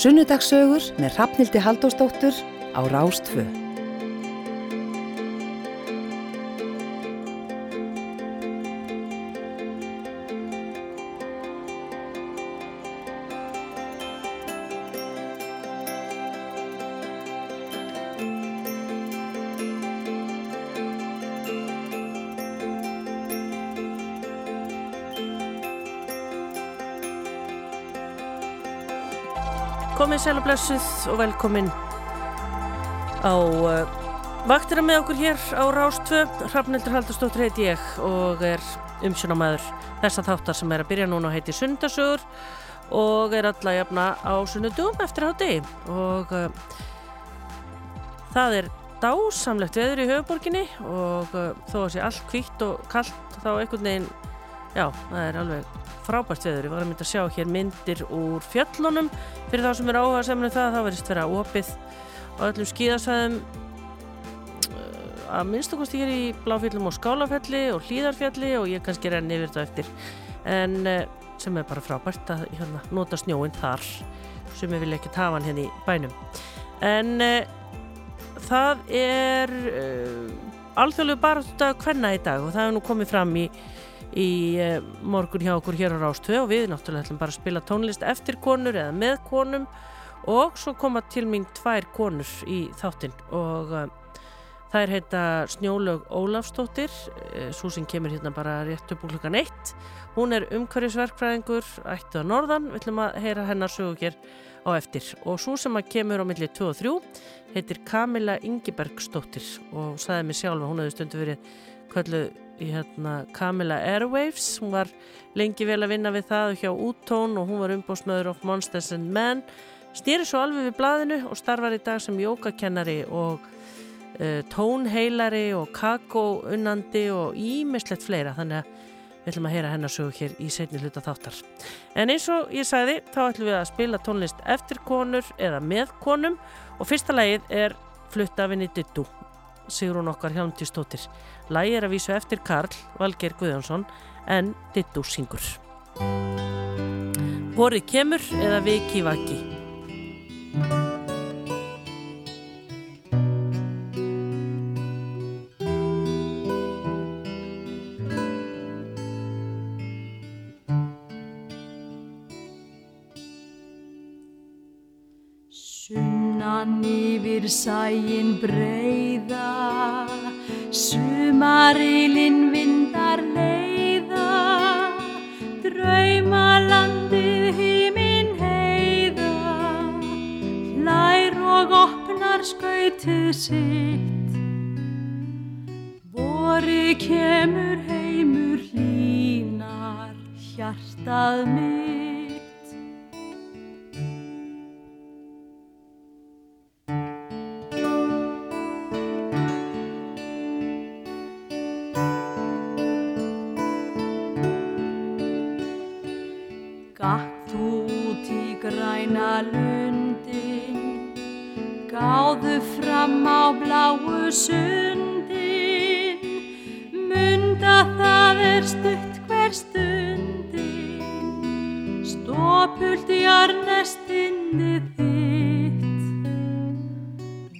Sunnudagssögur með Rafnildi Haldósdóttur á Rástfö. Komið sæl og velkomin á uh, vaktina með okkur hér á Rástvö. Hrafnildur Haldurstóttir heiti ég og er umsjónamæður þessa þáttar sem er að byrja núna heiti Sundasögur og er alla jafna á sunnudum eftir á degi og uh, það er dásamlegt veður í höfuborginni og uh, þó að sé allt kvítt og kallt þá einhvern veginn, já, það er alveg frábært veður. Ég var að mynda að sjá hér myndir úr fjöllunum. Fyrir þá sem er áhuga semnum það, þá verðist vera opið á öllum skíðasvæðum að minnst okkurst ég er í Bláfjöllum og Skálafelli og Hlýðarfelli og ég kannski renni yfir þetta eftir. En sem er bara frábært að hérna, nota snjóinn þar. Sem ég vil ekki tafa hann hérna í bænum. En uh, það er alþjóðlegu bara hvenna í dag og það hefur nú komið fram í í eh, morgun hjá okkur hér á Rástvö og við náttúrulega ætlum bara að spila tónlist eftir konur eða með konum og svo koma til mín tvær konur í þáttinn og uh, þær heita Snjólaug Ólafstóttir uh, svo sem kemur hérna bara rétt upp úr klukkan eitt. Hún er umhverjusverkfræðingur ættið á norðan, við ætlum að heyra hennar sögu hér á eftir. Og svo sem að kemur á millið 2 og 3 heitir Kamila Ingebergstóttir og saði mig sjálfa, hún hefði stundu verið kölluð í hérna Camilla Airwaves. Hún var lengi vel að vinna við það hjá Úttón og hún var umbósmöður of Monsters and Men. Stýri svo alveg við blaðinu og starfar í dag sem jókakennari og uh, tónheilari og kakóunnandi og ímislegt fleira. Þannig að við ætlum að heyra hennar sögu hér í setni hluta þáttar. En eins og ég sagði þá ætlum við að spila tónlist eftir konur eða með konum. Og fyrsta lægið er Fluttafinni Dittu Sigrun okkar Hjálmtístóttir Lægi er að vísu eftir Karl Valgeir Guðjónsson en Dittu syngur. Vorið kemur eða viki vaki. Sunnan yfir sæin breyða Sumarilinn vindar leiða, draumalandið hímin heiða, hlær og opnar skautið sitt. Vori kemur heimur hlínar, hjartað mitt. Lundin, gáðu fram á bláu sundin, munda það er stutt hver stundin, stópult í arnestinni þitt.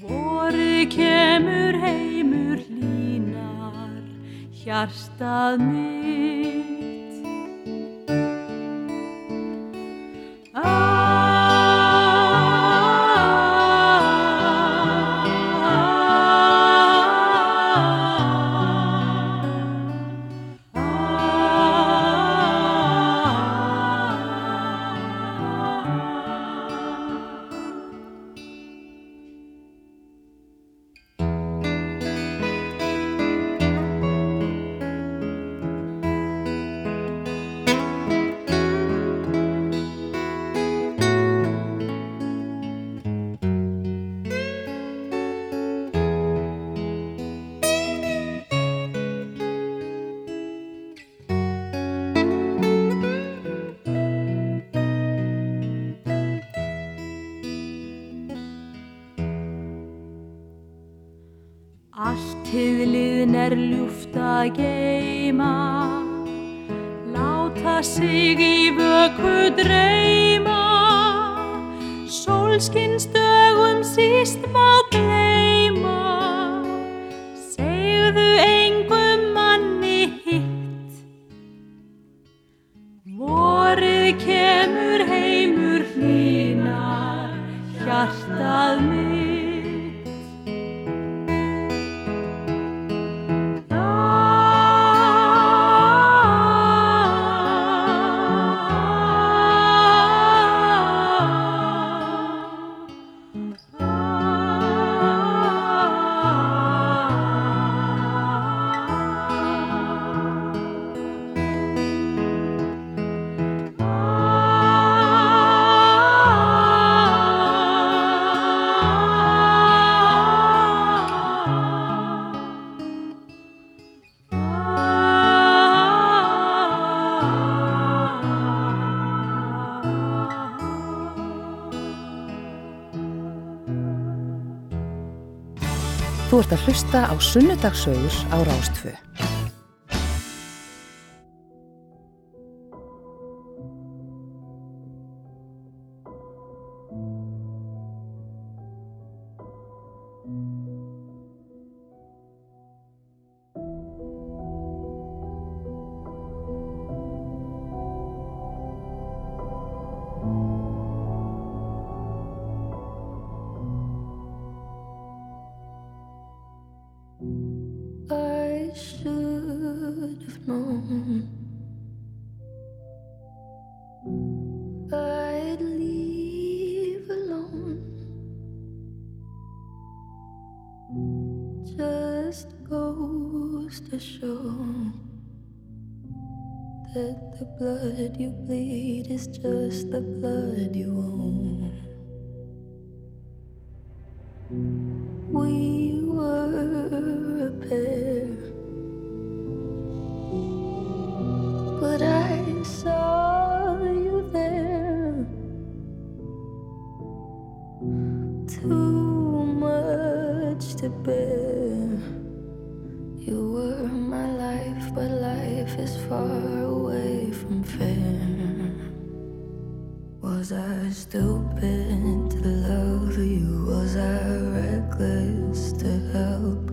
Vori kemur heimur hlínar, hjartað mitt. Að hlusta á Sunnudagsögur á Rástfö. Blood you bleed is just the blood you own. We were a pair, but I saw you there. Too much to bear. You were my life, but life is far away Was I stupid to love you? Was I reckless to help?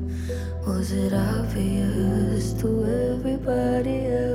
Was it obvious to everybody else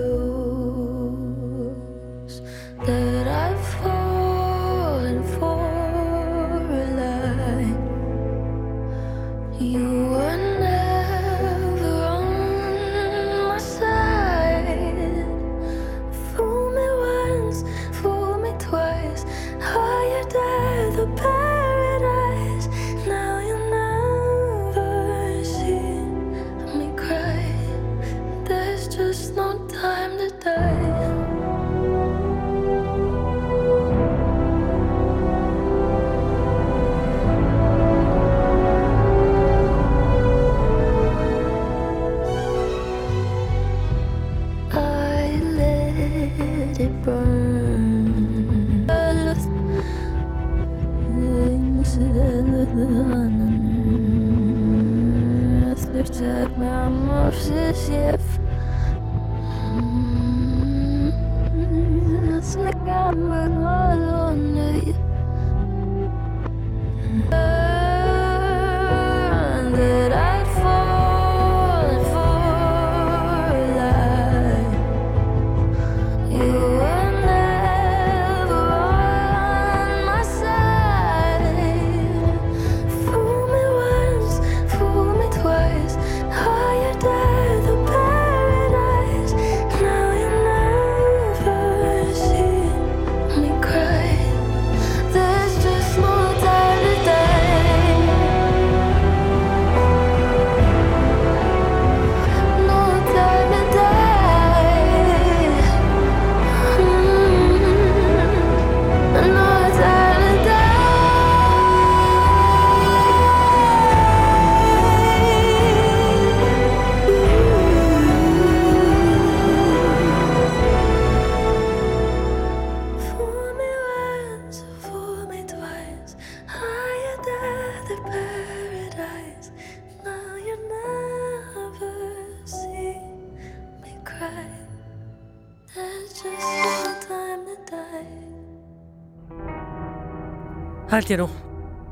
held ég nú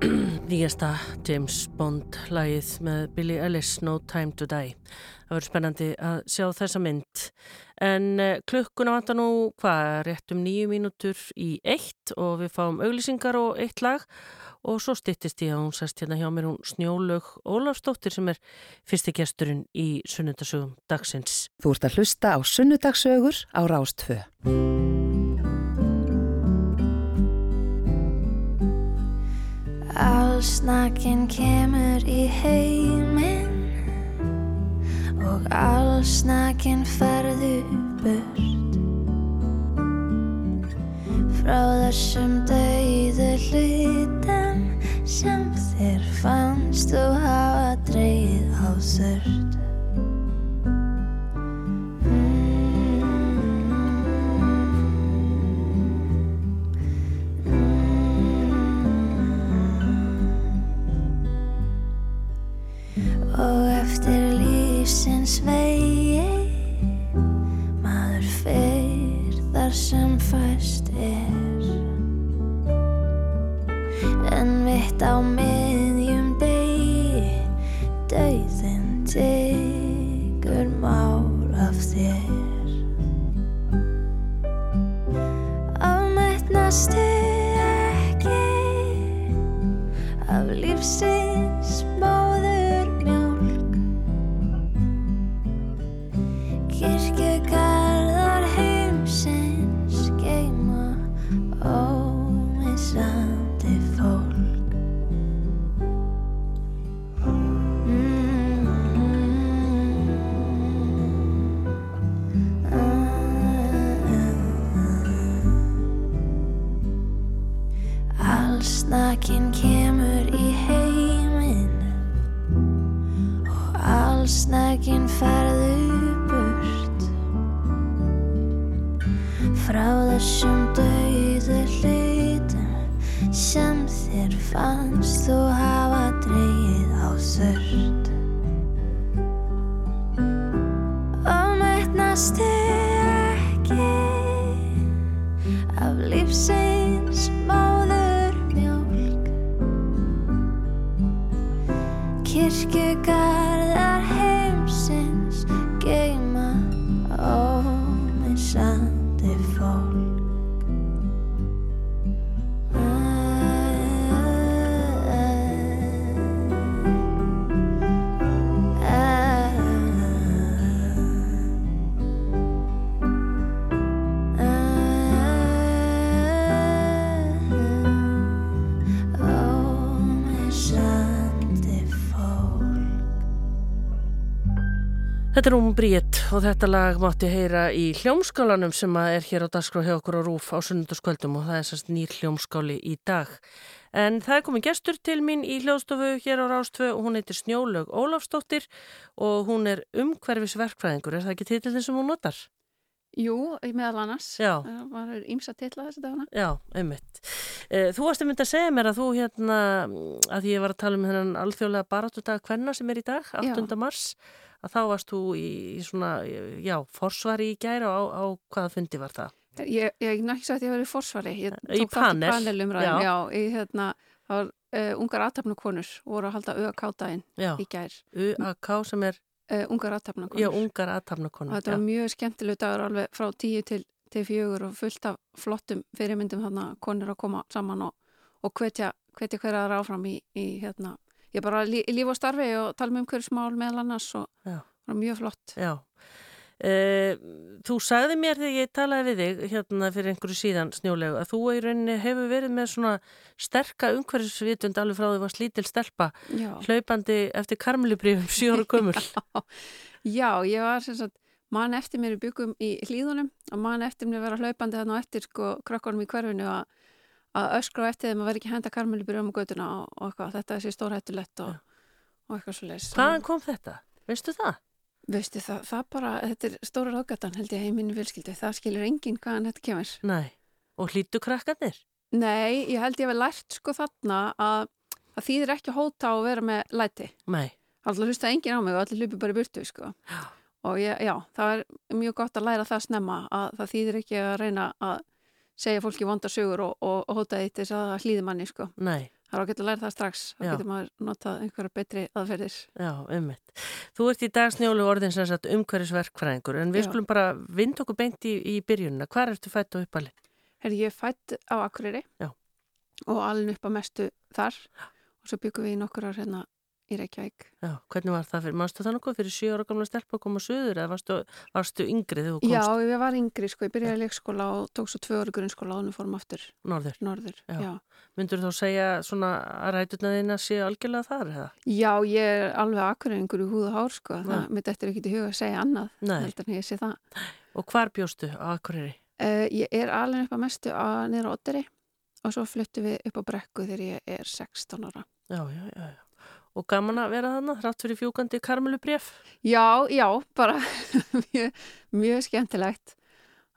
nýjasta James Bond lagið með Billie Ellis No Time to Die það verður spennandi að sjá þessa mynd en eh, klukkuna vantar nú hvað, rétt um nýju mínútur í eitt og við fáum auglýsingar og eitt lag og svo stittist ég að hún sest hérna hjá mér hún Snjólög Ólafsdóttir sem er fyrsti gesturinn í sunnundasögum dagsins. Þú ert að hlusta á sunnudagsögur á Rástfö. Allsnakin kemur í heiminn og allsnakin ferðu burt. Frá þessum Þetta er um Bríett og þetta lag mátti heyra í hljómskálanum sem er hér á dagskrá hjá okkur á Rúf á sunnundaskvöldum og það er sérst nýr hljómskáli í dag. En það er komið gestur til mín í hljóðstofu hér á Rástvö og hún heitir Snjólög Ólafsdóttir og hún er umhverfisverkfræðingur. Er það ekki titillin sem hún notar? Jú, meðal annars. Já. Það var ímsa titla þessi dagana. Já, einmitt. Eh, Þú varst að mynda að segja mér að þú hérna, að ég var að tala um þennan alþjóðlega baráttudag hvenna sem er í dag, 8. mars, að þá varst þú í, í svona, já, forsvari í gæra á, á hvaða fundi var það? Ég, ég er ekki sagt að ég var í forsvari. Ég Í panel, panelumræðum, já. já. í hérna, það var uh, ungar aðtapnakonur voru að halda ÖK-daginn Já, í gær. UAK sem er, Uh, ungar aðtapnakonur. já, ungar aðtapnakonur. Og þetta var mjög skemmtilegu dagur alveg frá tíu til, til fjögur og fullt af flottum fyrirmyndum þarna konur að koma saman og, og hvetja, hvetja hverja aðra áfram í, í hérna, ég bara líf og starfi og tala um umhverfismál meðal annars og Já. það var mjög flott. Já. Uh, þú sagði mér þegar ég talaði við þig hérna fyrir einhverju síðan snjólegu að þú í rauninni hefur verið með svona sterka umhverfisvitund alveg frá því var slítil stelpa Já. hlaupandi eftir karmelubrifum sjóru gömul. Já, ég var sem sagt mann eftir mér í byggum í hlýðunum og mann eftir mér að vera hlaupandi þarna á eftir sko krökkunum í hverfinu að, að öskra á eftir þeim að vera ekki að henda karmelubyrjum á götuna og, og eitthvað, þetta er sér stórhættulegt og, og eitthvað svo leys. Hvaðan kom þetta? Veistu það? Veistu það, það bara, þetta er stóra ráðgatan held ég heiminu fjölskyldu, það skilur enginn hvaðan þetta kemur. Nei. Og hlýttu krakkarnir? Nei, ég held ég hef lært sko þarna að það þýðir ekki að hóta og vera með læti. Nei. Alltaf hlusta enginn á mig og allir hlupi bara burtu sko. Já. Og ég, já, það er mjög gott að læra það snemma að það þýðir ekki að reyna að segja fólki vondar sögur og, og, og hóta til þess að hlýði manni sko. Nei, Það er ágætt að læra það strax, þá getur maður notað einhverja betri aðferðir. já, ummitt. Þú ert í dag snjólu orðin sem sagt umhverfisverkfræðingur en við Já. skulum bara vind okkur beint í, í byrjunina. Hvar ertu fætt og uppalinn? Herri, ég er fætt á Akureyri Já. og alveg upp á mestu þar og svo byggum við í nokkur ár hérna í Reykjavík. Já, hvernig var það fyrir, mannstu það nokkuð fyrir sjö ára gamla stelp að koma söður eða varstu, varstu yngri þegar þú Já, komst ég var yngri sko, ég byrjaði í leikskóla og tók svo tvö ári grunnskóla og nú fórum aftur norður? norður. Já. Já. Myndur þú segja svona að ræturna þína séu algjörlega þar eða? Já, ég er alveg Akureyringur í húð og hár sko, Já. það mitt eftir ekki til huga að segja annað, heldur en ég sé það. Og hvar bjóstu á Akureyri? Uh, ég er alveg upp að mestu að og svo fluttum við upp á brekku þegar ég er 16 ára. Já, já, já, já. Og gaman að vera þannig, rátt fyrir fjúkandi karmelubref? Já, já, bara mjög, mjög skemmtilegt.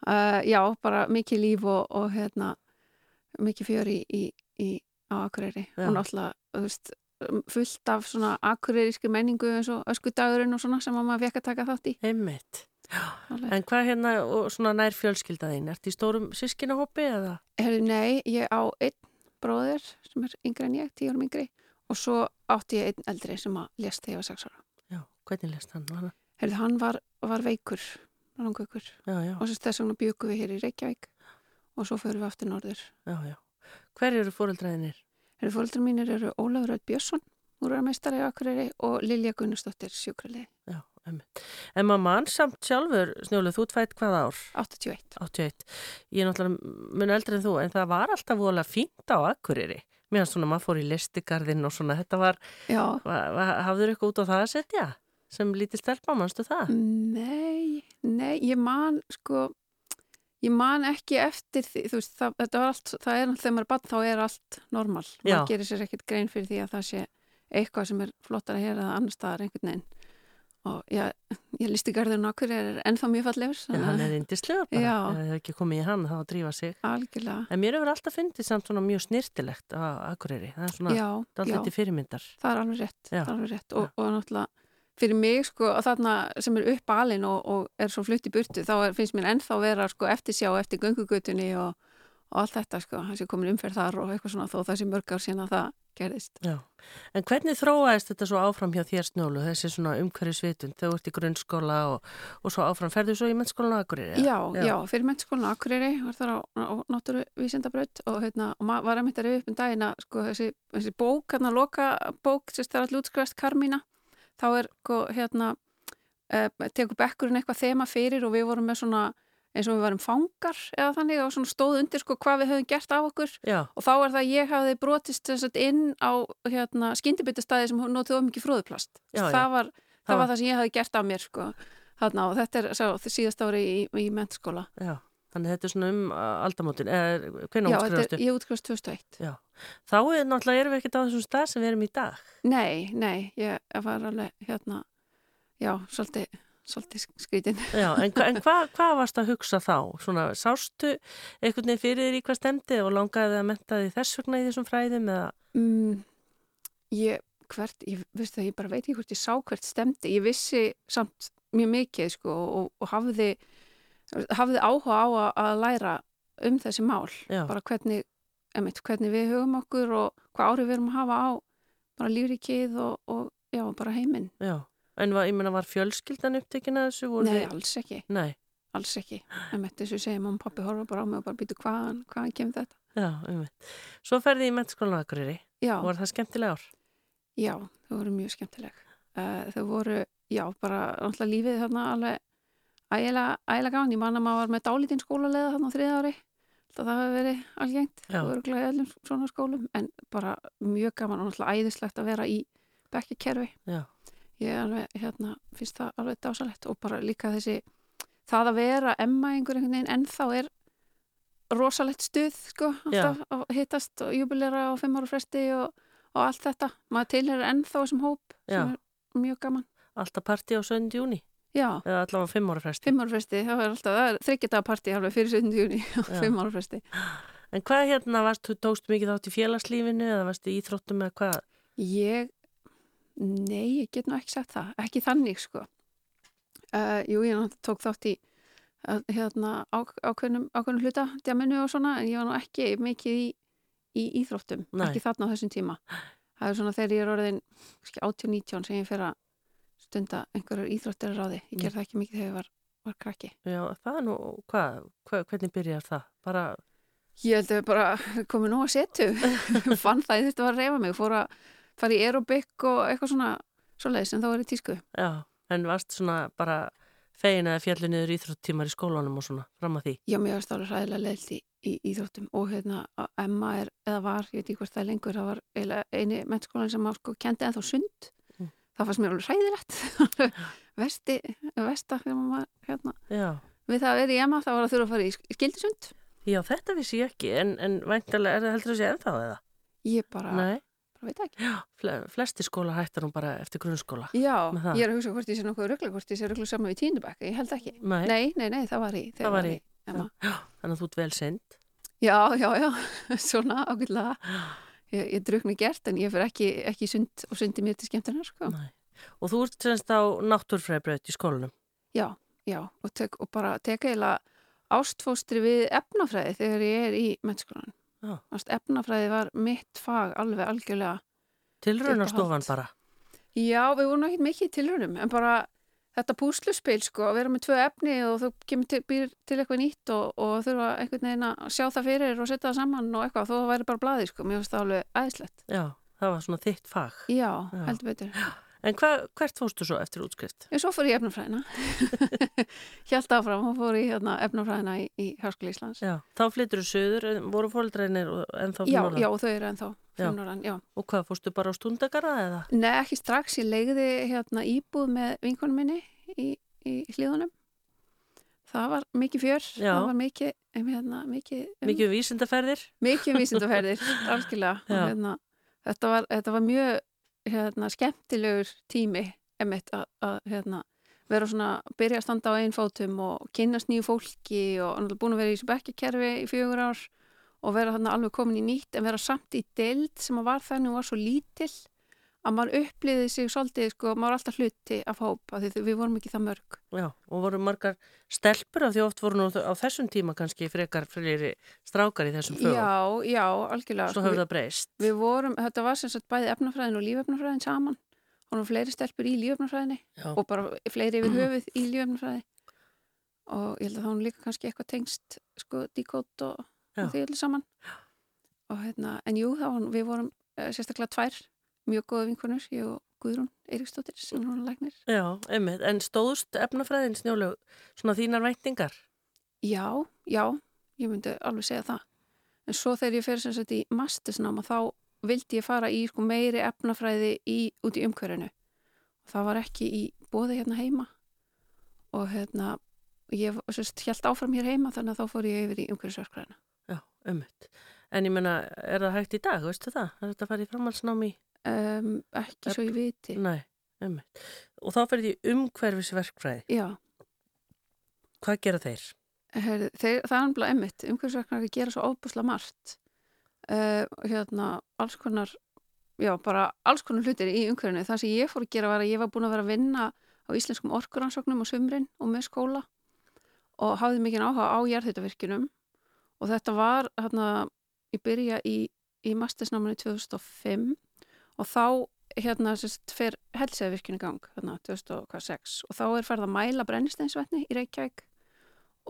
Uh, já, bara mikið líf og, og hérna, mikið fjör í, í, í, á Akureyri. Já. Og náttúrulega, þú veist, fullt af svona akureyríski menningu eins og öskudagurinn og svona sem að maður fekk að taka þátt í. Einmitt. En hvað hérna, og svona nær fjölskylda þín? Ertu í stórum sískinahópi eða? Nei, ég á einn bróðir sem er yngri en ég, tíu árum yngri og svo átti ég einn eldri sem að lést þegar ég var sex ára. Já, hvernig lest hann? Herri, hann var, var veikur, langveikur Já, já, og þess vegna bjögum við hér í Reykjavík og svo förum við aftur norður. já, já. Hver eru fóreldraðinir? Herri, fóreldrar mínir eru Ólafur Öll Björnsson, úrarmeistari á Akureyri og Lilja Gunnustóttir, sjúkraliði, Já, einmitt. En maður mann samt sjálfur, Snjólu, þú ert fætt hvað ár? 81. 81. Ég er náttúrulega mun eldri en þú, en það var alltaf voðalega fínt á Akureyri. Mér finnst svona, maður fór í listigarðinn og svona, þetta var, hafður eitthvað út á það að setja? Sem lítið stelpa, mannstu það? nei, nei, ég man sko, ég man ekki eftir því, þú veist, það, þetta var allt, það er þegar maður er bann þá er allt normal. Maður gerir sér ekkert grein fyrir því að það sé eitthvað sem er flottara hér eða annar staðar einhvern veginn. Og já, ég listi garðurinn okkur er ennþá mjög fallegur. Já, hann er indislega bara. Já. Það hefur ekki komið í hann, þá að drífa sig. Algjörlega. En mér hefur alltaf fyndið samt svona mjög snirtilegt á Akureyri. Það er svona daldið til fyrirmyndar. Það er alveg rétt, það er alveg rétt. Og, og náttúrulega fyrir mig sko að þarna sem er upp alin og, og er svo flutt í burtu þá er, finnst mér ennþá vera sko eftir sjá eftir göngugutunni og, og allt þetta sko, þessi komin umferð þar og eitthvað svona þó þessi mörg ár síðan að það gerðist. Já. En hvernig þróaðist þetta svo áfram hjá þér snjólu, þessi svona umhverfisvitund, þú ert í grunnskóla og, og svo áfram, ferðu svo í mennskólan á Akureyri? Já, já, fyrir mennskólan á Akureyri var þar á, á náttúruvísindabraut og, hérna, og maður var að rauð upp um daginn að sko, þessi, þessi bók, hérna loka bók, að allir útskrifast Karmína þá er sko, hérna uh, tekur bekkurinn eitthvað þema fyrir og við vorum með svona eins og við varum fangar eða þannig og svona stóð undir sko hvað við höfum gert af okkur Já, og þá er það að ég hafði brotist að inn á hérna, skyndibitastæði sem notuð of mikið fróðuplast Já, það, var, það Það var var- það sem ég hafði gert af mér sko þarna og þetta er sá, síðast ári í, í mentskóla já. Þannig þetta er svona um aldamótin, eða hvernig útskrifastu? ég útskrifast 2001 Já. Þá er náttúrulega erum við ekkert á þessum stað sem við erum í dag. Nei, nei, ég var alveg hérna, já, svolítið svolítið skrítin Já, en, en hvað hva varst að hugsa þá? Svona, sástu einhvern veginn fyrir þér í hvað stemdi og langaði að menta því þess vegna í þessum fræðum eða? mm, Ég, hvert, ég það, ég bara veit ekki hvort ég sá hvert stemdi, ég vissi samt mjög mikið sko og, og hafði hafði áhuga á að, að læra um þessi mál, Já. bara hvernig emitt, hvernig við hugum okkur og hvað árið við erum að hafa á bara lífrikið og, og já, bara heiminn Já. En var, ég meina var fjölskyldan upptekinn að þessu? Nei, þið- alls ekki, Nei, alls ekki emitt, þess að segja, mamma og pappi horfa bara á mig og bara býtu hvaðan, hvaðan kemur þetta já, um Svo ferði í mennskólan á Akureyri Já, var það skemmtilega ár? Já, þau voru mjög skemmtileg. Uh, þau voru, já, bara náttúrulega lífið þarna alveg ægilega, gaman. Ég man að maður var með dálítinn skólalega þarna á þriða ári. Það hafi verið algengt. Já. Það voru glæðið öllum svona skólum. En bara mjög gaman og náttúrulega æðislegt að vera í bekkikerfi. Já. Ég alveg, hérna, finnst það alveg dásalegt og bara líka þessi, það að vera emma einhver einhvern veginn ennþá er rosalegt stuð, sko, alltaf að hittast og jubilera á fimm ára fresti og, og allt þetta. Maður tilherir ennþá þessum hóp Já. sem er mjög gaman. Alltaf partí á 7. júni Já, eða allavega 5 ára fresti. fimm ára fresti, það er alltaf, partí alveg fyrir 17. júni á fimm ára fresti. En hvað hérna, varst, þú tókst mikið þátt í félagslífinu eða varst í íþróttum eða hvað? Ég, nei, ég get nú ekki sagt það, ekki þannig sko. Uh, jú, ég náttúrulega tók þátt í að, hérna, á, ákveðnum, hluta djaminu og svona, en ég var nú ekki mikið í, í íþróttum, Nei. ekki þarna á þessum tíma. Það er svona þegar ég er orðin 18-19 sem ég fer að stunda einhverjar íþróttir að ráði. Ég gerði það ekki mikið þegar ég var, var krakki. Já, það er nú, hvað, hva, hvernig byrjar það? Bara, Ég held að við bara komið nú að setu. Fann það, ég þurfti að reyfa mig, fór að fara í aerobik og eitthvað svona svoleiðis, en þá var ég tísku. já, en varst svona bara fegin að fjallu niður íþróttímar í skólanum og svona, fram að því. Já, mér varst alveg hræðilega leilt í, í íþróttum og hérna Emma er, eða var, ég veit ekki hvort það er lengur, það var eini mennskólan sem sko kendi ennþá sund. Mm. Það fannst mér alveg hræðilegt. Vesti, vesta, var hérna. Já, Við það að vera í Emma, það var að þurfa að fara í skildisund. já, þetta vissi ég ekki, en, en væntalega er það heldur að sé ennþá eða? Ég bara, Nei, já, flesti skóla hættar nú bara eftir grunnskóla. Já, ég er að hugsa hvort ég sé nokkuð ruggla, hvort ég sé ruggla saman við tíndubæk, ég held ekki. Nei, Nei, nei, nei, það var í, Það var í, Emma. já, þannig að þú ert vel sind. Já, já, já, svona ágætlega. Ég, ég drukni gert en ég fyrir ekki, ekki í sund og sundi mér til skemmtunar, sko. Og þú ert semst á náttúrfræðbraut í skólanum. Já, já, og, tek, og bara teka eiginlega ástfóstri við efnafræði þegar ég er í mennskólan. Já. Ást efnafræði var mitt fag alveg algjörlega. Tilraunastofan Uppáhalds. bara. Já, við vorum ekki mikið í tilraunum, en bara þetta púsluspil, sko, að vera með tvö efni og þú kemur til, til eitthvað nýtt og, og þurfa einhvern veginn að sjá það fyrir og setja það saman og eitthvað, þó væri bara blaði, sko, mér finnst það alveg æðislegt. Já, það var svona þitt fag. Já, Já. heldur betur. En hva, hvert fórstu svo eftir útskrift? Ég svo fór í efnafræðina. Hjælt áfram og fór í hérna, efnafræðina í, í Háskóli Íslands. Já, þá flyttur þú söður, voru fóldreinir ennþá Já, norðan? já, og þau eru ennþá Já. fyrir norðan, já. Og hvað, fórstu bara á stundagara eða? Nei, ekki strax, ég legði hérna íbúð með vinkonum minni í, í hlýðunum. Það var mikið fjör, Já. það var mikið, um, hérna, mikið, um, Mikið um vísindaferðir? mikið vísindaferðir, algjörlega. Já. hérna, þetta, var, þetta var mjög hérna, skemmtilegur tími emitt að, að hérna, vera svona, byrja að standa á einn fótum og kynnast nýju fólki og búin að vera í þessu bekkakerfi í fjögur ár og vera þarna alveg komin í nýtt en vera samt í deild sem að var þannig og var svo lítill að maður uppliði sig svolítið, sko, maður var alltaf hluti af hóp, af því við vorum ekki það mörg. Já, og voru margar stelpur af því oft voru nú á þessum tíma kannski frekar fleiri strákar í þessum fögum. Já, já, algjörlega. Svo hefur það breyst. Við vorum, þetta var sem sagt bæði efnafræðin og lífefnafræðin saman. Og nú fleiri stelpur í lífefnafræðinni Já. og bara fleiri yfir höfuð í lífefnafræði. Og ég held að þá hún líka kannski eitthvað tengst sko díkót og, og því öllu saman. Og hérna, en jú, þá við vorum uh, sérstaklega tvær mjög góða vinkonur, ég og Guðrún Eiríksdóttir sem er núna læknir. Já, einmitt. En stóðust efnafræðin snjóleg svona þínar væntingar? Já, já, ég myndi alveg segja það. En svo þegar ég fer sem sagt í mastersnáma þá vildi ég fara í sko, meiri efnafræði í, út í umhverfinu. Það var ekki í bóði hérna heima og hérna ég sérst, held áfram hér heima þannig að þá fór ég yfir í umhverfisverkræðina. Já, einmitt. En ég menna, er það hægt í dag, veistu það? Er þetta að fara í framhaldsnámi? Um, ekki svo ég viti. Nei. Og þá fyrir því umhverfisverkfræði. Já, Hvað gera þeir? Herri, þeir, það er náttúrulega emmitt. Umhverfisverkræðina gera svo óbúslega margt. Uh, hérna, alls konar já, bara alls konar hlutir í umhverfinu. Það sem ég fór að gera var að ég var búin að vera að vinna á íslenskum orkuransóknum á sumrin og með skóla og hafði mikið áhuga á jarðhýttavirkjunum og þetta var hérna, ég byrja í, í mastersnáminu 2005 og þá hérna sérst fer helsæðvirkjun í gang hérna 2006 og þá er ferð að mæla brennisteinsvetni í Reykjavík.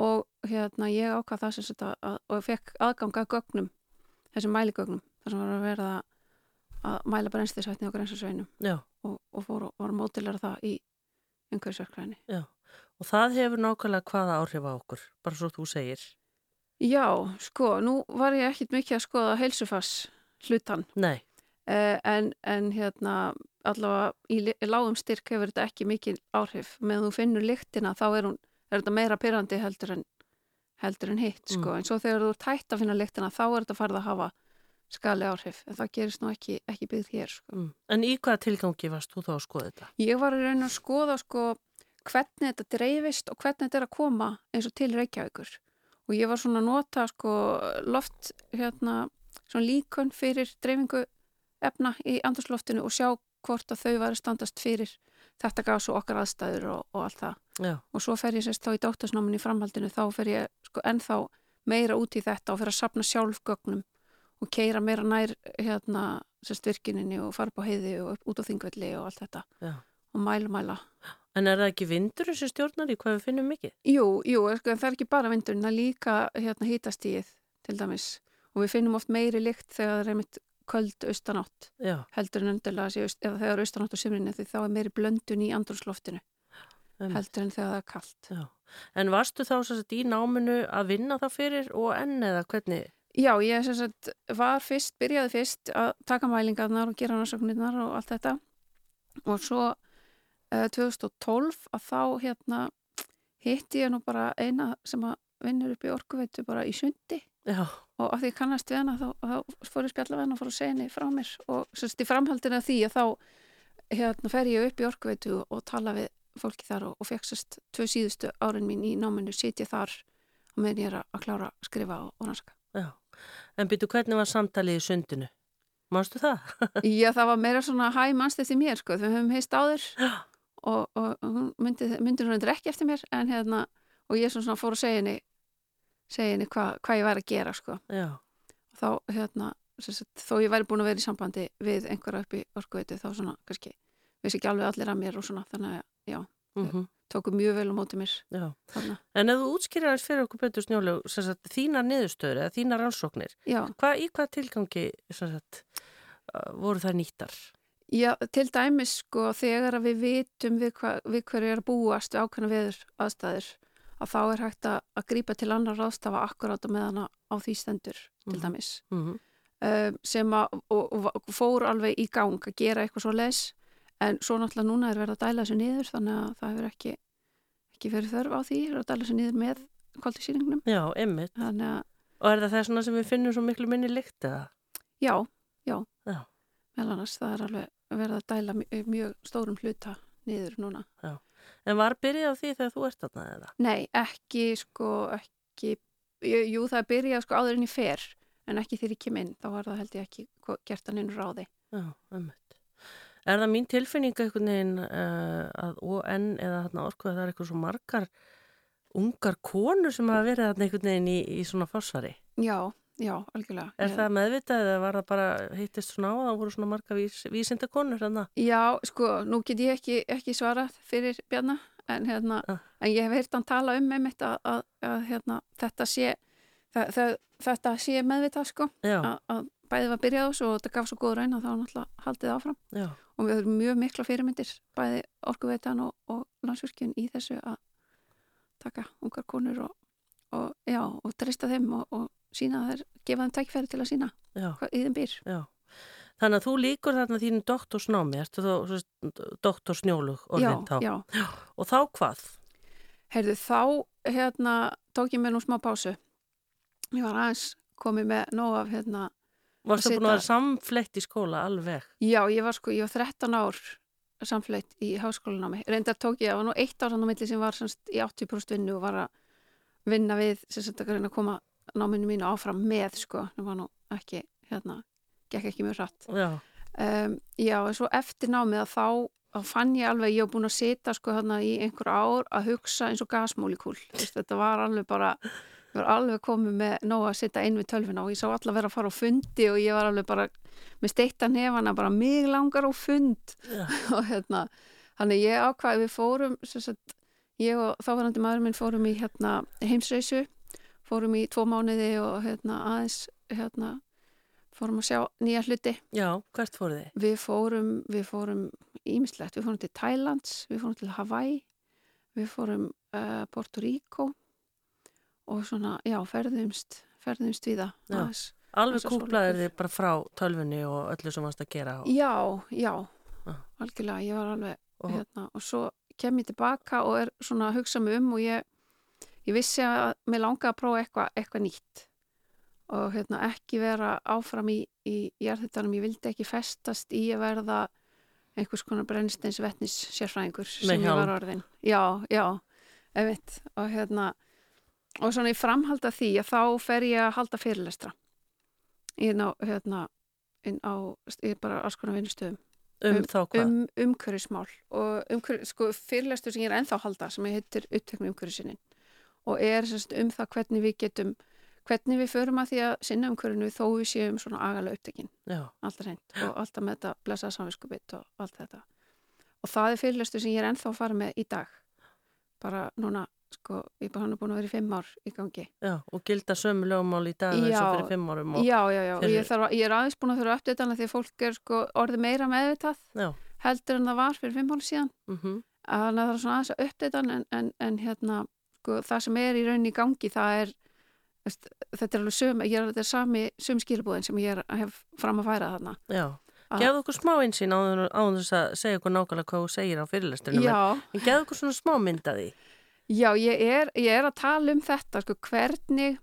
Og hérna ég ákvað það sagt að, að, og fekk aðgang að gögnum þessum mæligögnum þar sem var að verða að mæla brennsteinsvetni á grensasveinum Já, og, og fór og var mótilega það í umhverfisverkræðinni. og það hefur nákvæmlega hvaða áhrif á okkur, bara svo þú segir. Já, sko, nú var ég ekkit mikið að skoða heilsufass hlutan Nei, en, en hérna allavega í, lágum styrk hefur þetta ekki mikið áhrif með þú finnur lyktina þá er, hún, er þetta meira pyrrandi heldur en, heldur en hitt sko. Mm. en svo þegar þú ert hægt að finna lyktina þá er þetta farið að hafa skali áhrif en það gerist nú ekki, ekki byggð hér sko. mm. en í hvaða tilgangi varst þú þá að skoða þetta? Ég var að reyna að skoða sko hvernig þetta dreifist og hvernig þetta er að koma eins og til Reykjavíkur og ég var svona að nota sko loft hérna svona líkun fyrir dreifingu efna í andurslóftinu og sjá hvort að þau væri standast fyrir þetta gaf svo okkar aðstæður og, og allt það Já, og svo fer ég sérst þá í dóttasnámin í framhaldinu þá fer ég sko ennþá meira út í þetta og fer að sapna sjálfgögnum og keira meira nær hérna sérst virkininni og fara upp á heiði og út á þingvelli og allt þetta já. og mæla mæla. En er það ekki vindur þessi stjórnar í hvað við finnum mikið? Jú, jú, sko, en það er ekki bara vindurinn, það er líka hérna hítastíð til dæmis og við finnum oft meiri lykt þegar það er einmitt köld austanátt Já, heldur en aust- eða þegar austanátt á sumrinni því þá er meiri blöndun í andrúrsloftinu um, heldur en þegar það er kallt. já. En varstu þá svo í náminu að vinna það fyrir og enn eða hvernig? Já, ég sagt var fyrst, byrjaði fyrst að taka mælingarnar og gera rannsóknirnar og allt þetta og svo uh, 2012 að þá hérna hitti ég nú bara eina sem að vinnur upp í orkuveitu bara í sundi Já, og af því ég kannast við hana þá, þá fór ég spjalla við hana og fór að segja henni frá mér og sem sagt í framhaldinu af því að þá hérna fer ég upp í orkuveitu og tala við fólki þar og, og fekk sérst tvö síðustu árin mín í náminu sitja þar og meðan ég er að- klára að skrifa og, og rannsaka. já. En byrju, hvernig var samtalið í sundinu? Mástu það? Já, það var meira svona hæ mannst eftir mér, sko, við höfum heist áður og, og hún myndi, hún ekki eftir mér, en hérna og ég svona fór að segja henni segja henni hvað hva ég væri að gera, sko. Þá, hérna, sagt, þó ég væri búin að vera í sambandi við einhverja upp í orkuveitu, þá svona, kannski vissi ekki alveg allir að mér og svona, þannig að já, mm tóku mjög vel á móti mér En ef þú útskýrir aðeins fyrir okkur betur snjóleg, sem sagt, þínar niðurstöður eða þínar rannsóknir, já, hvað, í hvað tilgangi sagt, voru það nýttar? Já, til dæmis sko þegar við vitum við, hva, við hverju er að búast við ákveðna veður aðstæður að þá er hægt að, að grípa til annar ráðstafa akkurát og meðan á því stendur til Mhm. dæmis. Mm um, sem að og, og, fór alveg í gang að gera eitthvað svo les en svo náttúrulega núna er verið að dæla þessu niður þannig að það hefur ekki ekki verið þörf á því, að dæla þessu niður með kváltisýningnum Já, að Og er það það svona sem við finnum svo miklu minni lykt eða? já, já, Já. meðal annars það er alveg verið að dæla mjög, stórum hluta niður núna En var byrjað því þegar þú ert þarna eða? Nei, ekki sko, ekki, jú, það byrjaði sko áður en ég fer, en ekki þegar ég kem inn, þá var það held ég ekki gert hann inn ráði. Já, einmitt. Er það mín tilfinning einhvern veginn uh, að ON eða þarna orku að það er eitthvað svo margar ungar konur sem hafa verið einhvern veginn í, í svona fórsvari? Já, já, algjörlega. Er Ég- það meðvitað eða var það bara hittist svona á að það voru svona marga vís, vísindakonur þarna? Já, sko, nú get ég ekki, ekki svarað fyrir Bjarna, en, hérna, Ah. en ég hef heyrt hann tala um einmitt að, að, að hérna, þetta sé, það, það, þetta sé meðvitað, sko, að, að bæði var byrjað á þessu og þetta gaf svo góð raun að þá var náttúrulega haldið áfram. já, og við höfum mjög mikla fyrirmyndir bæði orkuveitan og, og landsvirkjun í þessu að taka ungar konur og, og, og treysta þeim og, og sína þeir, gefa þeim tækfæri til að sína í þeim býr. já. Þannig að þú líkur þarna þínu doktorsnámi, ertu þá doktorsnjólug orðin þá? já, já. Og þá hvað? Heyrðu, þá hérna tók ég mér nú smá pásu. Ég var aðeins komið með nóg af hérna, Varstu Að búin að vera samfleytt í skóla alveg? já, ég var sko, ég var 13 ár samfleitt í háskólanámi. Reyndar tók ég, það var nú eitt ár hann á milli sem var semst, í 80% vinnu og var að vinna við, sem sagt að reyna að koma náminu mínu áfram með, sko. Það var nú ekki, hérna, gekk ekki mjög hratt. Já, Um, já, en svo eftir námið að þá, þá fann ég alveg, ég var búin að sita sko þarna í einhver ár að hugsa eins og gasmólikúl. Þetta var alveg bara, ég var alveg komið með nóg að sita inn við tölvina og ég sá alla vera að fara á fundi og ég var alveg bara með steikta nefana, bara mig langar á fund og hérna, þannig ég ákvaði við fórum, sagt, ég og þáverandi maður minn fórum í hérna heimsreisu, fórum í tvo mánuði og hérna aðeins, hérna, fórum að sjá nýja hluti já, hvert fóruð þið? Við fórum, við fórum ímislegt, við fórum til Thailands, við fórum til Hawaii, við fórum uh, Porto Rico og svona, já, ferðumst, ferðumst við það. Aðeins. Alveg svolítið. þið bara frá tölfunni og öllu sem varst að gera og, Já, já, Ah. algjörlega, ég var alveg, og hérna, og svo kem ég tilbaka og er svona að hugsa mig um og ég, ég vissi að mér langaði að prófa eitthvað eitthva nýtt og hérna, ekki vera áfram í, í jarðhittanum, ég vildi ekki festast í að verða einhvers konar brennsteins vetnis sérfræðingur sem ég var orðin. Já, já, einmitt. Og hérna, og svona í framhald af því að þá fer ég að halda fyrirlestra. Hérna, ég er bara alls konar vinnustöðum. Um, Um- þá hvað? um umhverfismál og umhverf, sko, fyrirlestur sem ég er ennþá að halda sem heitir uppteknum umhverfisinnin og er sérst, um það hvernig við getum hvernig við förum að því að sinna umhverfinu þó við séum svona agalega upptekin. Já, alltaf reynd og alltaf með þetta blessað samviskubit og allt þetta. Og það er fyrirlestur sem ég er ennþá að fara með í dag. Bara núna, sko, ég bara hann er búin að vera í fimm ár í gangi. Já, og gilda sömu lögumál í dag eins og fyrir fimm árum og, já, já, já, fyrir- ég, þarf, ég er aðeins búin að þurfa að uppdata því að fólk er sko orðið meira meðvitað heldur en það var fyrir fimm ári síðan. Mhm, þannig að það er svona aðeins að uppdata en, en, en hérna, sko, það sem er í rauninni í gangi, það er veist, þetta er alveg söm, ég er þetta er sami söm skilbúðin sem ég er, hef fram að færa þarna. Já. Gefðu okkur smá einsýn á þess að segja okkur nákvæmlega hvað þú segir á fyrirlesturinn Já, en gefðu okkur svona smá mynd að því. Já ég, er, ég er að tala um þetta sko, hvernig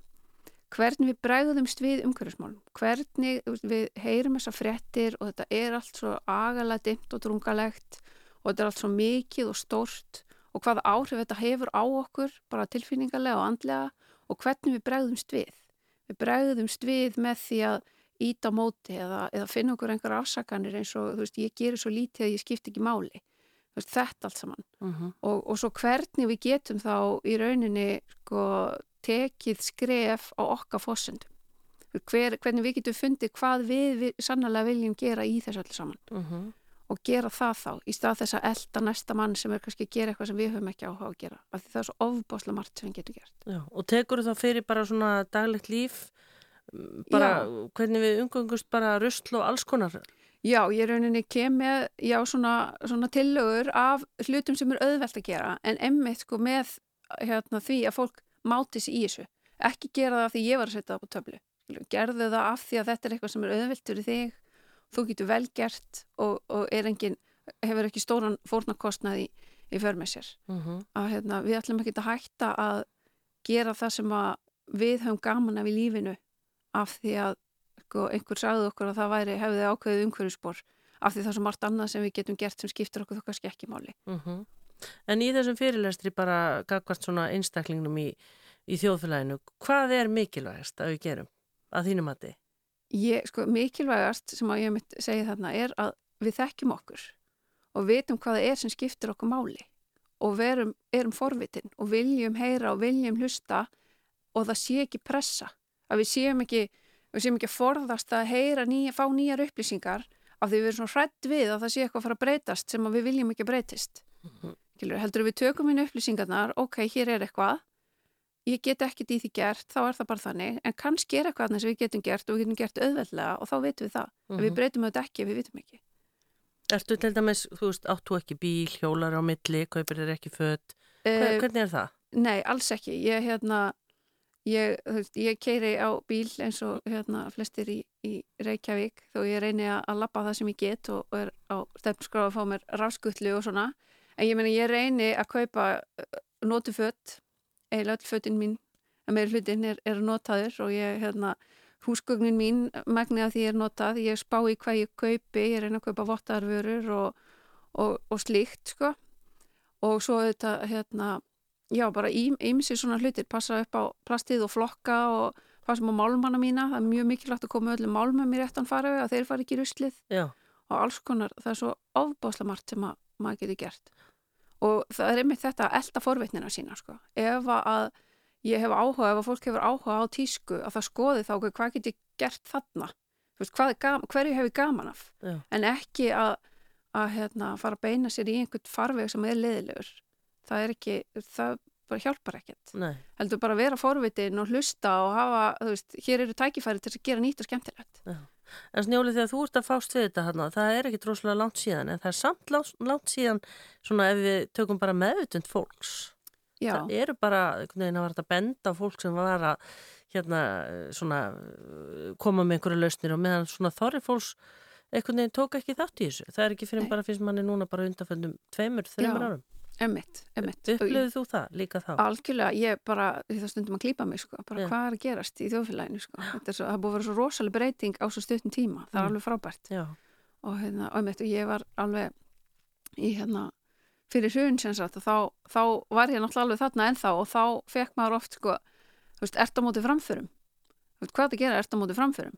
hvernig við bregðumst við umhverfismálum. Hvernig við heyrum þessa fréttir og þetta er allt svo agalega dimmt og drungalegt og þetta er allt svo mikið og stórt og hvaða áhrif þetta hefur á okkur bara tilfinningarlega og andlega og hvernig við bregðumst við. Við bregðumst við með því að íta móti eða, eða finna okkur einhver afsakanir eins og þú veist, ég gerir svo lítið að ég skipti ekki máli. Veist, þetta allt saman. Mhm, og, og svo hvernig við getum þá í rauninni sko, tekið skref á okkar fósendum. Hver, hvernig við getum fundið hvað við, við sannlega viljum gera í þessu öllu saman. Mhm, og gera það þá í stað þess að elda næsta mann sem er kannski að gera eitthvað sem við höfum ekki áhuga á að gera af því það er svo ofbáslega margt sem við getum gert. já. Og tekur þá fyrir bara svona daglegt líf bara hvernig við umgöngust bara rusl og alls konar Já, ég rauninni kem með já, svona, svona tillögur af hlutum sem er auðvelt að gera en emmitt sko með hérna, því að fólk máti sig í þessu. Ekki gera það af því ég var að setja það på töflu. Gerðu það af því að þetta er eitthvað sem er auðvelt fyrir þig, þú getur vel gert og, og engin, hefur ekki stóran fórnarkostnað í, í för með sér. mhm, Að hérna, við ætlum ekki að hætta að gera það sem að við höfum gaman af í lífinu af því að sko, einhver sagði okkur að það væri hefði ákveðið umhverfisbor af því það er svo margt annað sem við getum gert sem skiptir okkur þú kannski ekki máli. mhm. En í þessum fyrirlestri bara gagvart svona einstaklingnum í, í þjóðfélaginu hvað er mikilvægast að við gerum að þínu mati? Ég, sko, mikilvægast sem að ég mitt segi þarna er að við þekkjum okkur og vitum hvað það er sem skiptir okkur máli og verum, erum forvitin og viljum heyra og viljum hlusta og það sé ekki pressa að við séum ekki, við séum ekki forðast að heyra nýja, fá nýjar upplýsingar af því við erum svona hrætt við að það sé eitthvað að fara að breytast sem að við viljum ekki breytist. Skilur, heldur við tökum inn upplýsingarnar ok, hér er eitthvað ég get ekkert í því gert, þá er það bara þannig. En kannski er eitthvað annað sem við getum gert og við getum gert auðveldlega og þá vitum við það. En við Mhm. breytum auðvitað ekki, ef við vitum ekki. Ertu til dæmis, þú veist, áttu ekki bíl, hjólar á milli, kaupir þér ekki fött uh, hvernig er það? Nei, alls ekki. Ég, hérna, ég, ég keiri á bíl eins og hérna, flestir í, í Reykjavík. Þó ég reyni að, lappa það sem ég get og, og er á stefnskráð að fá mér rafskutlu og svona. En ég meina ég reyni að kaupa uh, notufött eiginlega öll fötin mín. Að meira hlutin er, er notaður og ég, hérna, húsgögnin mín megni að því er notað, ég spá í hvað ég kaupi, ég reyna að kaupa vottaðarvörur og, og, og slíkt, sko. Og svo þetta, hérna já, bara ímsi svona hlutir passa upp á plastið og flokka og passa á málmanna mína, það er mjög mikilvægt að koma öllum málmum í réttan farið að þeir fara ekki í ruslið. Já, og alls konar, það er svo ofbáslega margt sem að, maður getur gert og það er einmitt þetta að elda forvitnina sína sko. ef að ég hef áhuga, ef að fólk hefur áhuga á tísku að það skoði þá hvað get ég gert þarna? Veist, hvað er gam, hverju hef ég gaman af? Já, en ekki að, að hérna, fara að beina sér í einhvern farveg sem er leðilegur það er ekki, það bara hjálpar ekkert. Nei. Heldur bara að vera forvitin og hlusta og hafa, þú veist, hér eru tækifæri til að gera nýtt og skemmtilegt En snjóli þegar þú ert að fást við þetta hana, það er ekki droslega langt síðan en það er samt langt, langt síðan svona ef við tökum bara meðutund fólks Já, það eru bara, einhvern veginn að vera að benda fólk sem var að hérna svona koma með einhverju lausnir og meðan svona þorri fólks einhvern veginn tók ekki þátt í þessu það er ekki fyrir Nei. bara finnst manni núna bara undanföndum tveimur, þreimur Já. árum emmitt, emmitt upplöðu þú það líka þá? Algjörlega, ég bara, því það stundum að klípa mig sko, bara Já. hvað er að gerast í þjóðfélaginu sko. Þetta er svo, það búið að vera svo rosalega breyting á svo stuttum tíma, það er Mm. alveg frábært Já, og hérna, einmitt, og ég var alveg í hérna fyrir hrun sem sagt, þá, þá var ég náttúrulega alveg þarna ennþá og þá fekk maður oft sko, þú veist, ert á móti framförum þú veist, hvað er að gera, ert á móti framförum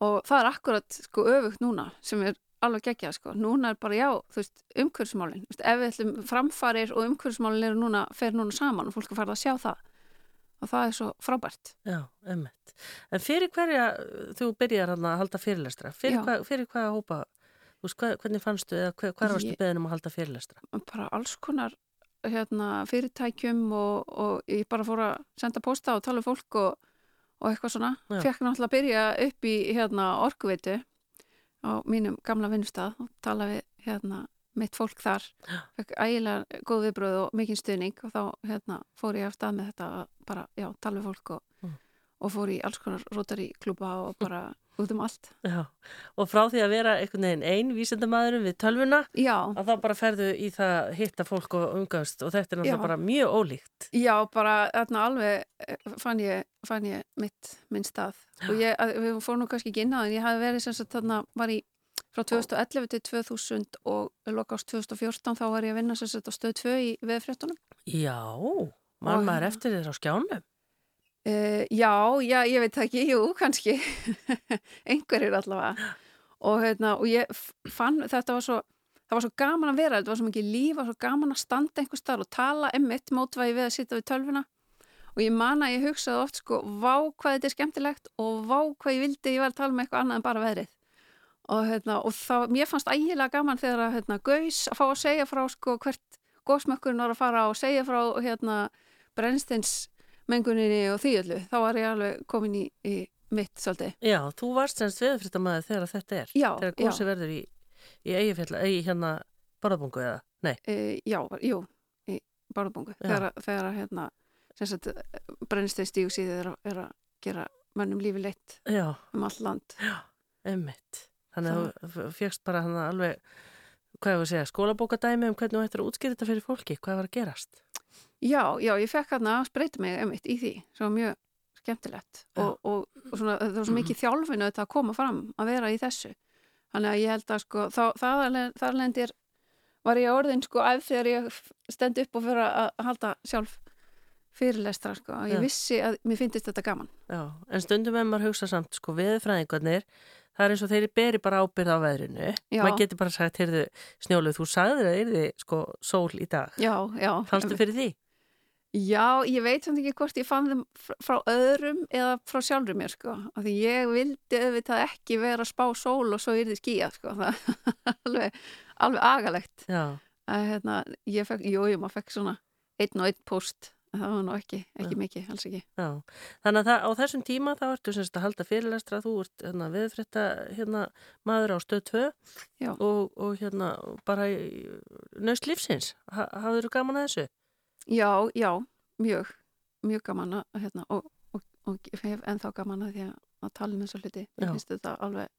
og það er akkurat sko öfugt núna sem er alveg geggjað sko. Núna er bara já, þú veist, umhverfsmálin. Þú veist, ef við ætlum framfarir og umhverfsmálin eru núna, fer núna saman og fólk er farið að sjá það. Og það er svo frábært. Já, ummitt. En fyrir hverja, þú byrjar að halda fyrirlestra, fyrir, hva, fyrir hvaða hópa, veist, hvað, hvernig fannstu eða hver, hver varstu beðin um að halda fyrirlestra? Bara alls konar hérna, fyrirtækjum og, og ég bara fór að senda posta og tala um fólk og, og eitthvað svona. Já. Fekk náttúrulega að byrja upp í hérna, orkuveitu á mínum gamla vinnustad og tala við hérna, mitt fólk þar. Ægilega góð viðbröð og mikinn stuðning og þá hérna, fór ég af stað með þetta að bara, já, tala við fólk og, Mm. Og fór í alls konar rótari klúpa og bara út um allt. Já, og frá því að vera einhvern veginn ein vísendamæðurum við tölvuna, Já, að þá bara ferðu í það að hitta fólk og umgast og þetta er náttúrulega Já. bara mjög ólíkt. já, bara þarna alveg fann ég, fann ég mitt, minn stað og ég, að, við fórum nú kannski ekki inn á en ég hafi verið sem sagt þarna var í frá 2011 til 2000 og loka ást 2014 þá var ég að vinna sem sagt á stöð 2 í veðfréttunum Já, mann maður hérna- eftir þér á skjánum. Uh, já, já, ég veit ekki, jú, kannski. Einhverjir allavega. Og, hérna, og ég fann þetta var svo, það var svo gaman að vera þetta var svo mikið líf, það var svo gaman að standa einhver starf og tala emmitt mótvægi við að sitja við tölvuna. Og ég man að ég hugsaði oft sko, vá hvað þetta er skemmtilegt og vá hvað ég vildi ég var að tala með eitthvað annað en bara veðrið. Og, hérna, og þá, mér fannst ægilega gaman þegar að hérna, gaus að fá að segja frá sko, hvert gósmökkurinn var að fara og segja frá hérna, brennstins menguninni og því öllu, þá var ég alveg komin í, í mitt svolítið. Já, þú varst semst veðurfrittamæður þegar þetta er. Já, Þegar já. gósi verður í, í eigifjalla, í hérna barðabungu eða? Nei, E, já, jú, í Bárðbungu. Já. Þegar, þegar hérna, sem sagt, brennstins stíu síðið er, er að gera mönnum lífi leitt já, um all land. emmitt. Þannig að þú fjöxt bara hann alveg, hvað ég að segja, skólabókadæmi um hvernig þú ættir að útskýra þetta fyrir fólki, hvað var að gerast? Já, já, ég fekk hérna að spreita mig einmitt í því, sem var mjög skemmtilegt Já. og, og, og svona, það var svo mikið þjálfinu þetta að koma fram að vera í þessu. Þannig að ég held að sko, þá, það, þar lendir var ég orðin sko æf þegar ég stend upp og fyrir að halda sjálf fyrirlestra sko, Já. ég vissi að mér finnist þetta gaman. Já, en stundum ef maður hugsa samt, sko, veðurfræðingarnir, það er eins og þeir beri bara ábyrð á veðrinu. Já. Maður getur bara sagt, heyrðu, snjóluð, þú sagðir að yrði, sko, sól í dag. Já, já. Fannstu fyrir því? Já, ég veit samt ekki hvort ég fann þeim fr- frá öðrum eða frá sjálfur mér sko, af því ég vildi auðvitað ekki vera að spá sól og svo yrði skýjað sko, það er alveg, alveg agalegt Já, að hérna, ég fekk, jú, jú, maður fekk svona einn og einn post, það var nú ekki, ekki Já. mikið, alls ekki. já. Þannig að það, á þessum tíma þá ertu semst að halda fyrirlestra, þú ert hérna, veðurfrétta hérna, maður á stöð 2 Já. og, og hérna bara nöst lífsins. Ha, hafður þú gaman að þessu? Já, já, mjög, mjög gaman að hérna, og, og, og hef ennþá gaman að því að, tala um þessu hluti, ég finnst þetta alveg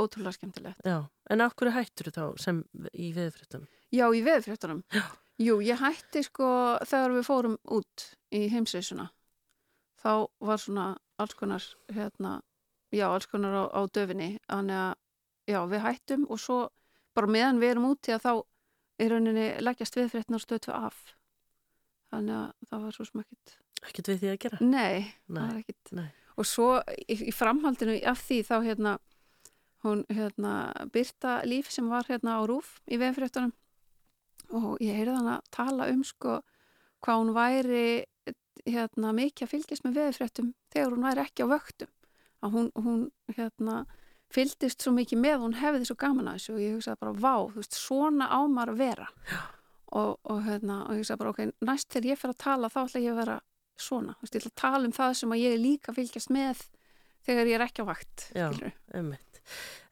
ótrúlega skemmtilegt. Já, en af hverju hættur þú þá sem í veðurfréttum? Já, í veðfréttunum. Já. Jú, ég hætti sko þegar við fórum út í heimsreysuna. Þá var svona alls konar, hérna, já, alls konar á, á döfinni. Þannig að, já, við hættum og svo bara meðan við erum úti að þá í rauninni leggjast veðfréttunar stöðtu af. Þannig að það var svo sem ekkit, Ekkert við því að gera? nei, Nei, það var nei. Og svo í, í framhaldinu af því þá hérna, hún hérna Birta Líf sem var hérna á Rúf í veðfréttunum og ég heyrði hann að tala um sko hvað hún væri hérna mikið að fylgjast með veðfréttum þegar hún væri ekki á vöktum að hún, hún hérna fylgdist svo mikið með, hún hefði svo gaman að þessu og ég hugsaði bara, vá, þú veist, svona ámar vera og, og hérna, og ég hugsaði bara, ok, næst þegar ég fer að tala þá ætla ég að vera svona, þú veist, ég ætla að tala um það sem ég er líka fylgjast með þegar ég er ekki á vakt, Já. Ummitt.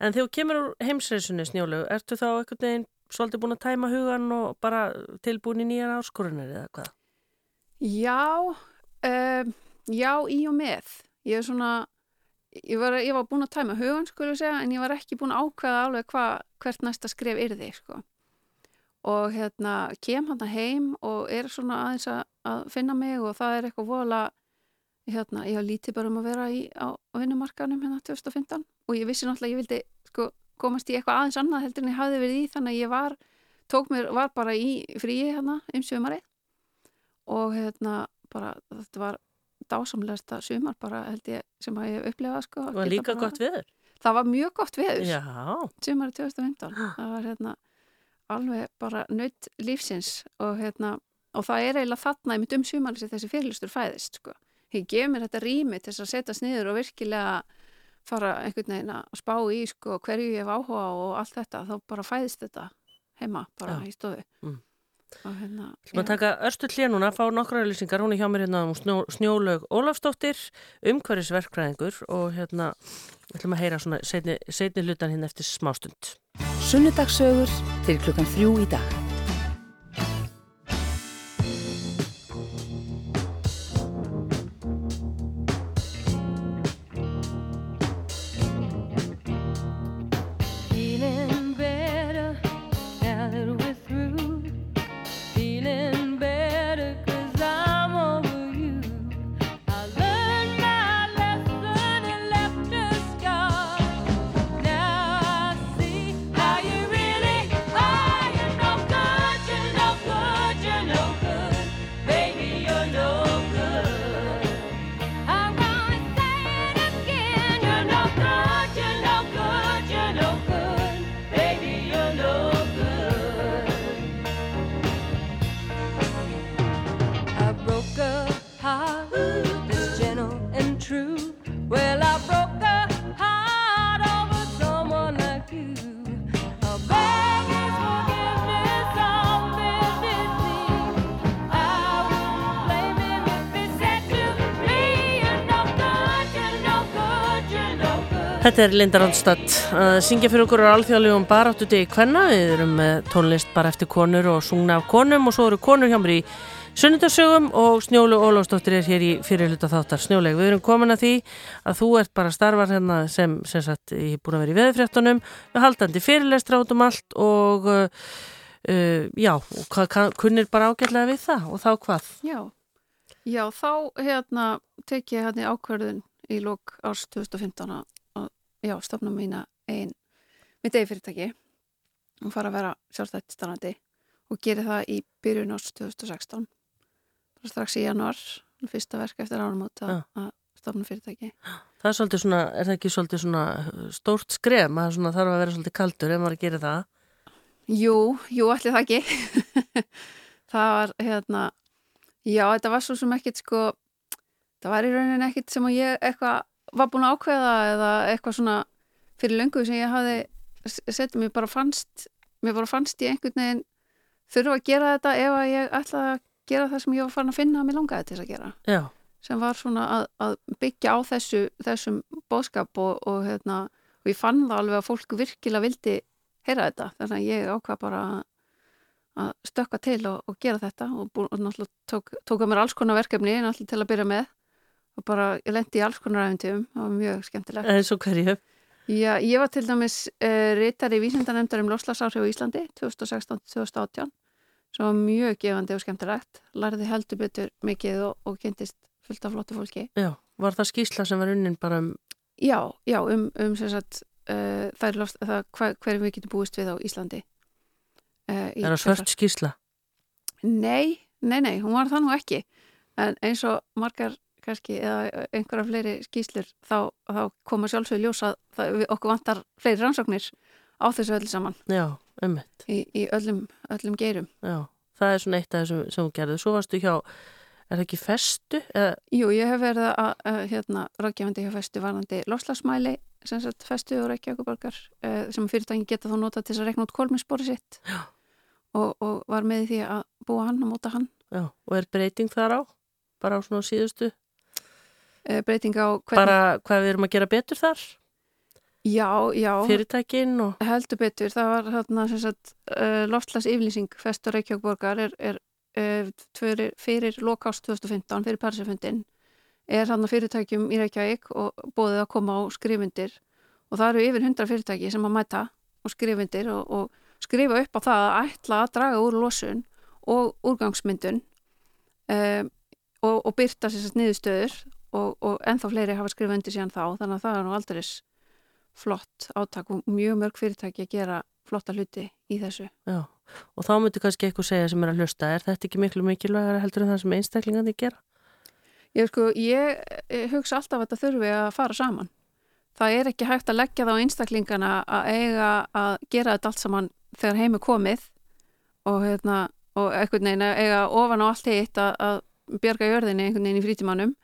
En þegar þú kemur úr heimsreisunni snjólu, ertu þá einhvern veginn svolítið búin að tæma hugan og bara tilbúin í nýjar áskorunar eða hvað? Já, um, já, í og með. Ég er svona, ég var, ég var búin að tæma hugan, skulle ég segja, en ég var ekki búin að ákveða alveg hva, hvert næsta skref yrði, sko. Og hérna, kem hann heim og er svona aðeins að, að finna mig og það er eitthvað vola, hérna, ég har lítið bara um að vera í, á, vinnumarkanum hérna 2015 og ég vissi náttúrulega að ég vildi, sko, komast í eitthvað aðeins annað heldur en ég hafði verið í, þannig að ég var, tók mér, var bara í fríi hérna um sömarið og hérna bara þetta var dásamlegasta sumar bara held ég sem að ég hef upplefað sko. Það var líka bara- gott viður. það var mjög gott veður Já, sumari 2015 það var hérna alveg bara nöytt lífsins og hérna og það er eiginlega þarna einmitt um sumari sem þessi fyrirlustur fæðist sko. ég gef mér þetta rými til þess að setjast niður og virkilega fara einhvern veginn að spá í sko, hverju ég hef áhuga og allt þetta þá bara fæðist þetta heima bara Já. í stofu Mm. Og hérna Við maður taka örstu hlið núna, fá nokkra lýsingar, hún er hjá mér hérna um snjó, Snjólaug Ólafsdóttir, umhverfisverkfræðingur og hérna, við ætlum að heyra svona setni, setni hlutan hérna eftir smástund. Sunnudagssögur fyrir klukkan þrjú í dag. Þetta er Linda Ronstadt að syngja fyrir okkur á alþjóðlegum baráttu degi kvenna. Við erum með tónlist bara eftir konur og sungna af konum og svo eru konur hjá mér í sunnundarsögum og Snjólu Ólafsdóttir er hér í fyrirluta þáttar. Snjóleg, við erum komin að því að þú ert bara starfar hérna sem, sem sagt, ég er búin að vera í veðurfréttunum, við haldandi fyrirlestra át um allt og uh, uh, já, kunnir bara ágætlega við það og þá hvað? Já, já þá hérna tek ég hérna ákverðun í lók árs 2015 að, að já, stofna mína einn mitt eigi fyrirtæki og fara að vera sjálfstætt starfandi og geri það í byrjun árs 2016 bara strax í januar fyrsta verk eftir ánumót að, Já. að stofna fyrirtæki Það er svolítið svona, er það ekki svolítið svona uh, stórt skref, maður svona þarf að vera svolítið kaldur ef maður gerir það? Jú, jú, allir það ekki. það var, hérna, já, þetta var svo sem ekkit, sko, það var í rauninni ekkit sem að ég eitthvað var búin að ákveða eða eitthvað svona fyrir löngu sem ég hafði sett, mér bara fannst, mér bara fannst ég einhvern veginn þurfa að gera þetta ef að ég ætlaði að gera það sem ég var farin að finna að mér langaði til að gera. Já, sem var svona að, að byggja á þessu, þessum bóðskap og, og, hérna, og ég fann það alveg að fólk virkilega vildi heyra þetta. Þannig að ég ákvað bara að, að stökka til og, og gera þetta og, bú, og náttúrulega tók, tók að mér alls konar verkefni náttúrulega til að byrja með og bara ég lendi í alls konar æfintum það var mjög skemmtilegt. eins og hverju? Já, ég var til dæmis uh, ritari vísindanemndar um loslasáhrif á Íslandi 2016-2018 sem var mjög gefandi og skemmtilegt lærði heldur betur mikið og, og kynntist fullt af flottu fólki Já, var það skýsla sem var unnin bara um, Já, já, um, um sem sagt uh, loft, það, hver, hverjum við getum búist við á Íslandi uh, í er það svört skýsla? Nei, nei, nei, hún var það nú ekki en eins og margar kannski eða einhverja fleiri skýslur þá, þá koma sjálfsögur ljósa það, okkur vantar fleiri rannsóknir á þessu öll saman Já, ummitt, í, í öllum, öllum geirum já. Það er svona eitt af þessum sem hún gerði. Svo varstu hjá, er það ekki festu? Eða, Jú, ég hef verið að, hérna, ráðgefandi hjá festu varandi loslagsmæli sem sagt festu og Reykjavíkuborgar uh, sem fyrirtækin geta þá nota til þess að rekna út kolminspori sitt og, og var með því að búa hann og móta hann já, og er breyting þar á? Bara á svona síðustu? Uh, breyting á hvernig Bara hvað við erum að gera betur þar? Já, já, Fyrirtækin og... heldur betur. Það var þarna sem sagt uh, loftslags yflýsing festu Reykjavíkuborgar er, er uh, fyrir, fyrir lokást 2015 fyrir Parísafundin er hann fyrirtækjum í Reykjavík og bóðið að koma á skrifundir. Og það eru yfir 100 fyrirtæki sem að mæta og skrifundir og, og skrifa upp á það að ætla að draga úr losun og úrgangsmyndun um, og, og byrta sér sett niðurstöður og, og ennþá fleiri hafa skrifað undir síðan þá þannig að það er nú aldrei flott átak og mjög mörg fyrirtæki að gera flotta hluti í þessu. Já, og þá myndi kannski eitthvað segja sem er að hlusta, er þetta ekki miklu mikilvægara heldur en það sem einstaklingandi gera? Ég, sko, ég, ég hugsa alltaf að þetta þurfi að fara saman. það er ekki hægt að leggja það á einstaklingana að eiga að gera þetta allt saman þegar heim er komið og, hérna, og einhvern veginn að eiga ofan á allt hitt að, að bjarga jörðinni einhvern veginn í frítímanum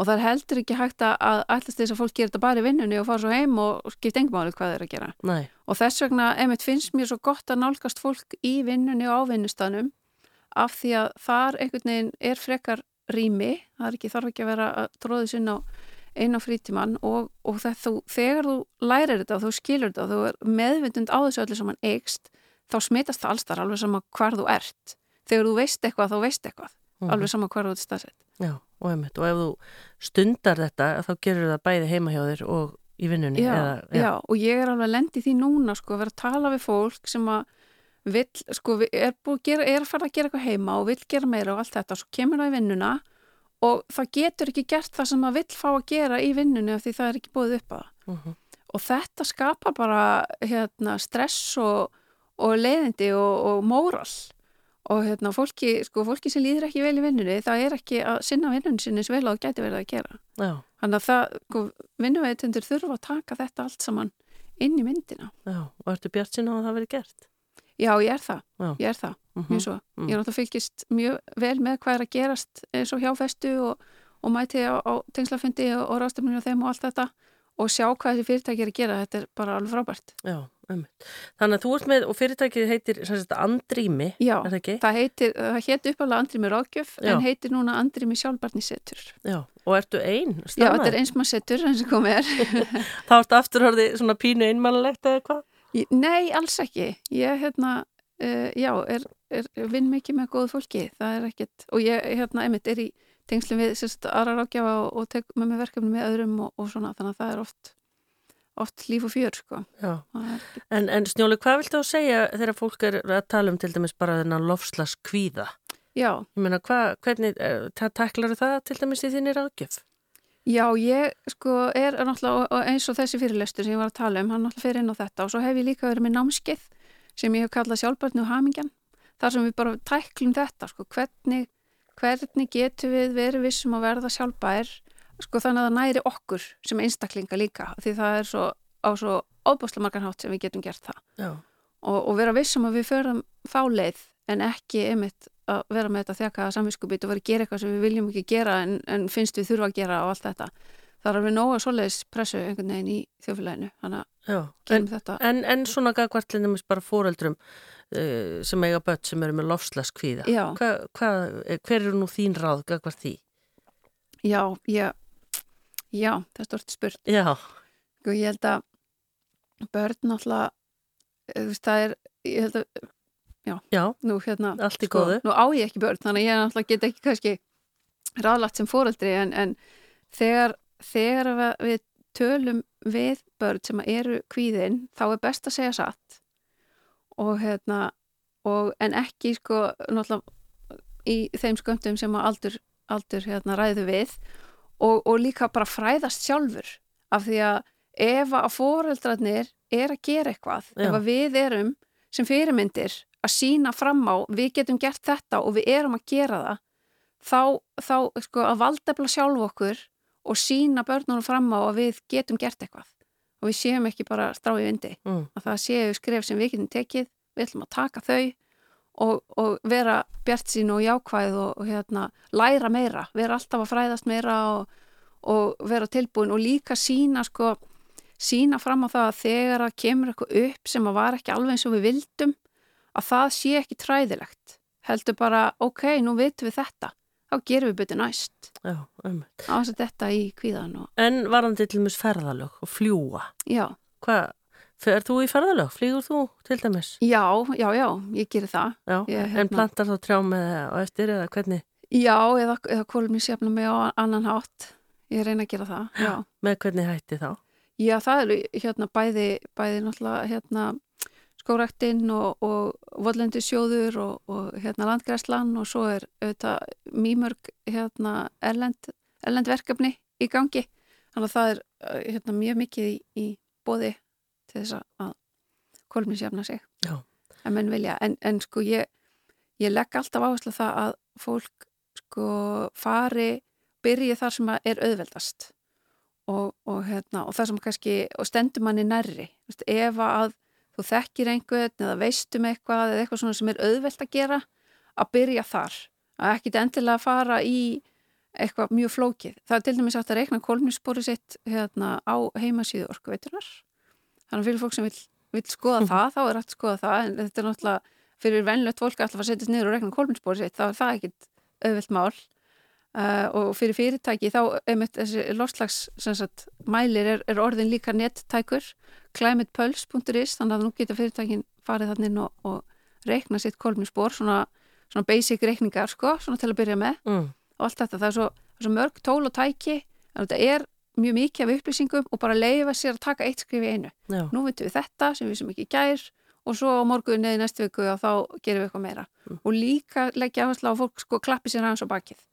og það er heldur ekki hægt að, ætlast þess að fólk gera þetta bara í vinnunni og fara svo heim og skipt engmáli hvað þeir að gera. Nei, Og þess vegna, einmitt, finnst mér svo gott að nálgast fólk í vinnunni og á vinnustanum af því að þar einhvern veginn er frekar rými, það er ekki, þarf ekki að vera að tróði sinna á einu á frítíman og, og þú, þegar þú lærir þetta og þú skilur þetta og þú er meðvindund á þessu öllu sem hann eikst, þá smitast það allstar alveg sama hvar þú ert. Þegar þú veist eitthvað, þá veist eitthvað, Mhm. alveg sama hvar þú ert staðsett. já, og einmitt. Og ef þú stundar þetta, þá gerur það bæði heima hjá þér og í vinnunni. já, eða, já, og ég er alveg að lendi því núna sko, að vera að tala við fólk sem að vill, sko, er, að gera, er að fara að gera eitthvað heima og vill gera meira og allt þetta, svo kemur það í vinnuna og það getur ekki gert það sem það vill fá að gera í vinnunni af því það er ekki búið upp að það Mhm. og þetta skapar bara hérna, stress og, og leiðindi og, og móral og hérna, fólki, sko, fólki sem líður ekki vel í vinnunni, það er ekki að sinna vinnunni sinni eins vel og gæti verið að gera Já, Þannig að það, sko, vinnuveitundur þurfa að taka þetta allt saman inn í myndina. já. Og ertu bjart sinna að það verið gert? Já, ég er það, Já. ég er það, Mhm. mjög svo. Mm. Ég er náttúrulega fylgist mjög vel með hvað er að gerast eins og hjáfestu og, og mæti á, á tengslafundi og, og rástefninu og þeim og allt þetta og sjá hvað þessi fyrirtæki er að gera, þetta er bara alveg frábært. Já. Þannig að þú ert með, og fyrirtækið heitir sagt, Andrými, Já, er það ekki? það heitir, það heitir uppalega Andrými Ráðgjöf Já. en heitir núna Andrými Sjálfbarnisetur. Já, og ertu ein? Já, þetta er einsmannssetur eins og komið er. Þá ertu aftur orðið svona pínu einmannlegt eða hvað? Nei, alls ekki. Ég, hérna, uh, já, er, er, vinn mikið með góðu fólki. Það er ekkert, og ég, hérna, einmitt, er í tengslum við sérst, aðra rákjafa og, og tek með mig verkefni með öðrum og, og svona, þannig að það er oft, oft líf og fjör, sko. En, en Snjóli, hvað viltu að segja þegar fólk er að tala um til dæmis bara þennan lofslags kvíða? Já, Ég meina, hvað, hvernig, tæklar það til dæmis í þinni ráðgjöf? já, ég, sko, er náttúrulega, eins og þessi fyrirlestur sem ég var að tala um, hann náttúrulega fer inn á þetta og svo hef ég líka verið með námskeið sem ég hef kallað sjálfbarni og hamingjan, þar sem við bara tæklum þetta, sko, hvernig hvernig getum við verið vissum að verða sjálfbær sko þannig að það næri okkur sem einstaklinga líka því það er svo á svo óbúslega margar hátt sem við getum gert það og, og vera vissum að við förum fáleið en ekki einmitt að vera með þetta þjakaða samvinskupið og vera að gera eitthvað sem við viljum ekki gera en, en finnst við þurfa að gera og allt þetta það er alveg nóga svoleiðis pressu einhvern veginn í þjófélaginu þannig að gerum þetta en, en svona gagvart til dæmis bara fóreldrum uh, sem eiga börn sem eru með lofslags kvíða. Já. Hva, hva, hver eru nú þín ráð gagvart því? já, já, já, það er stort spurt. Já, Sko, ég held að börn náttúrulega eh, þú veist, það er, ég held að já, nú hérna Allt í góðu. nú á ég ekki börn, þannig að ég náttúrulega get ekki kannski ráðlagt sem fóreldri en, en þegar, þegar við, tölum við börn sem eru kvíðin þá er best að segja satt. Og hérna og, en ekki sko náttúrulega í þeim sköndum sem að aldur, aldur hérna ræðu við og, og líka bara fræðast sjálfur af því að ef að fóreldrarnir er að gera eitthvað Já. ef að við erum sem fyrirmyndir að sína fram á við getum gert þetta og við erum að gera það þá, þá sko, að valdefla sjálf okkur og sína börnunum fram á að við getum gert eitthvað. Og við séum ekki bara strá í vindi. Mm, að það séu skref sem við getum tekið við ætlum að taka þau og, og vera bjart sín og jákvæð og, og hérna, læra meira vera alltaf að fræðast meira og, og vera tilbúin og líka sína sko, sína fram á það að þegar að kemur eitthvað upp sem að var ekki alveg eins og við vildum að það sé ekki træðilegt. Heldur bara, ok, nú vitum við þetta. Þá gerum við betur næst. Já, um. á þess að þetta í kvíðan og En varandi til dæmis ferðalög og fljúa, já, hvað, fer þú í ferðalög? Flýgur þú til dæmis? já, já, já, ég gerir það Já, Ég, en hérna- plantar þá trjám eða á eftir eða hvernig, Já, eða, eða kólum ég sefna mig á annan hátt. Ég reyna að gera það, já. með hvernig hætti þá? Já, það er hérna bæði, bæði náttúrulega hérna skóraktinn og, og vollendisjóður og, og hérna landgræslan og svo er auðvitað mýmörg hérna erlend, erlend verkefni í gangi. Þannig að það er eh, hérna mjög mikið í, í bóði til þess að kólumnisjafna sig. En en, en sko ég, ég legg alltaf áherslu það að fólk sko fari, byrji þar sem er auðveldast. Og, og, hérna, og það sem kannski og stendur manni nærri. Þú veist, ef að þú þekkir einhvern eða veistum eitthvað eða eitthvað svona sem er auðvelt að gera að byrja þar. Að ekkit endilega fara í eitthvað mjög flókið. Það er til dæmis átt að reikna kolmispori sitt hérna, á heimasíðu orkuveitunar þannig að fyrir fólk sem vil, vil skoða það þá er rætt að skoða það. En þetta er náttúrulega fyrir venlött fólk alltaf að setjast niður og reikna kolmispori sitt þá er það ekkit auðvelt mál. Uh, og fyrir fyrirtæki þá einmitt þessi lofslags sem sagt, mælir er, er orðin líka nettækur. Climatepulse.is þannig að nú geta fyrirtækin farið þannig og, og reikna sitt kolmispor svona, svona basic reikningar sko, svona til að byrja með. Mm. og allt þetta, það er svo, svo mörg tól og tæki en þetta er mjög mikið af upplýsingum og bara leifa sér að taka eitt skrif í einu. Já, nú veitum við þetta sem við sem ekki gær og svo á morgun eða næstu viku og þá gerum við eitthvað meira. Og líka leggja áherslu á fólk sko klappi sér aðeins á bakið.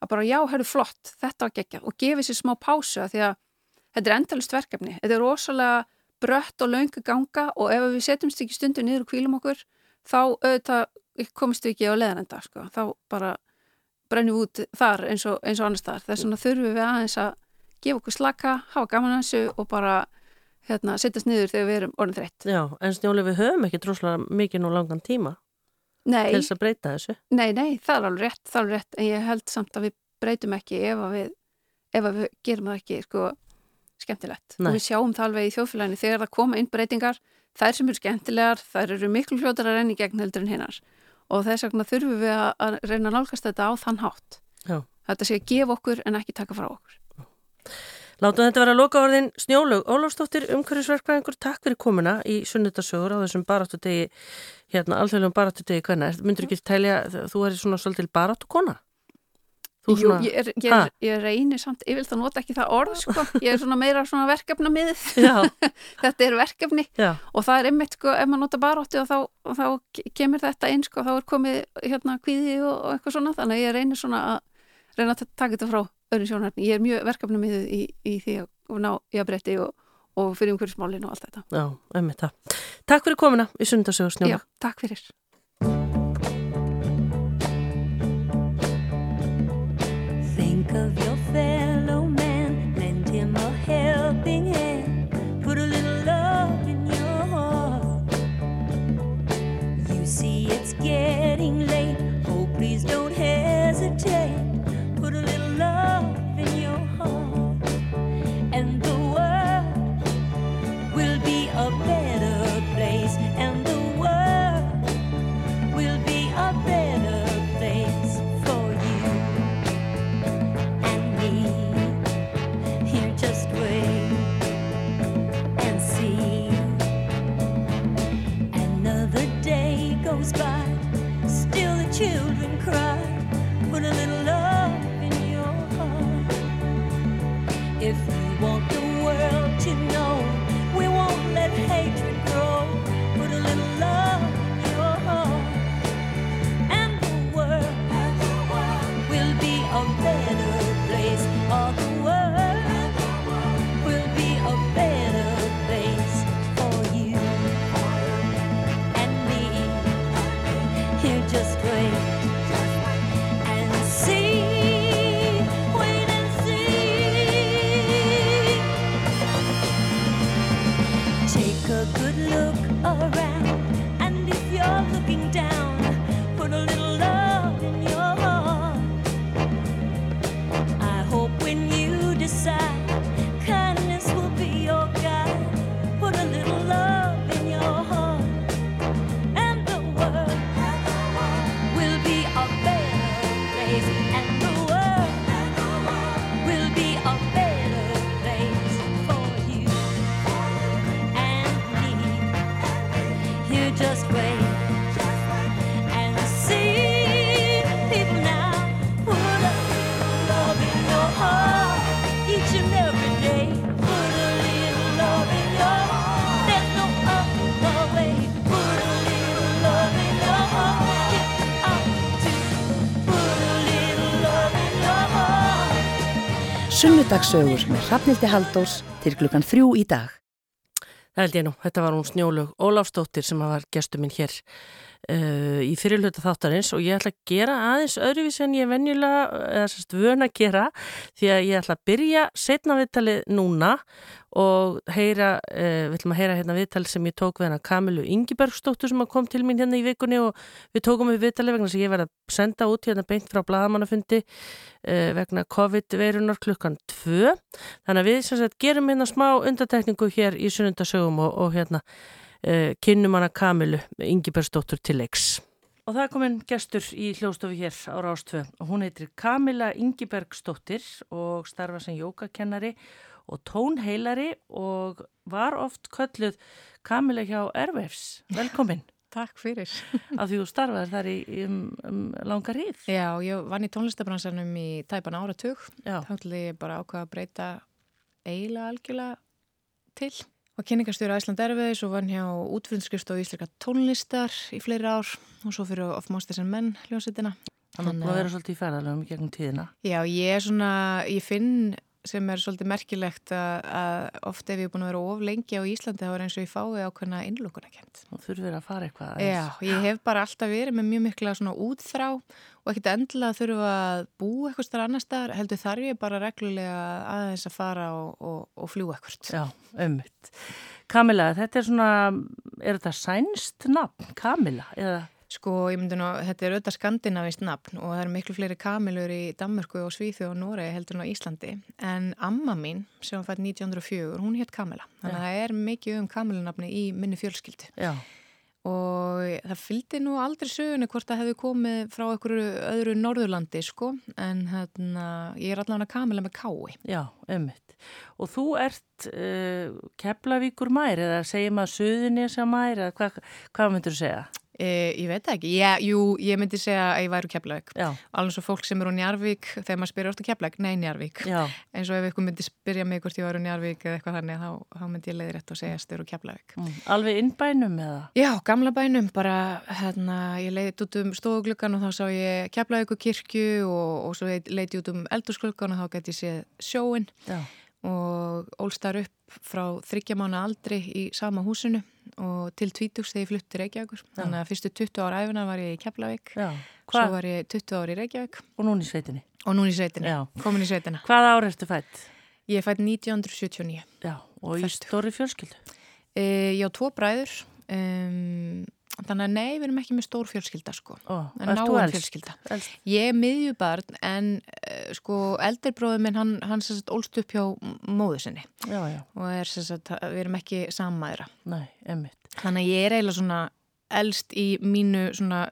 Að bara já, herru flott, þetta var geggjað. Og gefi sér smá pásu því að þetta er endalist verkefni, þetta er rosalega brött og löngu ganga og ef við setjumst ekki stundu niður og kvílum okkur þá auðvitað komist við ekki á leðanenda sko. þá bara brennum við út þar eins og, eins og annars þar þess vegna þurfum við aðeins að gefa okkur slaka, hafa gaman þessu og bara hérna, setjast niður þegar við erum orðin þreytt. já, en snjóli við höfum ekki droslega mikið nú langan tíma Nei, til þess að breyta þessu. nei, nei, það er alveg rétt, það er alveg rétt en ég held samt að við breytum ekki ef að við, ef að við gerum það ekki sko, skemmtilegt. Nei. Og við sjáum það alveg í þjóðfélaginu þegar það koma inn breytingar þær sem eru skemmtilegar, þær eru miklu fljótar að renni gegn heldur en hinnar og þess vegna þurfum við að, að reyna að nálgast þetta á þann hátt. Já. Þetta sé að gefa okkur en ekki taka frá okkur. Látum þetta vera að loka orðin Snjólaug Ólafsdóttir, umhverfisverkvæðingur, takk fyrir komuna í sunnudasögur á þessum baráttu degi, hérna alþjóðlegum baráttu degi hvenna. Myndur ekki telja, þú er svona svolítil baráttu kona? Þú Jú, ég, er, ég, er, ég reynir samt, ég vil það nota ekki það orð sko, ég er svona meira svona verkefna Já, þetta er verkefni. Já, og það er einmitt sko, ef maður nota barótti og þá, og þá kemur þetta inn sko, þá er komið hérna kvíði og, og eitthvað svona. Þannig ég reynir svona að reyna að taka þetta frá öðrum sjónarni, ég er mjög verkefna miðið í, í því að ná í að breytti og, og fyrir umhverfismálinu og allt þetta já, einmitt það. Takk fyrir komuna í sunnudasögur Snjólaug. Já, takk fyrir Think of your If you want heart. Sunnudagssögur með Hrafnildi Haldós til klukkan þrjú í dag. Það held ég nú, þetta var hún Snjólaug Ólafsdóttir sem var gestur minn hér uh, í fyrirluta þáttarins og ég ætla að gera aðeins öðruvísi en ég venjulega, eða sérst vön að gera því að ég ætla að byrja setna viðtalið núna og heyra, uh, við ætlum að heyra hérna viðtalið sem ég tók við hana Kamilu Ingibergsdóttur sem kom til mín hérna í vikunni og við tókum við viðtalið vegna sem ég verði að senda út hérna beint frá bladamannafundi vegna COVID-veirunar klukkan 2 þannig að við sagt gerum hérna smá undatekningu hér í sunnundasögum og, og hérna uh, kynnum hana Kamilu Ingibergsdóttur til leiks. Og það er komin gestur í hljóstofu hér á Rástvö hún heitir Kamila Ingibergsdóttir og starfa sem jókakennari og tónheilari og var oft kölluð Kamila hjá Ervefs. Velkomin. Takk fyrir. Af því þú starfaði þar í um, um langa ríð. Já, ég vann í tónlistabransanum í tæpan áratug. Þá ætlaði ég bara ákvaða að breyta eiginlega algjörlega til. Og kynningarstjóri Æsland Erfiðis og vann hjá útfyrinskrift og íslika tónlistar í fleiri ár og svo fyrir Of Monsters and Men hljómsveitina. Þannig að það vera svolítið í ferðalöfum í gegnum tíðina. Já, ég er svona, ég finn sem er svolítið merkilegt að, að oft ef ég er búin að vera of lengi á Íslandi þá er eins og ég fái ákveðna innlókunarkent. Og þurfir að fara eitthvað Já, ég hef bara alltaf verið með mjög mikla svona útþrá og ekkert endilega þurfa að búa eitthvað starf annar staðar, heldur þarf ég bara reglulega aðeins að fara og, og, og fljú ekkert. Já, ömmit. Kamila, þetta er svona, er þetta sænst nafn, Kamila, eða? Sko, ég myndi nú, þetta er auðvitað skandinavist nafn og það eru miklu fleiri kamilur í Danmörku og Svíþjóð og Noregi heldur en á Íslandi. En amma mín, sem fætt 1904, hún hétt Kamila. Þannig að það er mikið um kamilunafni í minni fjölskyldu. Já. Og það fylgdi nú aldrei sögunu hvort það hefði komið frá einhverju öðru Norðurlandi, sko. En hérna, ég er allavega Kamila með kái. Já, ömmit. Og þú ert uh, Keflavíkur mær eða segir maður Suðunísa mær eða hvað, hvað myndur þú segja? E, ég veit ekki, ég, jú, ég myndi segja að ég væri úr Keflavík. Alveg svo fólk sem eru úr Njarvík, þegar maður spyrir orðið Keflavík, nei Njarvík. En svo ef ykkur myndi spyrja mig hvort ég var úr Njarvík eða eitthvað þannig, þá, þá myndi ég leiði rétt að segja styrir úr Keflavík. Mm. Alveg innbænum eða? Já, gamla bænum, bara hérna, ég leiði út um stofugluggan og þá sá ég Keflavíku kirkju og, og svo leiði út um eldursklugan og þá gæti ég séð sjóin Já. Og ólstar upp frá þryggjamána aldri í sama húsinu og til tvítugs þegar ég flutti Reykjavíkur. Þannig að fyrstu 20 ára æfina var ég í Keflavík, svo var ég 20 ára í Reykjavík Og núna í sveitinni? og núna í sveitina, Já. komin í sveitina. Hvað ára ertu fætt? Ég er fætt 1979. Já. Og í stóri fjölskyldu? E, ég á tvo bræður, um, þannig að nei, við erum ekki með stór fjölskylda sko. Ó, En elst? fjölskylda. Elst? Ég er miðjubarn en uh, sko eldirbróður minn hann, hann sagt ólst upp hjá móðu sinni Já, já. og er sagt, við erum ekki sammæðra. Nei, ömmit. Þannig að ég er eiginlega svona elst í mínu svona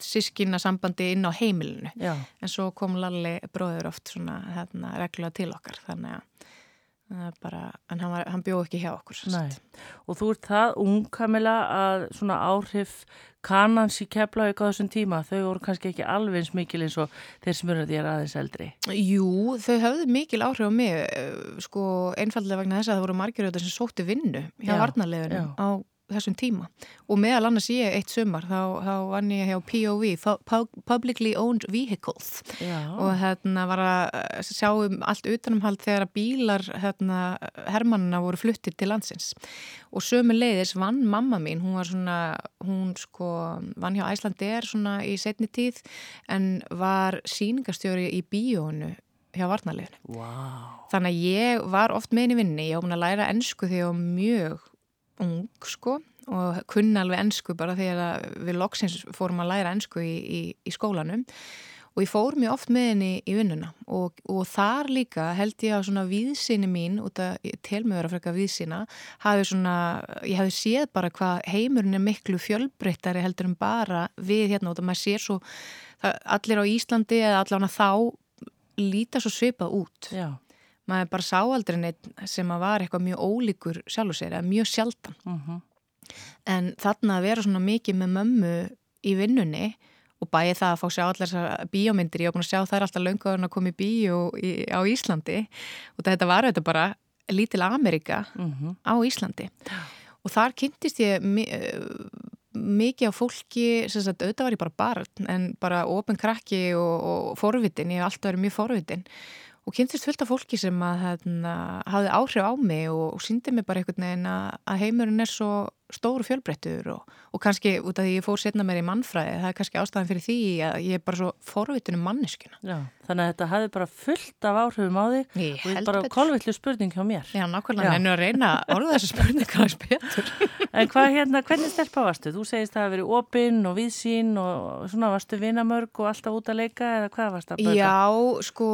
sískina sambandi inn á heimilinu. Já. En svo kom Lalli bróður oft svona hérna reglulega til okkar þannig að bara, en hann, hann bjó ekki hjá okkur. Og þú ert það ung, Kamila, að svona áhrif kanans í Keflavík á þessum tíma, þau voru kannski ekki alveg eins mikil eins og þeir sem eru þér aðeins eldri. Jú, þau höfðu mikil áhrif á mig eh, sko einfallega vegna þess að það voru margir auðvitað sem sóttu vinnu hjá Já, varnarlegunum á þessum tíma og meðal annars ég eitt sumar þá, þá vann ég hjá POV Pu- Publicly Owned Vehicles Já. og hérna var að eh, sjá um allt utanumhald þegar að bílar hérna, hermannina voru fluttir til landsins og sömu leiðis vann mamma mín, hún var svona hún sko vann hjá Æslandi svona í setni tíð en var sýningarstjóri í bíónu hjá varnarleginu. Vá. Þannig að ég var oft með henni í vinni, ég búin að læra ennsku þegar mjög ung sko og kunna alveg ennsku bara þegar að við loksins fórum að læra ennsku í, í, í skólanum. Og ég fór mjög oft með henni í vinnuna og, og þar líka held ég að svona víðsýni mín, út að ég tel mig vera frekar víðsýna, hafi svona ég hafi séð bara hvað heimurinn er miklu fjölbreyttari heldur en bara við hérna út að maður sér svo það, allir á Íslandi eða allavega þá líta svo svipað út. Já. Maður bara sá aldrei neitt sem að var eitthvað mjög ólíkur sjálfur sér eða mjög sjaldan. Mm en þarna að vera svona mikið með mömmu í vinnunni og bæði það að fá sjá allar þessar bíómyndir ég var búin að sjá þær alltaf löngu að koma í bíó í, á Íslandi og þetta var þetta bara lítil Amerika -hmm. á Íslandi. Og þar kynntist ég eh, mikið á fólki sem sagt, auðvitað var ég bara barn en bara ofin krakki og, og forvitin, ég hef alltaf verið mjög forvitin og kynntist fullt af fólki sem að hérna, hafði áhrif á mig og, og síndi mig bara einhvern veginn að, heimurinn er svo stóru fjölbreyttur og, og kannski út af því ég fór setna mér í mannfræði, það er kannski ástæðan fyrir því að ég er bara svo forvitun um manneskuna. Já, þannig að þetta hafði bara fullt af áhrifum á þig Ég og þetta er bara kolvillu spurning hjá mér. Já, nákvæmlega, Já. hennu að reyna að orða þessu spurningar aðeins betur. En hvað hérna, hvernig stelpa varstu? Þú segist það að verið opinn og viðsýn og svona varstu vinamörg og alltaf út að leika eða hvað varstu að bauta? Já, sko,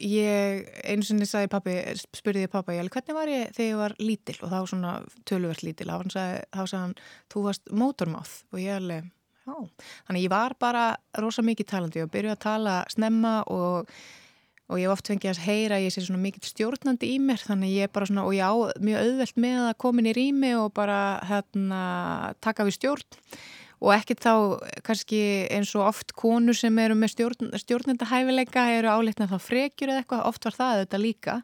ég, einu sinni sagði pappi, spurði ég pappa, ég alveg, hvernig var ég þegar ég var lítil og þá svona töluvert lítil, þá sagði, þá sagði hann, þú varst mótormáð og ég alveg, já, þannig ég var bara rosa mikið talandi og byrjuði að tala snemma og og ég hef oft fengið að heyra að ég sé svona mikill stjórnandi í mér. Þannig ég er bara svona og ég á mjög auðvelt með að koma inn í rými og bara hérna taka við stjórn. Og ekkert þá kannski eins og oft konur sem eru með stjórn, stjórnendahæfileika eru áleitna þá frekjur eða eitthvað, oft var það þetta líka.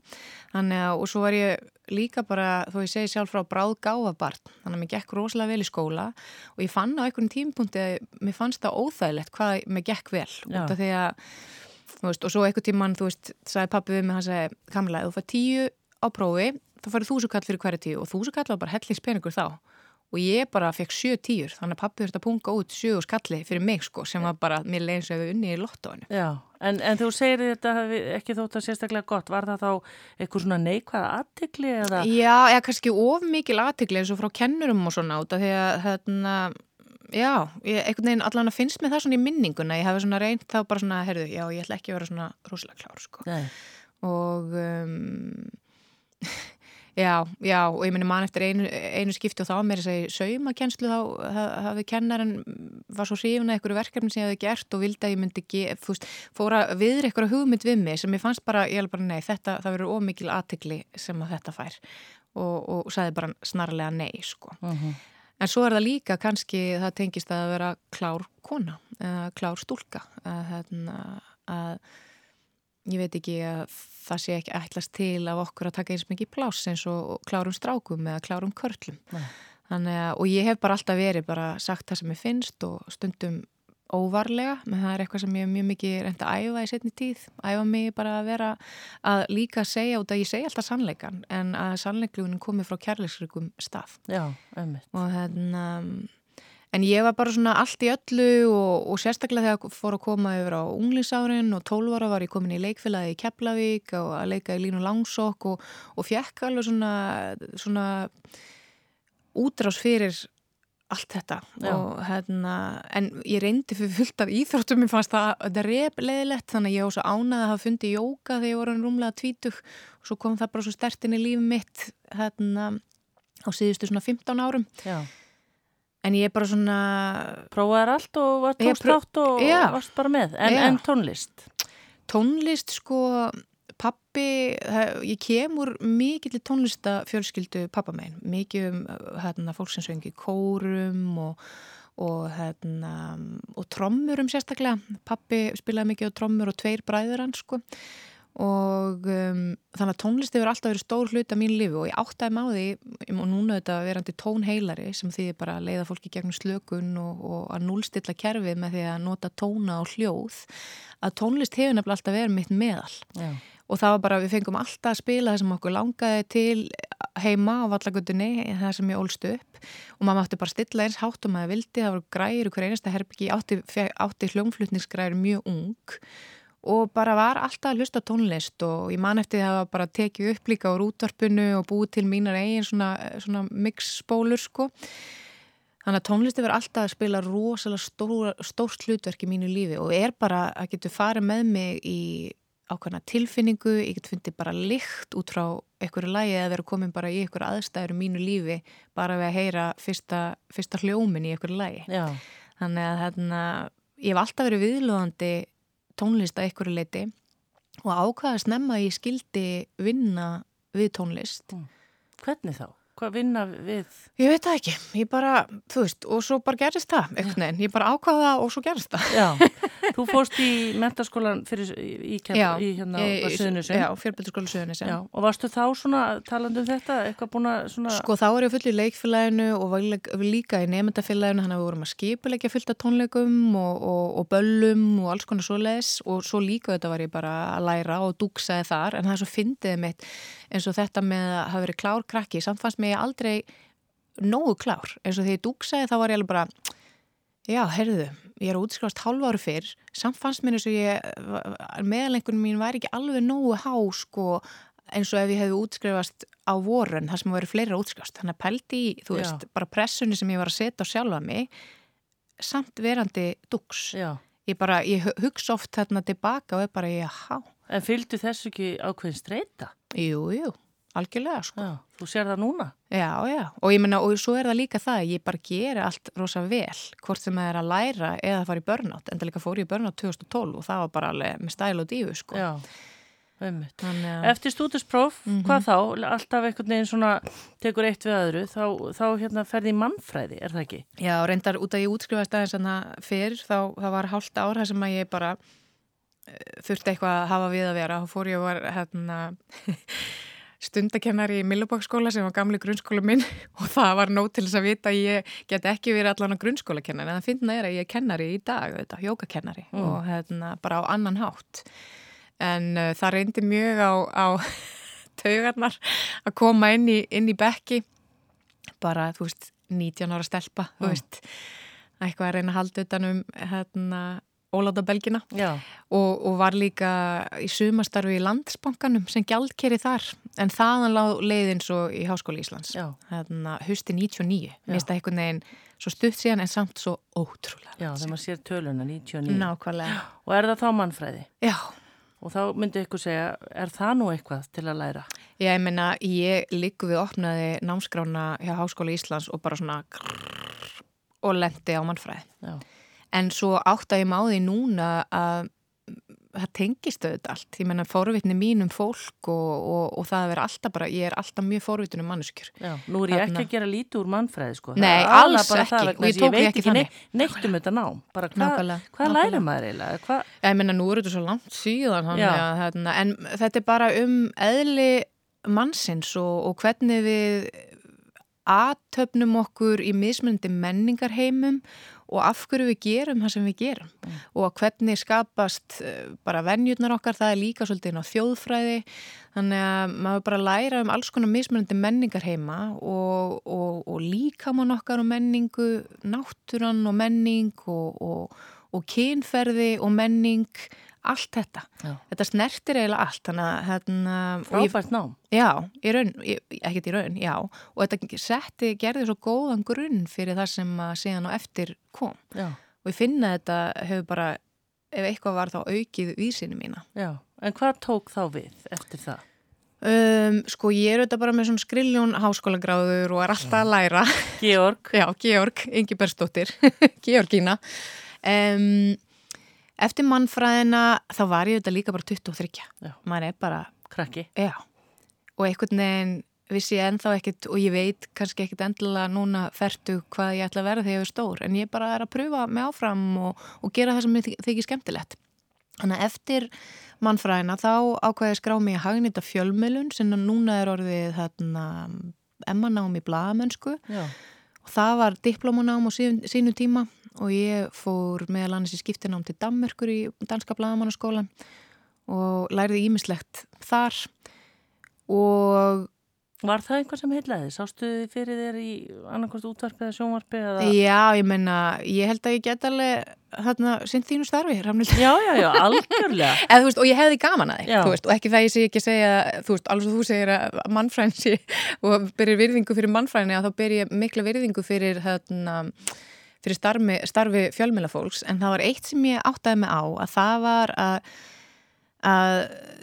Þannig að og svo var ég líka bara, þó ég segi sjálf frá bráð gáfabarn, þannig að mér gekk rosalega vel í skóla og ég fann á einhvern tímpunkti að mér fannst það óþægilegt hvað mér gekk vel Já. út af því að veist, og svo einhvern tímann, þú veist, sagði pappi við mig, hann sagði, Kamila, þú fær tíu á prófi, þá farið þúsu kall fyrir hverju tíu og þúsu kall var bara hellingspeningur þá og ég bara fekk sjö tíur, þannig að pappi þurfti að punga út sjö skalli fyrir mig, sko, sem var bara mér leiðins að við unni í lottóinu. Já, en, en þú segir þetta ekki þótt að sérstaklega gott, var það þá eitthvað svona neikvæða aðtikli eða? Já, eða kannski of mikil aðtikli eins og frá kennurum og svona út af því að hérna, já, ég, einhvern veginn allan að finnst mér það svona í minninguna, ég hafi svona reynt þá bara svona, heyrðu, já, ég ætla ekki að vera svona rosalega klár, sko. Nei, og um, já, já, og ég meni mann eftir einu, einu skipti og þá mér þess að saumakenslu þá ha- hafði kennarinn var svo hrifin að einhverju verkefni sem ég hafði gert og vildi að ég myndi ge, fúst, fóra viður einhverju hugmynd við mig sem ég fannst bara, ég held bara nei, þetta, það verður ómikil aðtikli sem að þetta fær og, og sagði bara snarlega nei, sko. mhm. En svo er það líka kannski, það tengist að vera klár kona, klár stúlka, að, hérna, að ég veit ekki að það sé ekki ætlast til af okkur að taka eins mikið pláss eins og klárum strákum eða klárum körlum. Þannig að, og ég hef bara alltaf verið bara sagt það sem ég finnst og stundum óvarlega, menn það er eitthvað sem ég hef mjög mikið reynd að æfa í setni tíð, æfa mig bara að vera að líka segja út að ég segja alltaf sannleikan en að sannleiklunin komi frá kærleiksrikum stað. Já, og hérna en ég var bara svona allt í öllu og, og sérstaklega þegar fór að koma yfir á unglingsárin og 12 ára var ég komin í leikfélagi í Keflavík og að leika í Línu Langsokk og, og fjekk alveg svona, svona útrás fyrir allt þetta. Og hérna en ég reyndi fyrir fullt af íþróttum mér fannst það, þetta er repleðilegt þannig að ég var svo ánað að hafa fundið jóka þegar ég voru rúmlega tvítug og svo kom það bara svo stertinn í líf mitt hérna á síðustu svona 15 árum. Já. En ég er bara svona Prófaðar allt og var Ég tókst pró- átt og Já. varst bara með, en, en tónlist? tónlist sko pappi, ég kem úr mikill tónlistafjölskyldu pappa megin, mikið um hérna, fólk sem söngi kórum og, og, hérna, og trommurum sérstaklega. Pappi spilaði mikið á trommur og tveir bræður hans sko og um, þannig að tónlist hefur alltaf verið stór hlut af mínu lífi og ég áttaði má því og núna þetta verandi tónheilari sem þýðir bara leiða fólki gegnum slökun og, og að núlstilla kerfið með því að nota tóna og hljóð. Að tónlist hefur nefnilega alltaf verið mitt meðal. Já. og það var bara, við fengum alltaf að spila það sem okkur langaði til heima á vallagutunni, það sem ég ólst upp. Og maður mátti bara stilla eins hátt og maður vildi, það voru græður hver einasta herbyggi, átti, átti hljómflutningsgræður mjög ung og bara var alltaf að hlusta á tónlist og ég man eftir að það var bara tekið upp líka úr útvarpinu og búið til mínar eigin svona, svona mixspólur sko Þannig að tónlisti verður alltaf að spila rosalega stór, stórt hlutverk í mínu lífi og er bara að getur farið með mig í ákvæmna tilfinningu, ég get fundið bara lykt út frá einhverju lægi eða verið komin bara í einhverju aðstæður í mínu lífi bara við að heyra fyrsta, fyrsta hljómin í einhverju lægi. Já. Þannig að hérna, ég hef alltaf verið viðlóðandi tónlist að einhverju leiti og ákvaða snemma ég skildi vinna við tónlist. Hvernig þá? Hvað vinna við? Ég veit það ekki, ég bara, þú veist, og svo bara gerist það, einhvern veginn, ég bara ákvaða og svo gerist það. Já, þú fórst í mentaskólan fyrir, í, kemp, í hérna á Suðunisum. Já, fjörbeldarskóla Suðunisum. Já, og varstu þá svona, talandi um þetta, eitthvað búin að svona... Sko, þá er ég full í leikfélaginu og líka í nefndafélaginu, hann að við vorum að skipulegja fullt af tónleikum og, og, og böllum og alls konar svoleiðis og svo líka þetta var ég bara að læra og dúksaði þar, en það er svo fyndið mitt eins og þetta með að hafa verið klár krakki, samt fannst mér aldrei nógu klár, eins og því ég dúksaði þá var ég alveg bara já, heyrðu, ég er útskrifast hálfa ári fyrr. Samt fannst mér eins og ég meðalengunum mín væri ekki alveg nógu há sko, eins og ef ég hefði útskrifast á vorun, það sem vera fleira útskrifast. Þannig að pældi í, þú veist, já. bara pressunni sem ég var að setja á sjálfa mig samt verandi dúks. Já, ég bara, ég hugsa oft þarna tilbaka og er bara, já, en fylgdu þessu ekki ákveðin streyta? Jú, jú, algjörlega sko. Já, þú sér það núna? Já, já, og ég menna, og svo er það líka það ég bara gera allt rosa vel hvort sem það er að læra eða að fara í börnátt en það líka fór ég í börnátt 2012 og það var bara alveg með stæl og dífu sko. Já, ummitt. Að, Eftir stúdinspróf, Mhm. hvað þá? Alltaf einhvern veginn svona tekur eitt við öðru, þá, þá hérna ferði í mannfræði, er það ekki? já, reyndar út að ég útskrifast aðeins þannig fyrir, þá það var hálft ár þar sem að ég bara þurfti eitthvað að hafa við að vera og fór ég og var hérna stundakennari í Millubókskóla sem var gamli grunnskóla minn og það var nót til þess að vita að ég get ekki verið allan á grunnskólakennari en það finna er að ég er kennari í dag, þetta, jókakennari Mm. og hérna bara á annan hátt en uh, það reyndi mjög á, á taugarnar að koma inn í, inn í bekki bara, þú veist, 19 ára stelpa, þú Mm. veist eitthvað að reyna að halda utan um hérna ólátabelgina Já, og, og var líka í sumastarfi í landsbankanum sem gjaldkeri þar. En þaðan lág leiðin svo í Háskóli Íslands. Hérna, husti 99 mér finnst það einhvern veginn svo stutt síðan en samt svo ótrúlega já, þegar maður sér töluna 99. nákvæmlega. Og er það þá mannfræði? já, Og þá myndi ykkur segja, er það nú eitthvað til að læra? Já, ég meina, ég líku við opnaði námskrána hjá Háskóla Íslands og bara svona og lendi á mannfræði. Já, En svo átta ég má því núna að það tengist auðvitað allt. Ég meina, forvitni mín um fólk og, og, og það að vera alltaf bara, ég er alltaf mjög forvitin um manneskjur. já, nú er ég ekki Þarna. að gera lítið úr mannfræði, sko. Nei, alls ekki. það Og ég þess að tók því veit ekki ekki þannig. neitt, um þetta nám. Bara hvað, Nákvæmlega, hvað nákvæmlega. lærir maður eiginlega? Hvað? Já, ég meina, nú er þetta svo langt síðan, að, hérna, en þetta er bara um eðli mannsins og, og hvernig við aðtöfnum okkur í mismunandi menningarheimum og af hverju við gerum það sem við gerum. Og að hvernig skapast eh, bara venjurnar okkar, það er líka svolítið inn á þjóðfræði, þannig að maður bara læra um alls konar mismunandi menningarheima og, og, og líkamann okkar og menningu, náttúran og menning og, og, og kynferði og menning, allt þetta. Já. Þetta snertir eiginlega allt, þannig að hérna, og Frábært nám. Já, í raun, ekkert í raun, já og þetta setti, gerði svo góðan grunn fyrir það sem síðan á eftir kom Já, og ég finna þetta hefur bara, ef eitthvað var þá aukið vísinu mína. já. En hvað tók þá við eftir það? Um, sko ég er auðvitað bara með svona skriljón háskólagráður og er alltaf að læra Georg? Já, Georg, Ingi Berstóttir Georgína um, Eftir mannfræðina þá var ég auðvitað líka bara 23 Já. maður er bara Krakki? Já, og einhvern veginn vissi ég ennþá ekkert og ég veit kannski ekkert endilega núna fertu hvað ég ætla að vera þegar ég er stór en ég bara er að pröfa mig áfram og, og gera það sem þykir skemmtilegt. Þannig að eftir mannfræðina þá ákvæði ég skrá mig að hagnýta fjölmjölun sem núna er orðið þarna emmanám í blagamönsku Já, og það var diplómanám á sín, sínu tíma og ég fór meðal annars í skiptinám til Danmörkur í danska blagamannaskólan og lærði ímislegt þar. Og Var það einhver sem heilaði? Sástu þið fyrir þér í annarkost útvarpi eða sjónvarpi eða? já, ég meina, ég held að ég get alveg þarna, sinn þínu starfi, Rafnildur. Já, já, já, algjörlega. Þú veist, og ég hefði gaman að Já. þú veist, og ekki það ég sé ekki segja, þú veist, alveg þú segir að mannfræðin sé og byrjir virðingu fyrir mannfræðinni að þá byrjir ég mikla virðingu fyrir, þarna, fyrir starfi, starfi fjölmjölafólks, en það var eitt sem ég áttaði mig á, að það var að, að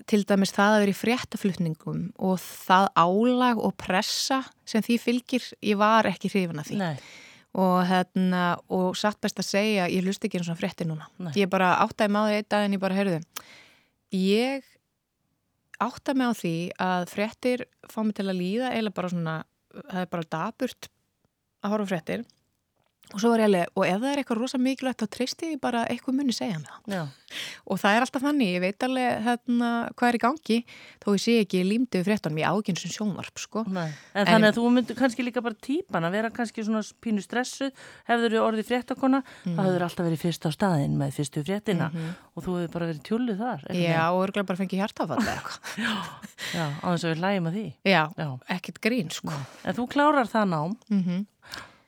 til dæmis það að vera í fréttaflutningum og það álag og pressa sem því fylgir, ég var ekki hrifin að því. Nei, og, hérna, og satt best að segja ég hlust ekki einu svona frétti núna. Nei. ég bara áttaði mig á því einn dag en ég bara heyrðu ég áttaði mig á því að fréttir fá mig til að líða eða bara svona það er bara daburt að horfa fréttir og svo var ég alveg, og ef það er eitthvað rosa mikilvægt þá treysti ég bara eitthvað muni segja mig það. Já, og það er alltaf þannig, ég veit alveg hérna, hvað er í gangi, þó ég sé ekki fréttunum, ég áginn sem sjónvarp sko. nei. En, þannig að þú myndir kannski líka bara típan að vera kannski svona pínu stressuð, hefur þú orðið fréttakona, Mhm. það hefur alltaf verið fyrst á staðinn með fyrstu fréttina og þú hefur bara verið tjúluð þar. Já, og örgulega bara fengið hjartafall Já, á þess að við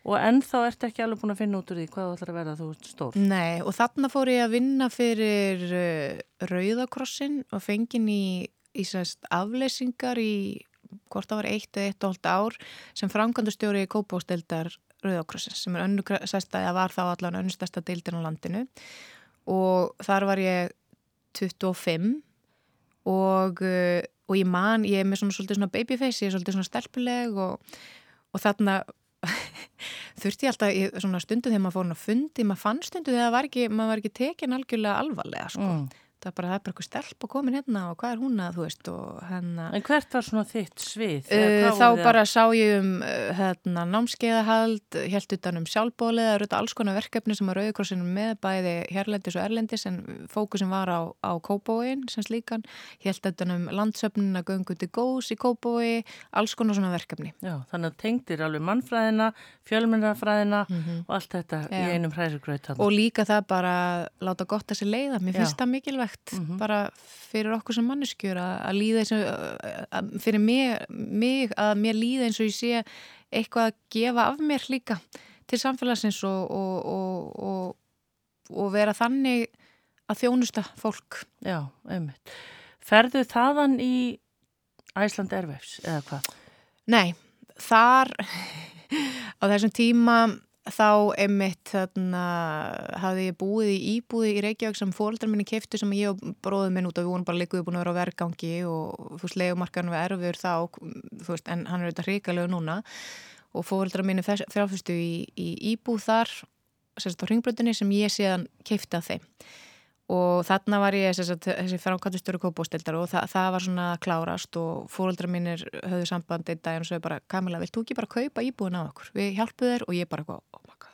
og ennþá ert ekki alveg búin að finna út úr því hvað þú ætlar að verða þú stór. Nei, og þarna fór ég að vinna fyrir uh, Rauðakrossin og fengin í, í sérst, afleysingar í hvort það var eitt eða eitt og hálft ár sem framkvæmdustjóri í Kópásteldar Rauðakrossins sem er önnu sérsta, eða var þá allan önnu stærsta deildin á landinu og þar var ég 25 og, uh, og ég man, ég er með svona, svona babyface, ég er svona stelpuleg og, og þarna þurfti alltaf, ég, svona stundu þegar maður fór hún að fundi, maður fann stundu þegar var ekki, maður var ekki tekin algjörlega alvarlega sko. Mm. Það er bara, það er bara eitthvað stelp að komin hérna og hvað er hún að, þú veist, og hérna En hvert var svona þitt svið? Uh, þá bara sá ég um hérna, námskeiðahald, helt utan um sjálfbólið, það eru þetta alls konar verkefni sem að Rauðikrossinu með bæði hérlendis og erlendis en fókusin var á, á Kópóin sem slíkan, helt utan um landsöfnina göngu til góðs í Kópói, alls konar svona verkefni. Já, þannig að tengdir alveg mannfræðina, fjölmennafræðina og allt þetta í Já. einum hræsugraut. Og líka það bara mikilvægt fyrir okkur sem manneskjur að, líða eins og, að, fyrir mig, mig að mér líða eins og ég sé eitthvað að gefa af mér líka til samfélagsins og, og, og, og, og vera þannig að þjónusta fólk. Já, einmitt. Ferðu þaðan í Æsland Airwaves eða hvað? Nei, þar á þessum tíma þá einmitt þarna hafði ég búið í íbúði í Reykjavík sem fóreldrar minni keftu sem ég og bróðum minn út og við vorum bara líkuði búin að vera á vergangi og þú veist, legumarkaðan var erfur þá veist, en hann er auðvitað hrikalegu núna. Og fóreldrar minni fjárfyrstu í, í íbúð þar sérst á ringbröndinni sem ég séðan kefti að þeim og þarna var ég sérst, þessi framkvæmstöru kópóstildar og það, það var svona klárast og fóreldrar mínir höfðu samband einn dag og svo bara, Kamila, vilt þú ekki bara kaupa íbúin á okkur? Við hjálpuð þér og ég bara, oh my god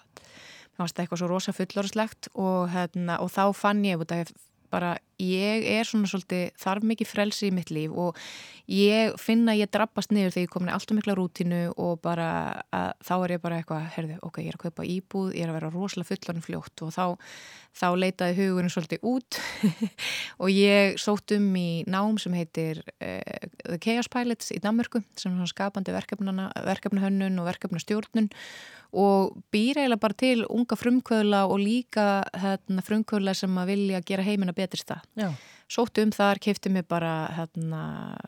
það var eitthvað svo rosa fullorðslegt og, hérna, og þá fann ég bara ég er svona svolítið þarf mikið frelsi í mitt líf og ég finna að ég drabbast niður þegar ég komin í alltaf mikla rútinu og bara að, þá er ég bara eitthvað, herðu, ok, ég er að kaupa íbúð, ég er að vera rosalega fullorinn fljótt og þá, þá leitaði hugurinn svolítið út og ég sótt um í nám sem heitir uh, The Chaos Pilots í Danmörku sem er skapandi verkefnahönnun og verkefnastjórnun og býr eiginlega bara til unga frumkvöðla og líka hérna, frumkvöðla sem að vilja gera heimina betri stað. Já. Sóttu um þar, kefti mig bara hérna,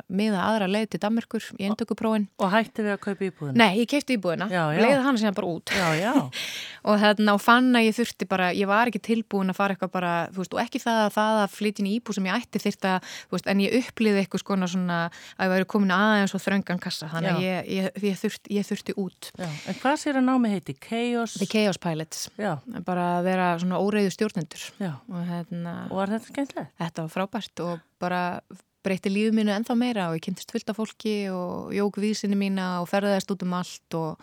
miða aðra leið til Danmörkur í endökuprófin. Og hætti við að kaupa íbúðina? Nei, ég kefti íbúðina, leiði hana síðan bara út Já, já. og hérna og fann að ég þurfti bara, ég var ekki tilbúin að fara eitthvað bara, þú veist, og ekki það að það að flytja í íbúð sem ég ætti þyrfti að, þú veist, en ég upplýði eitthvað skona svona að ég væri komin aðeins og þröngan kassa, þannig að ég, ég, ég, þurfti, ég þurfti út. já. En hvað sér að námi heiti? Chaos? The Chaos Pilots, Já, bara að vera svona óreiðu stjórnendur já. og hérna, Og var þetta skemmtilegt? þetta var frábært og bara breytti lífið mínu ennþá meira og ég kynntist fullt af fólki og jók vísinni mína og ferðaðist út um allt og,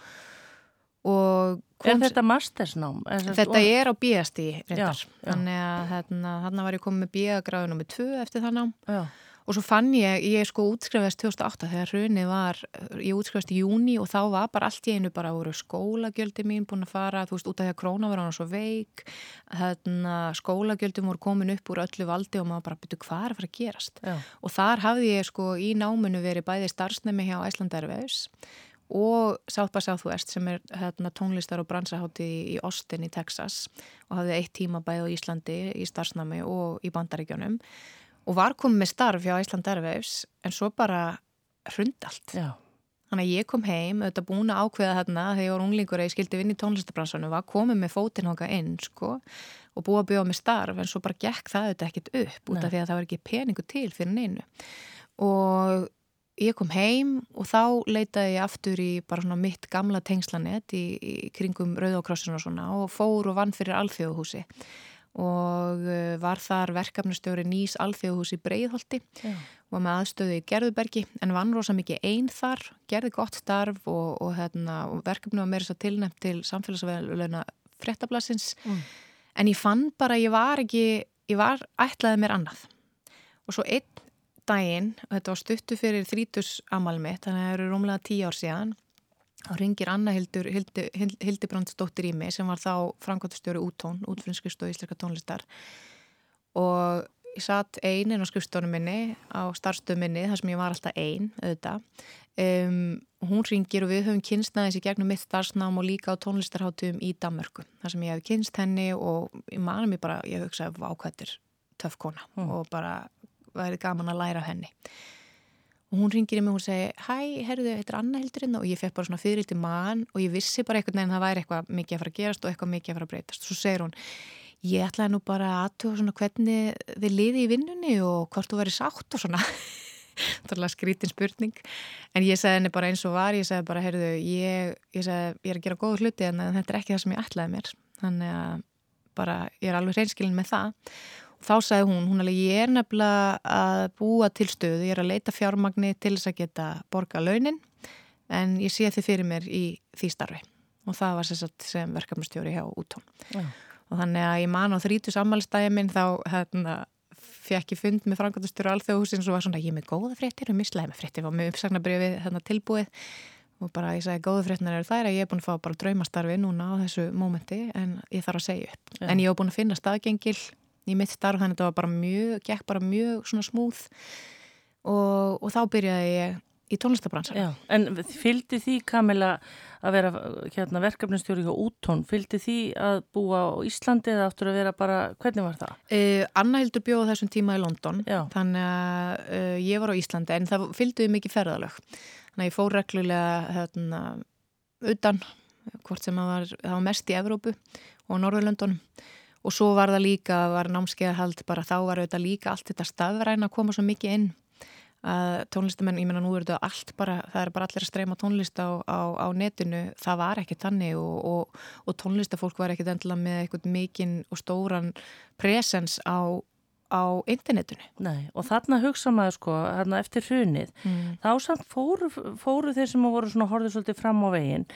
og Er þetta mastersnám? Er Þetta er á bíðasti reyndar, Já, já. þannig að hérna, þarna var ég komið með bíðagráðu nummið tvö eftir það nám Já, og svo fann ég, ég sko útskrifaðist 2008 þegar hrunið var, ég útskrifaðist í júni og þá var bara allt í einu bara voru skólagjöldin mín búin að fara, þú veist, út af því að króna var hann svo veik, skólagjöldin voru komin upp úr öllu valdi og maður bara byrju hvað er að fara að gerast já. og þar hafði ég sko í náminu verið bæði starfsnemi hjá Æslandarvegs og South by Southwest sem er hérna, tónlistar og bransahátti í Austin í Texas og hafði eitt tíma bæði á Íslandi í starfsnami og í bandaríkjónum og var komið með starf hjá Æsland Airwaves en svo bara hrund allt. Já, Þannig að ég kom heim, auðvitað búin að ákveða þarna þegar ég var unglingur að ég skildi vinna í tónlistabransanum var komið með fótinn hóka inn sko og búið að bjóða með starf en svo bara gekk það auðvitað ekkit upp út af því að það var ekki peningu til fyrir neinu. Og ég kom heim og þá leitaði ég aftur í bara svona mitt gamla tengslanett í, í kringum Rauðakrossin og svona og fór og vann fyrir alþjóðhúsi og uh, var þar verkefnustjóri Nýs Alþjóðhús í Breiðholti Já. var með aðstöðu í Gerðubergi en vann rosa mikið einn þar, gerði gott starf og, og, hérna, og verkefni var meira svo tilnæmt til samfélagsveðluna fréttablasins Mm. en ég fann bara að ég var ekki ég var ætlaði mér annað og svo einn daginn og þetta var stuttu fyrir þrítus amal mitt þannig að það eru rúmlega tíu ár síðan þá ringir Anna Hildur Hildi, Hildibrandsdóttir í mig sem var þá framkvæmtastjóri úttón, útfrinskrifstof íslenska tónlistar. Og ég satt einin á skrifstofunum minni á starfstöðu minni þar sem ég var alltaf ein auðvitað. Um, hún ringir og við höfum kynstnaðis í gegnum mitt starfsnám og líka á tónlistarháttum í Danmörku þar sem ég hef kynst henni og ég manum mér bara, ég hugsaði vákvættir töff kona. Mm. og bara væri gaman að læra henni og hún ringir í mig og hún segi hæ, herruðu, þetta er Anna Hildurinn. Og ég fekk bara svona fyrir til mann og ég vissi bara einhvern veginn að það væri eitthvað mikið að fara að gerast og eitthvað mikið að fara að breytast. Og svo segir hún ég ætlaði nú bara aðtuga svona hvernig þið liði í vinnunni og hvort þú verið sátt og svona. Það er alveg skrítin spurning. En ég segði henni bara eins og var ég segði bara, heyrðu, ég, ég ég er að gera góða hluti en þetta er ekki það sem ég ætlaði mér. Þannig að bara ég er alveg reynskilin með það þá sagði hún, hún alveg, ég er nefnilega að búa til stöðu, ég er að leita fjármagni til þess að geta borga launin en ég sé þið fyrir mér í því starfi. Og það var sem, sagt sem verkefnastjóri hjá útón Já. og þannig að ég man á þrítus ammælstæði minn þá hérna, fekk ég fund með frangatastjóri alþjóðhúsins og var svona ég er með góða fréttir og mislæði með fréttir. Og með uppsagnabrifið hérna, tilbúið. Og bara ég sagði góða fréttinar eru þær að ég er búin að fá bara draumastarfi núna á þessu mómenti en ég þarf að segja upp. Já. en ég hef búin að finna staðgengil í mitt starf þannig að þetta var bara mjög, gekk bara mjög svona smúð og, og þá byrjaði ég í tónlistabransan en fylgdi því Kamila að vera hérna, verkefnistjóri hjá úttón, fylgdi því að búa á Íslandi eða áttur að vera bara, hvernig var það? Uh, Anna Hildur bjóð þessum tíma í London Já. þannig að uh, ég var á Íslandi en það fylgduði mikið ferðalög þannig að ég fór reglulega hérna, utan hvort sem að var, það var mest í Evrópu og Norðurlöndunum og svo var það líka, var námskeiðahald bara þá var auðvitað líka allt þetta staðræna að koma svo mikið inn að tónlistamenn, ég menna nú er þetta allt bara, það er bara allir að streyma tónlist á, á, á netinu, það var ekki þannig og, og, og tónlistafólk var ekkit endilega með eitthvað mikinn og stóran presens á, á internetinu. Nei, og þarna hugsa maður sko, þarna eftir hrunið, Mm. þá samt fóru, fóru þeir sem voru svona horfið svolítið fram á veginn,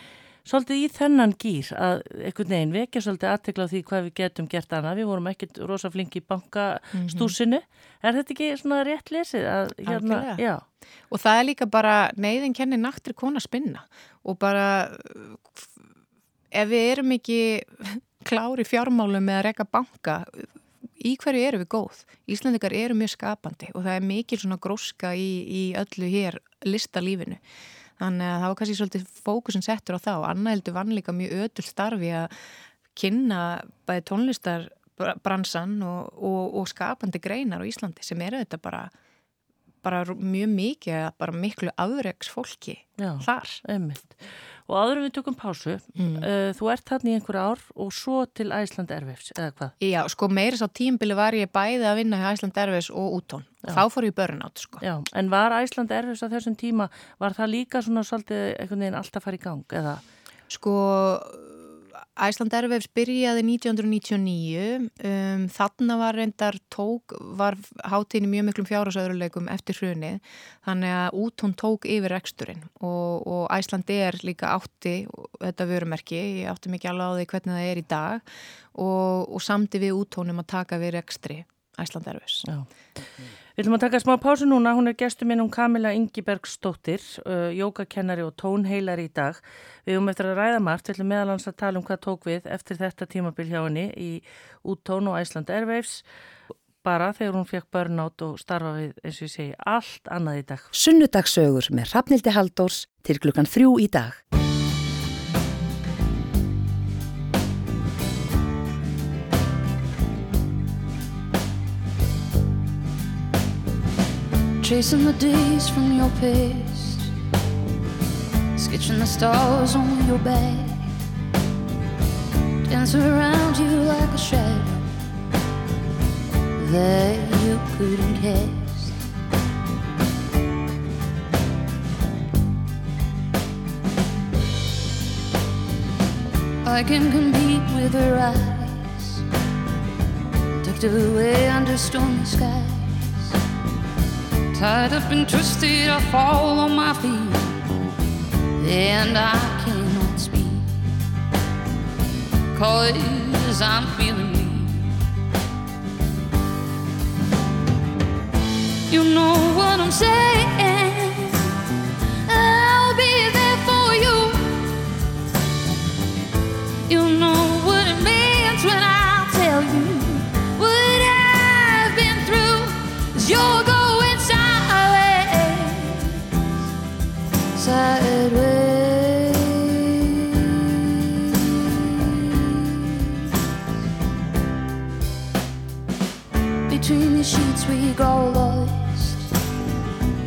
svolítið í þennan gýr að einhvern veginn vekja svolítið aðtekla á því hvað við getum gert annað, við vorum ekkit rosa flinki í bankastúsinu, er þetta ekki svona rétt lesið hérna, Algjörlega. Og það er líka bara neyðin kenni naktri kona spinna og bara ef við erum ekki klári fjármálum með að reka banka í hverju eru við góð? Íslandikar eru mjög skapandi og það er mikil svona gróska í, í öllu hér listalífinu. Þannig að það var kannski svolítið fókusin settur á það og Anna heldur vann líka mjög ödul starfi að kynna bæði tónlistarbransan og, og, og skapandi greinar á Íslandi sem eru þetta bara bara mjög mikið, bara miklu afreks fólki já, þar. einmitt. Og áður við tökum pásu, Mm. uh, þú ert þarna í einhver ár og svo til Æsland Erfifs, eða hvað? Já, sko meira sá tímbili var ég bæði að vinna hjá Æsland Erfis og útón. Já. Þá fór ég börnátt, sko. Já, en var Æsland Erfifs á þessum tíma, var það líka svona svolítið einhvern veginn alltaf fara í gang, eða? Sko, Æsland Erfis byrjaði 1999, um, þarna var reyndar tók, var hátíðin í mjög miklum fjárhásöðruleikum eftir hrunið, þannig að útón tók yfir reksturinn. Og, og Æsland er líka átti, þetta vörumerki, ég átti mikið alveg á því hvernig það er í dag. Og, og samti við útónum að taka við rekstri Æsland Erfis. Já. Við ætlum að taka smá pásu núna, hún er gestur minn um Kamila Ingibergsdóttir, uh, jógakennari og tónheilari í dag. Við höfum eftir að ræða margt, við ætlum meðalans að tala um hvað tók við eftir þetta tímabil hjá henni í úttón og Æsland Airwaves, bara þegar hún fekk börnátt og starfa við, eins og ég segi, allt annað í dag. Sunnudagsögur með Hrafnildi Haldórs til klukkan þrjú í dag. Tracing the days from your past, sketching the stars on your back, dancing around you like a shadow that you couldn't cast. I can compete with her eyes, tucked away under stormy skies. Tied up and twisted, I fall on my feet. And I cannot speak. Cause I'm feeling weak. You know what I'm saying. We lost.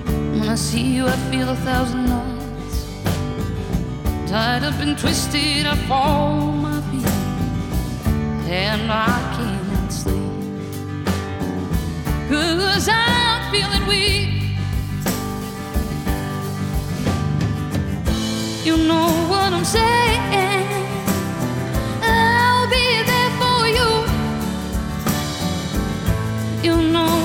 When I see you, I feel a thousand knots. Tied up and twisted, I fall my feet. And I can't sleep. Cause I'm feeling weak. You know what I'm saying. I'll be there for you. You know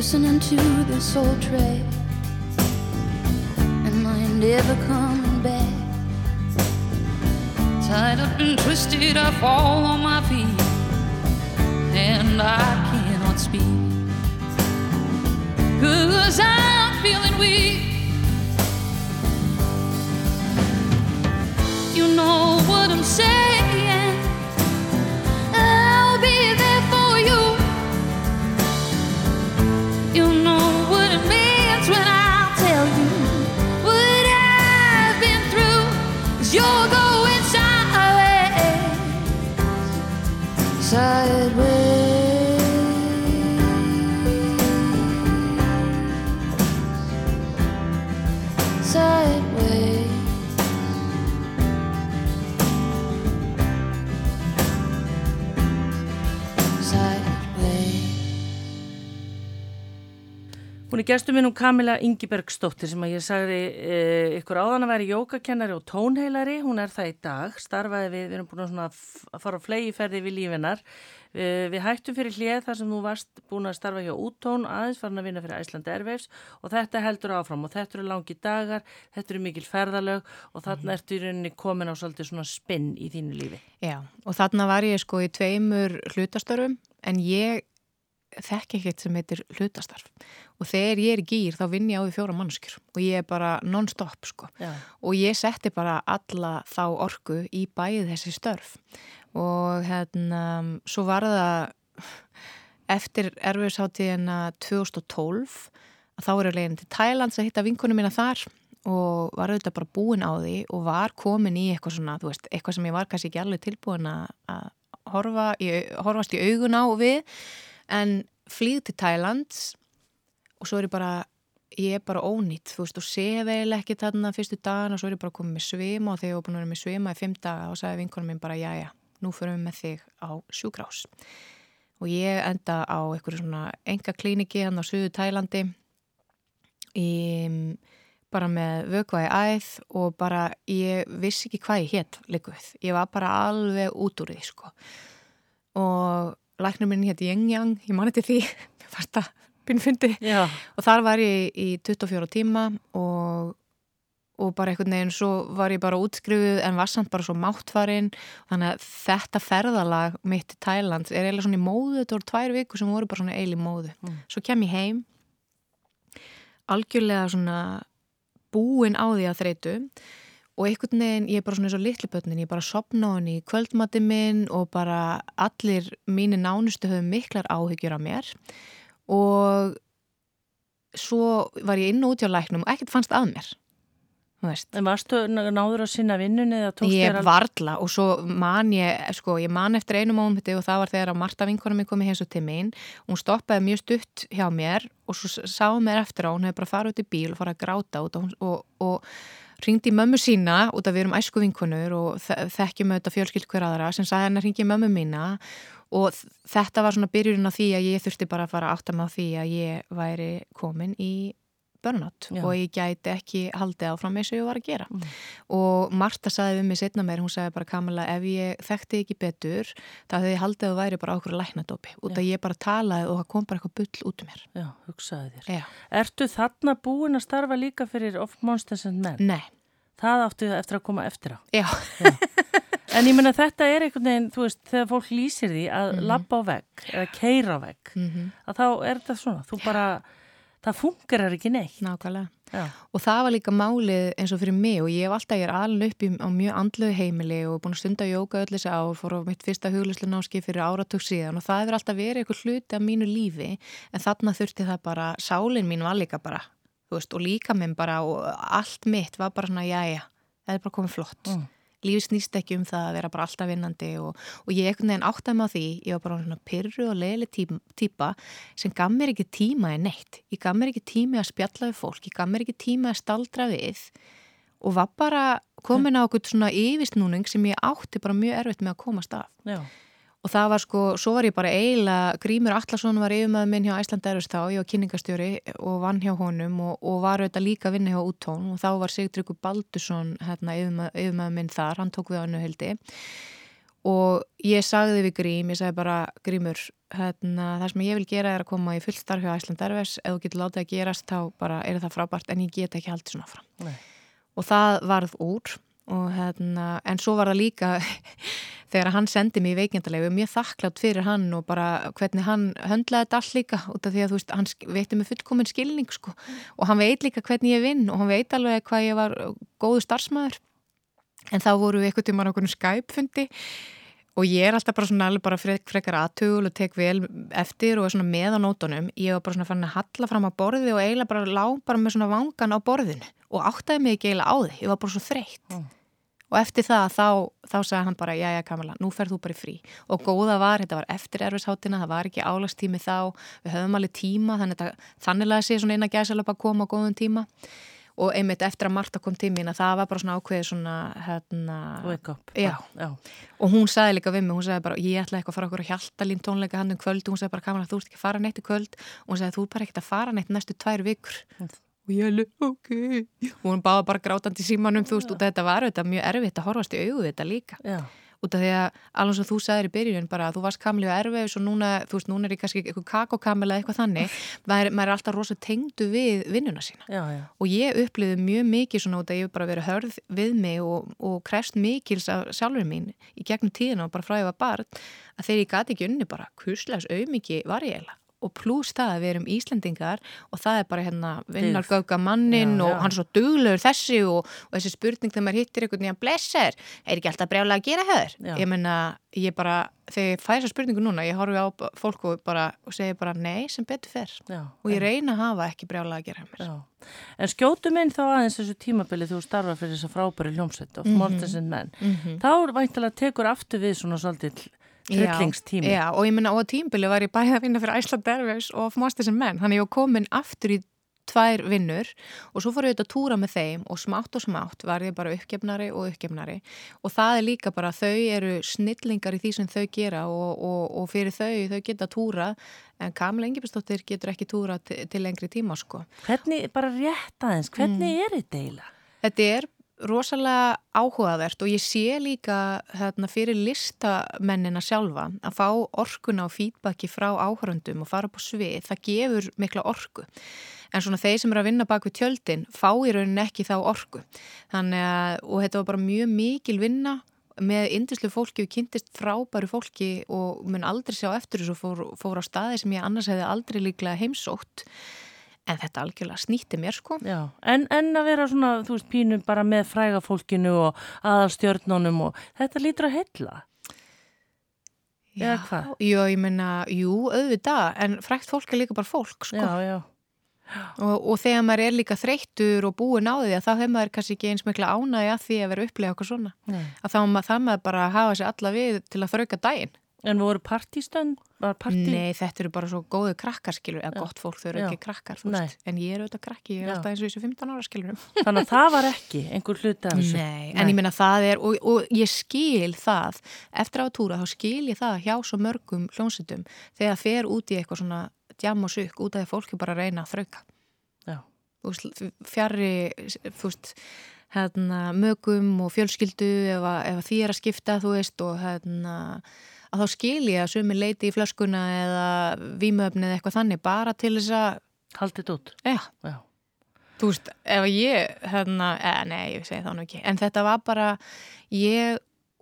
listening to this old track, and I ain't never coming back. Tied up and twisted, I fall on my feet, and I cannot speak. Cause I'm feeling weak. You know what I'm saying. Gestur minn um Kamila Ingibergsdóttir sem að ég sagði e, ykkur áðan að vera jógakennari og tónheilari. Hún er það í dag, starfaði við, við erum búin að, fara á flegiferði við lífinar. E, við hættum fyrir hlið þar sem þú varst búin að starfa hjá úttón, aðeins farin að vinna fyrir Æslandi Erveifs og þetta heldur áfram og þetta eru langi dagar, þetta eru mikil ferðalög og þarna ertu í rauninni komin á svolítið svona spinn í þínu lífi. Já, og þarna var ég sko í tveimur hlutastörfum en ég þekk ekkert sem heitir hlutastarf. Og þegar ég er í gýr þá vinn ég á því fjóra mannskjur og ég er bara non-stop sko. Já. og ég setti bara alla þá orku í bæði þessi störf. Og hérna svo var það eftir erfiðsháttíðina 2012 að þá er ég leginn til Thailands að hitta vinkunum mína þar. Og var auðvitað bara búin á því og var komin í eitthvað svona, þú veist, eitthvað sem ég var kannski ekki alveg tilbúin að horfa horfast í augun á við en flýð til Thailands og svo er ég bara ég er bara ónýtt, þú veist, og sef eiginlega ekki þarna fyrstu dagan og svo er ég bara komið með svima og þegar ég var búin að vera með svima í fimm daga og sagði vinkonum minn bara, já, já, nú förum við með þig á sjúkrás og ég enda á einhverju svona enga klíniki hann á söðu Tælandi í bara með vökvaði æð og bara ég vissi ekki hvað ég hétt líkuð, ég var bara alveg út úr því sko. Og læknum minn hétt Yang Yang, ég mani til því. Fannst það pinnfundi og þar var ég í 24 tíma og, og bara einhvern veginn svo var ég bara útskrifuð en var samt bara svo máttfarin. Þannig að þetta ferðalag mitt til Thailand er eiginlega svona í móðu þetta voru tvær vikur sem voru bara svona eil í móðu. Mm. svo kem ég heim algjörlega svona búin á því að þreytu og einhvern veginn, ég er bara svona eins og litlu börnin, ég er bara sopna á henni í kvöldmati minn og bara allir mínu nánustu höfum miklar áhyggjur af mér og svo var ég inn og út hjá læknum og ekkert fannst að mér varstu náður að sinna vinnunni eða tókst Ég þér alveg? varla og svo man ég, sko, ég man eftir einu mómenti og það var þegar að Marta vinkona mín kom í heimsótt til mín. Hún stoppaði mjög stutt hjá mér og svo s- sá mér eftir á, hún hefði bara farið út í bíl og farið að gráta út og, og, og ringdi mömmu sína út af við erum æsku vinkonur og þe- þekkjum auðvitað fjölskyld hver aðra sem sagði henni að ringi mömmu mína og þetta var svona byrjurinn á því að ég þurfti bara að fara að átta mig á því að ég væri komin í Já. og ég gæti ekki haldið áfram eins og ég var að gera Mm. og Marta sagði við mig setna meir, hún sagði bara Kamila ef ég þekkti ekki betur þá hefði ég haldið að þú væri bara okkur læknadópi út að ég bara talaði og það kom bara eitthvað bull út um mér Já, hugsaði þér. Já. Ertu þarna búin að starfa líka fyrir Of Monsters and Men? Nei, Það áttu eftir að koma eftir á. já, En ég meina þetta er einhvern veginn, þú veist, þegar fólk lýsir því að Mhm. labba á vegg eða keira á vegg, mm að þá er þetta svona, þú bara, það fungerar ekki neitt. nákvæmlega Já, og það var líka málið eins og fyrir mig og ég hef alltaf, ég er alveg upp í, á mjög andlu heimili og búin að stunda jóka öll þessi ár, fór á mitt fyrsta huglislu náski fyrir áratug síðan og það hefur alltaf verið eitthvað hluti af mínu lífi en þarna þurfti það bara, sálin mín var líka bara, þú veist, og líka minn bara og allt mitt var bara svona, jæja, það er bara komið flott. Mm. Lífi snýst ekki um það að vera bara alltaf vinnandi og, og ég einhvern veginn áttaði mig á því, ég var bara svona pyrru og leiðileg tí- típa sem gaf mér ekki tíma í neitt. Ég gaf mér ekki tími að spjalla við fólk, ég gaf mér ekki tíma að staldra við og var bara komin á okkur svona yfirsnúning sem ég átti bara mjög erfitt með að komast af. já, Og það var sko, svo var ég bara eiginlega, Grímur Allarsson var yfirmaður minn hjá Æsland Erfist þá, ég var kynningastjóri og vann hjá honum og, og var auðvitað líka að vinna hjá Útón og þá var Sigtryggur Baldursson hérna, yfirmaður minn þar, hann tók við á hennu hildi og ég sagði við Grím, ég sagði bara Grímur, hérna, það sem ég vil gera er að koma í fullt starf hjá Æsland Erfist, ef þú getur látið að gerast þá bara er það frábært en ég get ekki haldið svona fram. Nei. Og það varð úr og hérna, en svo var það líka þegar hann sendi mig í veikindalegu mjög þakklátt fyrir hann og bara hvernig hann höndlaði þetta allt líka út af því að þú veist, hann veitti mig fullkomin skilning sko. Og hann veit líka hvernig ég vinn og hann veit alveg hvað ég var góðu starfsmæður en þá voru við eitthvað tíma á okkur Skype-fundi og ég er alltaf bara svona alveg bara frek, frekar aðtugul og tek vel eftir og er svona með á nótunum. Ég var bara svona fann að halla fram á borði og eiginlega bara lá bara með svona vangan á borðinu og áttaði mig ekki eiginlega á því, ég var bara svo þreytt. Mm. Og eftir það þá, þá sagði hann bara, já já Kamila, nú ferð þú bara í frí og góða var, þetta var eftir erfisháttina það var ekki álagstími þá, við höfum alveg tíma þannig að þannig að sé svona að gæsalöpa að koma á góðum tíma og einmitt eftir að Marta kom til mín að það var bara svona ákveðið svona hérna, wake up. Já. já. og hún sagði líka við mig, hún sagði bara ég ætla eitthvað að fara okkur að hjalta lín tónleika hann um kvöld og hún sagði bara Kamila, þú ert ekki að fara neitt í kvöld og hún sagði þú er bara ekkert að fara neitt næstu tvær vikur. Og ég alveg, ok. Og hún báða bara grátandi símanum þú veist, og þetta var þetta mjög erfitt að horfast í við þetta líka. Já, út af því að alveg svo þú sagðir í byrjun bara þú varst kamli og erfið og núna, þú veist, núna er ég kannski eitthvað kakokamil eða eitthvað þannig, maður, maður er alltaf rosa tengdu við vinnuna sína. Já, já. og ég upplifði mjög mikið svona út að ég hef bara verið hörð við mig og, og krefst mikils af sjálfur mín í gegnum tíðina og bara frá ég var barn að þegar ég gati ekki unni bara kuslegs auðmiki var ég eiginlega og pluss það að við erum Íslendingar og það er bara hérna vinnargöfga mannin Já, og já. hann er svo duglegur þessi og, og þessi spurning þegar maður hittir einhvern veginn blessar, er ekki alltaf brjálega að gera höður ég menna, ég bara þegar ég fæ þessa spurningu núna, ég horfi á fólk og, bara, og segi bara nei sem betur fer já. og ég reyna að hafa ekki brjálega að gera Já. En skjótum inn þá aðeins þessu tímabili þú starfa fyrir þessa frábæri hljómsveit of Mhm. Mortens and Men. mm Þá er væntalega tekur aftur við svona svolítið tryllingstími. Já, og ég menna á tímbili var ég bæði að vinna fyrir Æsland Airways og Masters and Men, þannig ég var komin aftur í tvær vinnur og svo fór ég auðvitað að túra með þeim og smátt og smátt var ég bara uppgefnari og uppgefnari og það er líka bara þau eru snillingar í því sem þau gera og, og, og fyrir þau, þau geta túra en Kamila Engibistóttir getur ekki túra til, lengri tíma sko. Hvernig, bara rétt aðeins, hvernig er þetta eiginlega? Þetta er rosalega áhugavert og ég sé líka hérna, fyrir listamennina sjálfa að fá orkuna og feedbacki frá áhörundum og fara á svið, það gefur mikla orku. En svona þeir sem eru að vinna bak við tjöldin fá í rauninni ekki þá orku. Þannig að, og þetta var bara mjög mikil vinna með indislu fólki og kynntist frábæru fólki og mun aldrei sjá eftir þessu fór, fór á staði sem ég annars hefði aldrei líklega heimsótt. En þetta algjörlega snýtti mér sko. Já, en, en að vera svona, þú veist, pínu bara með fræga fólkinu og aðalstjörnunum og þetta lítur að. Eða hvað? Já, ég meina, jú, auðvitað, en frækt fólk er líka bara fólk, sko. Já, já. og, og þegar maður er líka þreyttur og búin á því að þá hefur maður kannski ekki eins mikla ánægi að því að vera upplega okkur svona Nei. að þá ma- það maður bara hafa sér alla við til að þrauka daginn En voru partístönd, var partí? Nei, þetta eru bara svo góðu krakkar skilur eða Já. gott fólk, þau eru ekki krakkar Nei. en ég er auðvitað krakki, ég er Já. alltaf eins og þessu 15 ára skilur Þannig að það var ekki einhver hluti af þessu. Nei, en ég minna það er og, og ég skil það eftir að túra þá skil ég það hjá svo mörgum hljónsutum þegar fer út í eitthvað svona djam og sukk út af því fólki bara reyna að þrauka þú veist hérna, mögum og fjölskyldu ef, ef því er að skipta þú veist og hérna að þá skil ég að sumi leiti í flöskuna eða vímöfni eða eitthvað þannig bara til þess að, Haldið út. já, Já. þú veist, ef ég, hérna, eða, nei, ég segi það nú ekki, en þetta var bara, ég,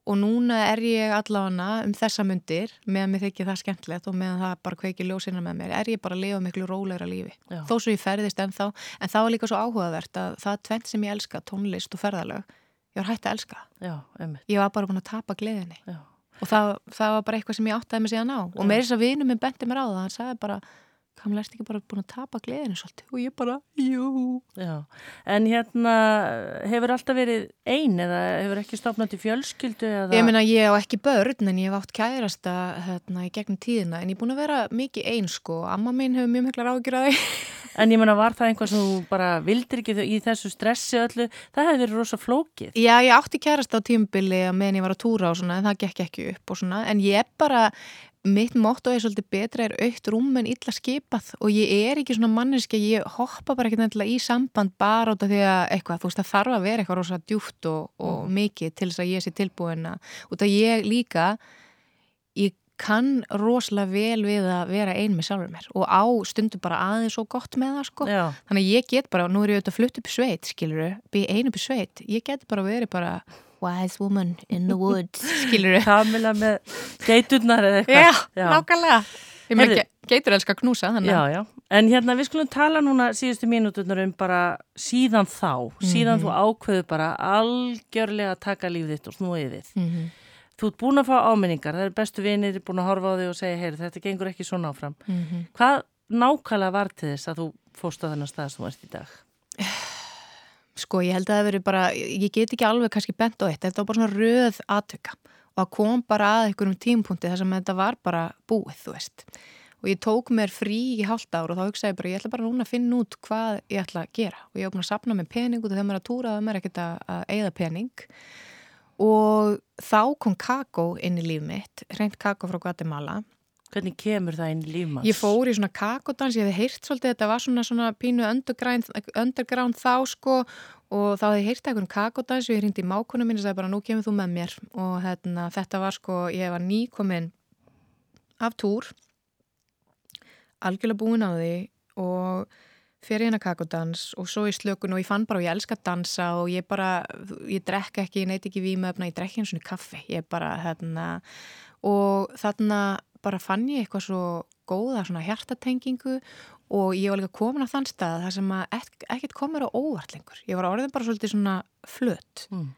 og núna er ég allavega um þessa mundir, meðan mér þykir það skemmtilegt og meðan það bara kveikir ljósina með mér, er ég bara að lifa miklu rólegra lífi. Já. Þó svo ég ferðist ennþá, en það var líka svo áhugavert að það tvent sem ég elska, tónlist og ferðalög, ég var hægt að elska. Já, einmitt. Ég var bara búin að tapa gleðinni Já. Og það, það var bara eitthvað sem ég áttaði mig síðan á. Og með þess að vinur minn benti mér á það, hann sagði bara, Kamla, ertu ekki bara búin að tapa gleðinu svolítið? Og ég bara, jú. Já, en hérna hefur alltaf verið ein eða hefur ekki stofnað til fjölskyldu eða... Ég meina, ég á ekki börn en ég hef átt kærasta hérna í gegnum tíðina en ég er búin að vera mikið einn sko. Amma mín hefur mjög mikla rákjur að því. En ég meina, var það einhvað sem þú bara vildir ekki í þessu stressi öllu? Það hefur verið rosa flókið. Já, ég átti kærasta á tímbili meðan ég var að túra og svona en það gekk ekki upp og svona en ég er bara, mitt motto er svolítið betra er aukt rúm en illa skipað. Og ég er ekki svona manneski, ég hoppa bara ekki nefnilega í samband bara út af því að eitthvað, þú veist, það þarf að vera eitthvað rosa djúft og, og mikið til þess að ég sé tilbúin að, út af ég líka ég kann rosalega vel við að vera ein með sjálfur mér og á stundu bara aðeins svo gott með það sko. Já, þannig að ég get bara, nú er ég auðvitað flutt upp í sveit skiluru, byrja einu upp í sveit ég get bara verið bara wise woman in the woods, skiluru Kamila með geiturnar eða eitthvað. já, nákvæmlega ég með geitur elskar að knúsa Já, já. En hérna við skulum tala núna síðustu mínúturnar um bara síðan þá, síðan þú ákveðu bara algjörlega að taka lífið þitt og snúið við. mm -hmm. Þú ert búin að fá áminningar, það er bestu vinir búin að horfa á þig og segja, heyri, þetta gengur ekki svona áfram. Hvað nákvæmlega var til þess að þú fórst á þennan stað sem þú ert í dag? sko ég held að það veri bara ég get ekki alveg kannski bent á eitt þetta var bara svona röð aðtöka og það kom bara að einhverjum tímpunkti þar sem þetta var bara búið, þú veist. Og ég tók mér frí í hálft ár og þá hugsaði ég bara, ég ætla bara núna að finna út hvað ég ætla að gera. Og ég búin að sapna með pening út af þegar maður er að túra og maður er ekkert að, að eigða pening. Og þá kom kakó inn í líf mitt, reynd kakó frá Guatemala Hvernig kemur það inn lífmanns? Ég fór í svona kakodans, ég hefði heyrt svolítið, þetta var svona, svona pínu underground, þá sko og þá hefði heyrt eitthvað kakodans og ég hrindi í mákunum mín og sagði bara nú kemur þú með mér og hérna, þetta var sko, ég var nýkomin af túr, algjörlega búin á því og fyrir hérna kakodans og svo í slökun og ég fann bara og ég elska að dansa og ég bara, ég drekka ekki, ég neyt ekki vímöfna, ég drekki eins og kaffi, ég bara, hérna, og þarna bara fann ég eitthvað svo góða svona hjartatengingu og ég var líka komin á þann stað þar sem að ek ekkert komur á óvart lengur. Ég var orðin bara svolítið svona flött. Mm.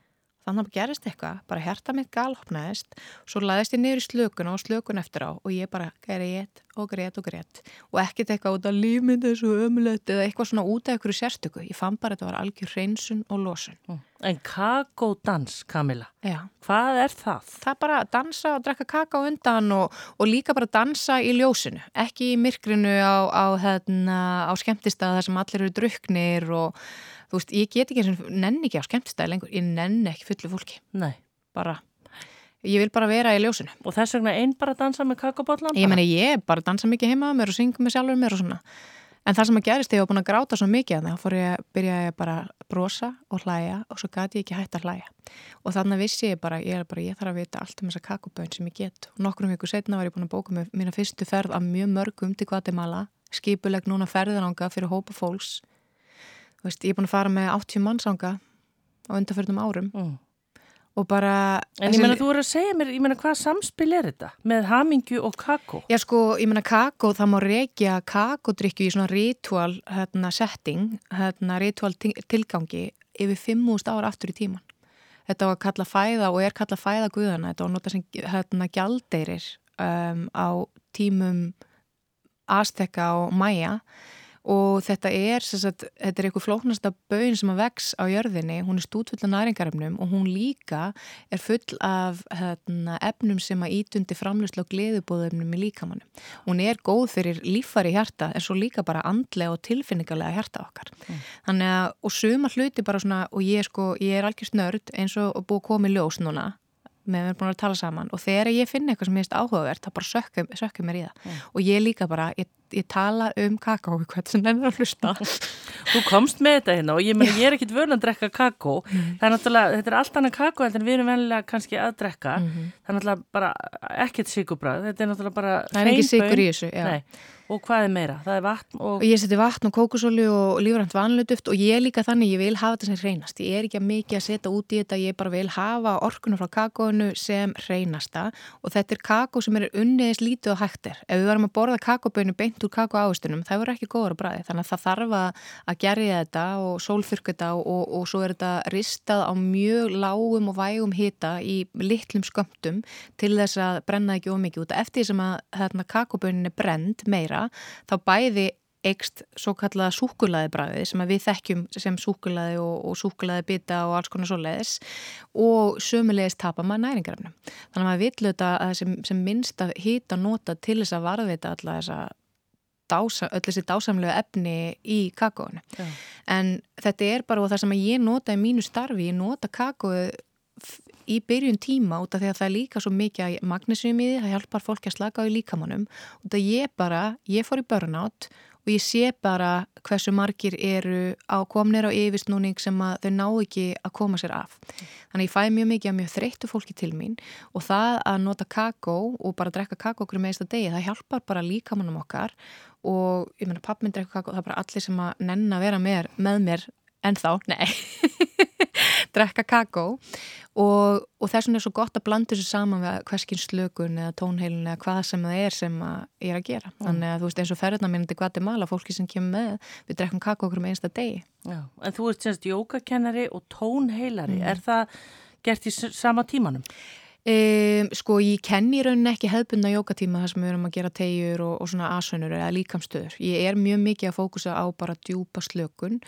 Þannig að gerist eitthvað, bara hjarta mitt galopnaðist, svo laðist ég niður í slökuna og slökun eftir á og ég bara grét og grét og grét og ekkert eitthvað út af lífmynd þessu ömulegt eða eitthvað svona út af einhverju sérstöku. Ég fann bara að þetta var algjör hreinsun og losun. Mm. En kakódans, Kamila, Já. hvað er það? það er bara að dansa og drekka kaka á undan og, og líka bara dansa í ljósinu ekki í myrkrinu á, á, hérna, á skemmtistað þar sem allir eru druknir og þú veist, ég get ekki eins og nenni ekki á skemmtistað lengur, ég nenni ekki fullu fólki. Nei. bara, ég vil bara vera í ljósinu. Og þess vegna einn bara dansa með kakóbollan? ég meni, ég bara dansa mikið heima mér og syngu með sjálfur mér og svona. En það sem að gerist, ég var búin að gráta svo mikið að fór ég að byrja bara að brosa og hlæja og svo gati ég ekki hægt að hlæja. Og þannig vissi ég bara, ég er bara, ég þarf að vita allt um þessa kakoböðin sem ég get. Og nokkrum vikur setna var ég búin að bóka mína fyrstu ferð af mjög mörgum til Guatemala skipuleg núna ferðaranga fyrir hópa fólks veist, ég er búin að fara með 80 mannsanga á undarförnum árum Mm. og bara En ég meina, þú voru að segja mér, ég meina, hvað samspil er þetta? Með hamingju og kakó? Já sko, ég meina kakó, það má reykja kakódrykju í svona ritual hérna, setting, hérna, ritual til- tilgangi yfir 5.000 ára aftur í tíman. Þetta var að kalla fæða og er kalla fæða guðana, þetta var að nota sem hérna, gjaldeirir um, á tímum Azteka og Maya og þetta er, sagt, þetta er eitthvað flóknasta böin sem að vex á jörðinni, hún er stútfull af næringarefnum og hún líka er full af hérna, efnum sem að ítundi framlustla og gleðubóðefnum í líkamannu. Hún er góð fyrir lífari hjarta en svo líka bara andlega og tilfinningarlega hjarta okkar. Mm. Þannig að, og suma hluti bara svona, og ég, sko, ég er algjör snörd eins og búið komið ljós núna með að við erum búin að tala saman og þegar ég finn eitthvað sem ég finnst áhugavert þá bara sökkum, sökkum mér í það mm. og ég líka bara, ég, ég tala um kakó hvert sem ennur að hlusta Þú komst með þetta hérna og ég, meni, ég er ekkit vörn að drekka kakó mm. það er náttúrulega, þetta er allt annað kakó en við erum venilega kannski að drekka mm -hmm. það er náttúrulega bara ekkit sigurbræð þetta er náttúrulega bara Það er ekki sigur í þessu, Og hvað er meira? Það er vatn og... og ég seti vatn og kókusóli og lífrænt vanlutuft og ég líka þannig, ég vil hafa þetta sem reynast. Ég er ekki að mikið að setja út í þetta, ég bara vil hafa orkunum frá kakóinu sem reynasta og þetta er kakó sem er unniðis lítið og hægtir. Ef við varum að borða kakóböinu beint úr kakó áhustunum, það voru ekki góður að bræði. Þannig að það þarf að gerja þetta og sólþurka þetta og, og svo er þetta ristað á mjög lágum og vægum hita í litlum skömmtum til þess að brenna ekki ómikið út. Eftir sem að hérna, kakóböinin er brend meira þá bæði eikst svo kallaða súkulaði bræði sem við þekkjum sem súkulaði og, og súkulaði bita og alls konar svo leiðis og sömulegis tapa maður næringarefnum. Þannig að maður villu þetta sem, sem minnst að hýta nota til þess að varðvita alla þessa dása, öll þessi dásamlega efni í kakóinu. Já. En þetta er bara það sem ég nota í mínu starfi, ég nota kakóið í byrjun tíma út af því að það er líka svo mikið magnísum í því, það hjálpar fólki að slaka á í líkamannum út af ég bara, ég fór í burnout og ég sé bara hversu margir eru á komnir á yfirsnúning sem að þau ná ekki að koma sér af. Þannig ég fæ mjög mikið að mjög þreyttu fólki til mín og það að nota kakó og bara drekka kakó okkur með einsta degi, það hjálpar bara líkamannum okkar. Og ég menna pappminn drekka kakó, það er bara allir sem að nenn að vera með, með mér en þá, nei drekka kakó og, og þess vegna er svo gott að blanda þessu saman við hverskins slökun eða tónheilun eða hvað sem það er sem ég er að gera mm. þannig að þú veist eins og ferðarna minn til Guatemala fólki sem kemur með, við drekkum kakó okkur með einsta degi Já. En þú ert semst jókakennari og tónheilari mm. er það gert í sama tímanum? Um, sko ég kenni rauninni ekki hefðbundna jókatíma þar sem við erum að gera tegjur og, og svona asunur eða líkamstöður. Ég er mjög mikið að fókusa á bara djúpa slökun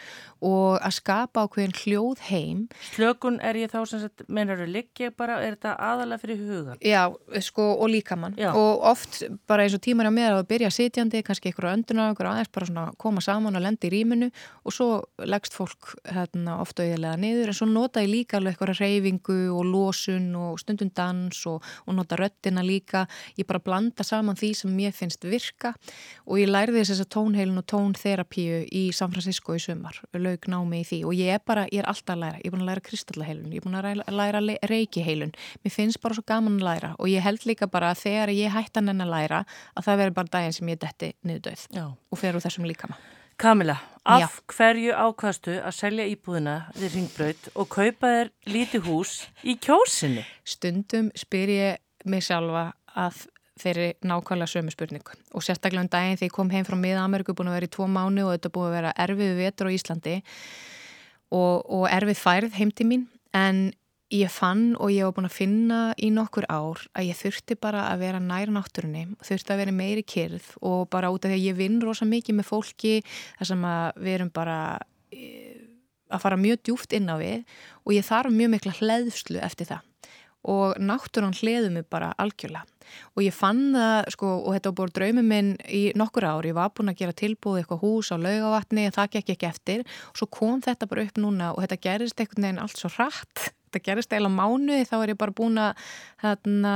og að skapa ákveðin hljóð heim. Slökun er ég þá sem sagt, meinar þú liggja bara, er þetta aðalega fyrir hugan? Já, sko og líkamann Já. og oft bara eins og tímar á mér að byrja sitjandi, kannski einhverju önduna, einhverju aðeins bara svona koma saman og lendi í rýminu og svo leggst fólk hérna, ofta auðilega niður en svo nota ég líka dans og, og nota röttina líka. Ég bara blanda saman því sem mér finnst virka og ég lærði þess að tónheilun og tónþerapíu í San Francisco í sumar, laug námi í því. Og ég er bara, ég er alltaf að læra, ég er búin að læra kristallaheilun, ég er búin að læra reikiheilun. Mér finnst bara svo gaman að læra og ég held líka bara að þegar ég hættan en að læra að það veri bara daginn sem ég detti niður döð og fer úr þessum líkama Kamila, af Já. hverju ákvastu að selja íbúðina við Ringbraut og kaupa þér lítið hús í kjósinni? Stundum spyr ég mig sjálfa að þeirri nákvæmlega sömu spurningu og sérstaklega um daginn þegar ég kom heim frá miða-Ameriku búin að vera í tvo mánu og þetta búin að vera erfið vetur á Íslandi og, og erfið færð heim til mín en ég fann og ég var búin að finna í nokkur ár að ég þurfti bara að vera næra náttúrunni, þurfti að vera meiri kyrð og bara út af því að ég vinn rosa mikið með fólki þar sem að við erum bara eh, að fara mjög djúft inn á við og ég þarf mjög mikla hleðslu eftir það. Og náttúrann hleðu mig bara algjörlega. Og ég fann það sko og þetta var búin draumið minn í nokkur ár. Ég var búin að gera tilbúið eitthvað hús á laugavatni það gekk ekki eftir. Og svo kom þetta bara upp núna og þetta gerist einhvern veginn allt svo rætt þetta gerist eiginlega mánuði þá er ég bara búin að þarna,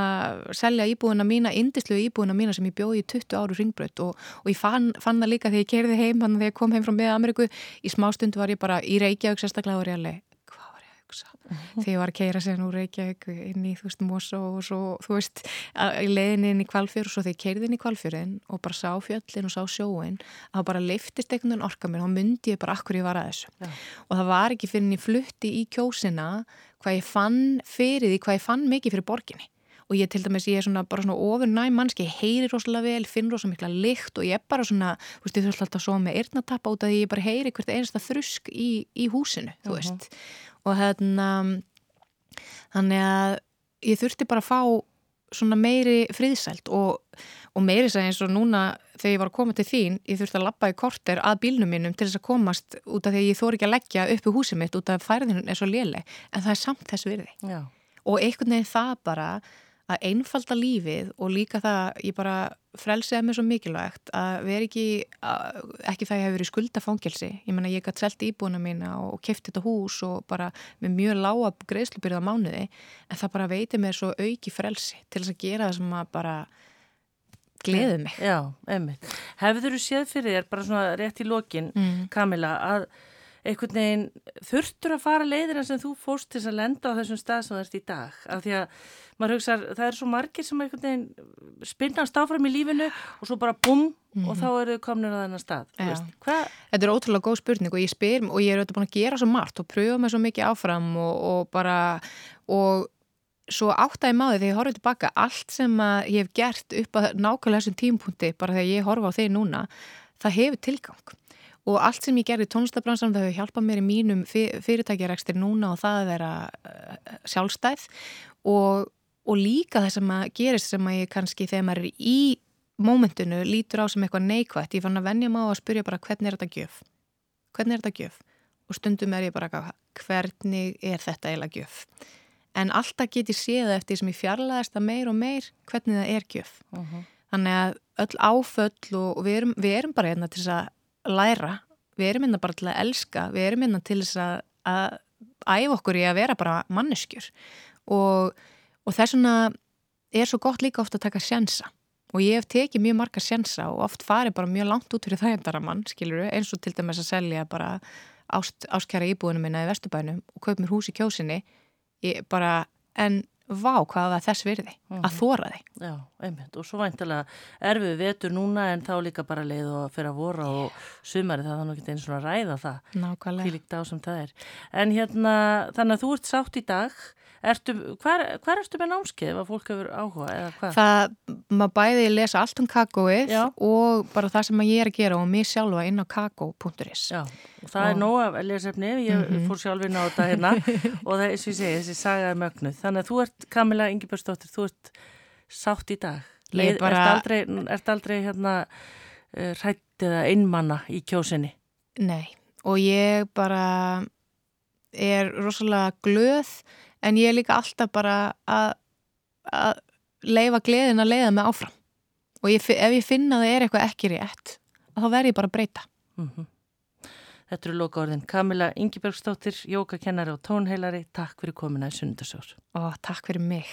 selja íbúðina mína, indislu íbúðina mína sem ég bjóði í 20 áru ringbröð og, og ég fann, fann það líka þegar ég kerði heim þannig að þegar ég kom heim frá miða Ameriku í smástundu var ég bara í Reykjavík sérstaklega og ég mm -hmm. þegar ég var að keira sér nú Reykjavík inn í þú veist Mosso og svo þú veist í leðinni inn í kvalfjör og svo þegar ég keirði inn í kvalfjörinn og bara sá fjöllin og sá sjóin að það bara leiftist einhvern veginn orka mér þá myndi ég bara akkur ég var að þessu ja. og það var ekki fyrir en ég flutti í kjósina hvað ég fann fyrir því hvað ég fann mikið fyrir borginni og ég til dæmis, ég er svona bara svona ofur næm mannski, ég heyri rosalega vel, finn rosalega mikla lykt og ég er bara svona, þú veist, ég þurft alltaf svo með eirnatappa út af því ég bara heyri hvert einasta þrusk í, í húsinu, þú mhm. veist uh -huh og hérna þannig að ég þurfti bara að fá svona meiri friðsælt og, og meiri sæði eins og núna þegar ég var að koma til þín, ég þurfti að lappa í korter að bílnum mínum til þess að komast út af því að ég þóri ekki að leggja upp í húsið mitt út af færðinu er svo léleg, en það er samt þess virði. Já, og einhvern veginn það bara að einfalda lífið og líka það ég bara frelsiða mér svo mikilvægt að vera ekki að, ekki það ég hef verið skuldafangelsi. Ég menna ég gæti selt íbúna mína og kefti þetta hús og bara með mjög lága greiðslubyrða mánuði. En það bara veitir mér svo auki frelsi til þess að gera það sem að bara gleði mig já, einmitt. Hefur þú séð fyrir þér, bara svona rétt í lokin, mm. Kamila, að einhvern veginn þurftur að fara leiðina sem þú fórst til að lenda á þessum stað sem það ert í dag? Af því að maður hugsa, það er svo margir sem einhvern veginn spinnast áfram í lífinu og svo bara bum og þá eru þau komin á þennan stað. Þetta er ótrúlega góð spurning og ég spyr og ég er auðvitað búin að gera svo margt og pröfa mig svo mikið áfram og, og bara og svo áttaði maður þegar ég horfði tilbaka allt sem að ég hef gert upp að nákvæmlega þessum tímpunkti bara þegar ég horfa á þig núna það hefur tilgang. Og allt sem ég gerði í tónlistabransanum það hefur hjálpað mér í mínum fyrirtækjarekstir núna og það að vera uh, sjálfstæð. Og, og líka það sem að gerist sem að ég kannski þegar maður er í mómentinu lítur á sem eitthvað neikvægt ég fann að venja má að spyrja bara hvernig er þetta gjöf? Hvernig er þetta gjöf? Og stundum er ég bara eitthvað, hvernig er þetta eiginlega gjöf en alltaf get ég séð eftir sem ég fjarlæðist það meir og meir hvernig það er gjöf. Þannig að öll áföll og við erum, við erum bara hérna til þess að læra. Við erum hérna bara til að elska. Við erum hérna til þess að, að æfa okkur í að vera bara manneskjur. Og, og þess vegna er svo gott líka ofta að taka sjansa. Og ég hef tekið mjög marga sjansa og oft farið bara mjög langt út fyrir þægendaramann skilur eins og til dæmis að selja bara ást, ástkjara íbúinu minna í Vesturbænum og kaup mér hús í kjósinni ég bara, en vá hvað það þess virði, að þóra þig Já, einmitt. Og svo væntalega erfið vetur núna en þá líka bara leið og fyrir að vora og sumari það er nú ekki eins og að ræða það. nákvæmlega Hvílíkt á sem það er. En hérna, þannig að þú ert sátt í dag. Hvar ertu með námskeið ef að fólk hefur áhuga eða hvað? Það, maður bæði lesa allt um kakóið og bara það sem ég er að gera og mér sjálfa inn á kakó.is Já, og það er nóg af lesefni, ég Mhm. fór sjálfinn á þetta hérna og það er og ég segi, þessi saga er mögnuð. Þannig að þú ert, Kamila Ingebergsdóttir, þú ert sátt í dag. Leið, bara- ert, aldrei, ert aldrei hérna hrætt eða einmanna í kjósinni? Nei, og ég bara er rosalega glöð en ég er líka alltaf bara að, að leifa gleðin að leiða mig áfram og ég, ef ég finna að það er eitthvað ekki rétt þá verð ég bara að breyta Mm Þetta eru loka orðin. Kamila Ingebergsdóttir, jókakennari og tónheilari, takk fyrir komina í Sundasjór. og takk fyrir mig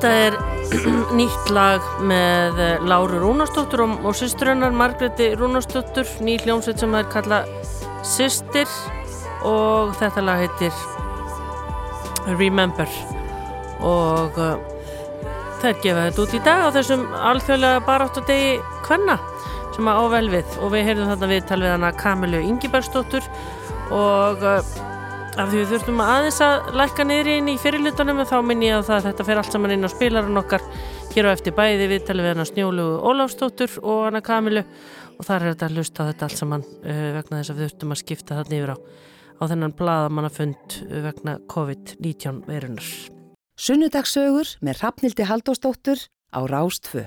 Þetta er nýtt lag með eh, Láru Rúnarsdóttur og, og sýsturinnar Margreti Rúnarsdóttur, ný hljómsveit sem er kalla Systir og þetta lag heitir Remember. Og uh, þær gefa þetta út í dag á þessum alþjóðlega baráttu degi kvenna sem að ável við. Og við heyrðum þarna við talvið hana Kamilu Ingibergsdóttur og uh, af því við þurftum aðeins að lækka niður inn í fyrirlutunum þá minn ég að það að þetta fer allt saman inn á spilarinn okkar hér á eftir bæði við talið við hana Snjólu Ólafsdóttur og hana Kamilu og þar er þetta að hlusta á þetta allt saman uh, vegna þess að við þurftum að skipta þetta yfir á á þennan blaðamannafund uh, vegna COVID-19 verunar. Sunnudagsögur með Hrafnildi Haldósdóttur á Rástfö.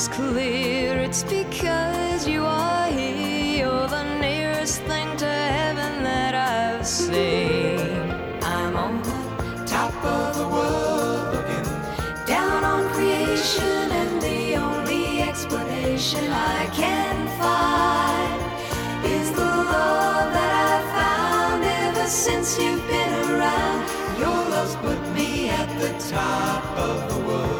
Is clear it's because you are here. You're the nearest thing to heaven that I've seen. I'm on the top of the world looking down on creation, and the only explanation I can find is the love that I've found ever since you've been around. Your love's put me at the top of the world.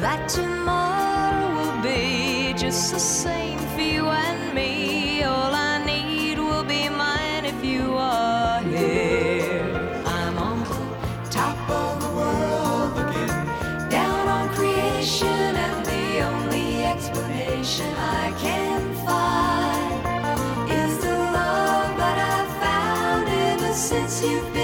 that tomorrow will be just the same for you and me. All I need will be mine if you are here. I'm on the top of the world looking down on creation, and the only explanation I can find is the love that I've found ever since you've been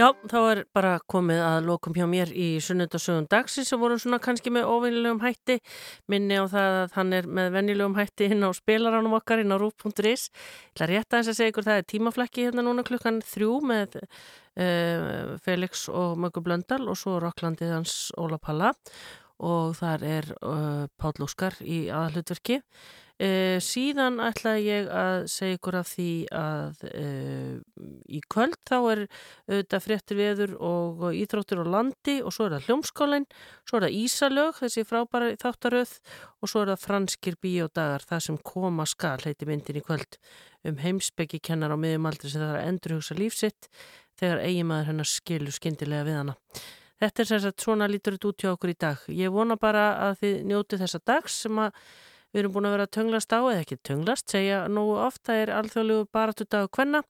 Já, þá er bara komið að lokum hjá mér í sunnundasögun dagsi sem voru svona kannski með óvinnilegum hætti. Minni á það að hann er með vennilegum hætti inn á spilaranum okkar inn á rúf.is Það er rétt aðeins að segja ykkur það er tímaflekki hérna núna klukkan þrjú með uh, Felix og Möggu Blöndal og svo Rokklandið hans Óla Palla. Og þar er uh, Páll Óskar í aðalutverki Uh, síðan ætla ég að segja ykkur af því að uh, í kvöld þá er auðvitað fréttir veður og íþróttur á landi og svo er það hljómskólinn, svo er það Ísalög, þessi frábæra þáttaröð og svo er það franskir bíódagar, það sem koma skal, heiti myndin í kvöld, um heimsbyggi kennar á miðjumaldri sem það er að endurhugsa lífsitt þegar eigimaður hennar skilur skindilega við hana. Þetta er sérstaklega svona lítur þetta út hjá okkur í dag. Ég vona bara að þið njóti þessa dags sem að Við erum búin að vera að tönglast á eða ekki tönglast, segja nógu oft, það er alþjóðlegu baratu dag og hvenna.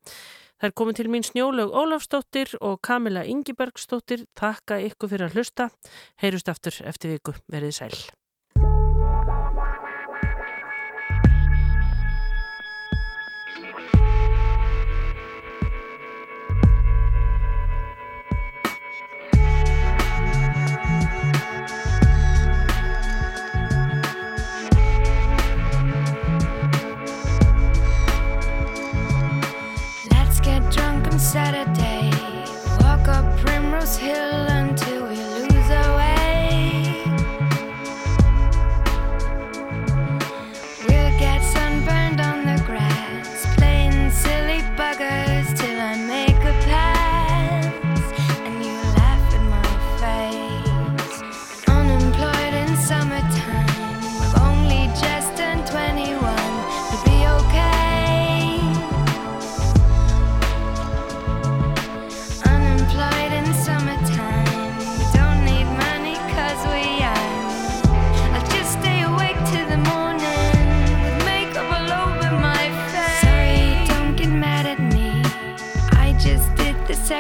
Það er komið til mín Snjólaug Ólafsdóttir og Kamila Ingibergsdóttir. Takka ykkur fyrir að hlusta. Heyrust aftur eftir viku. Verðið sæl.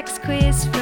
sex quiz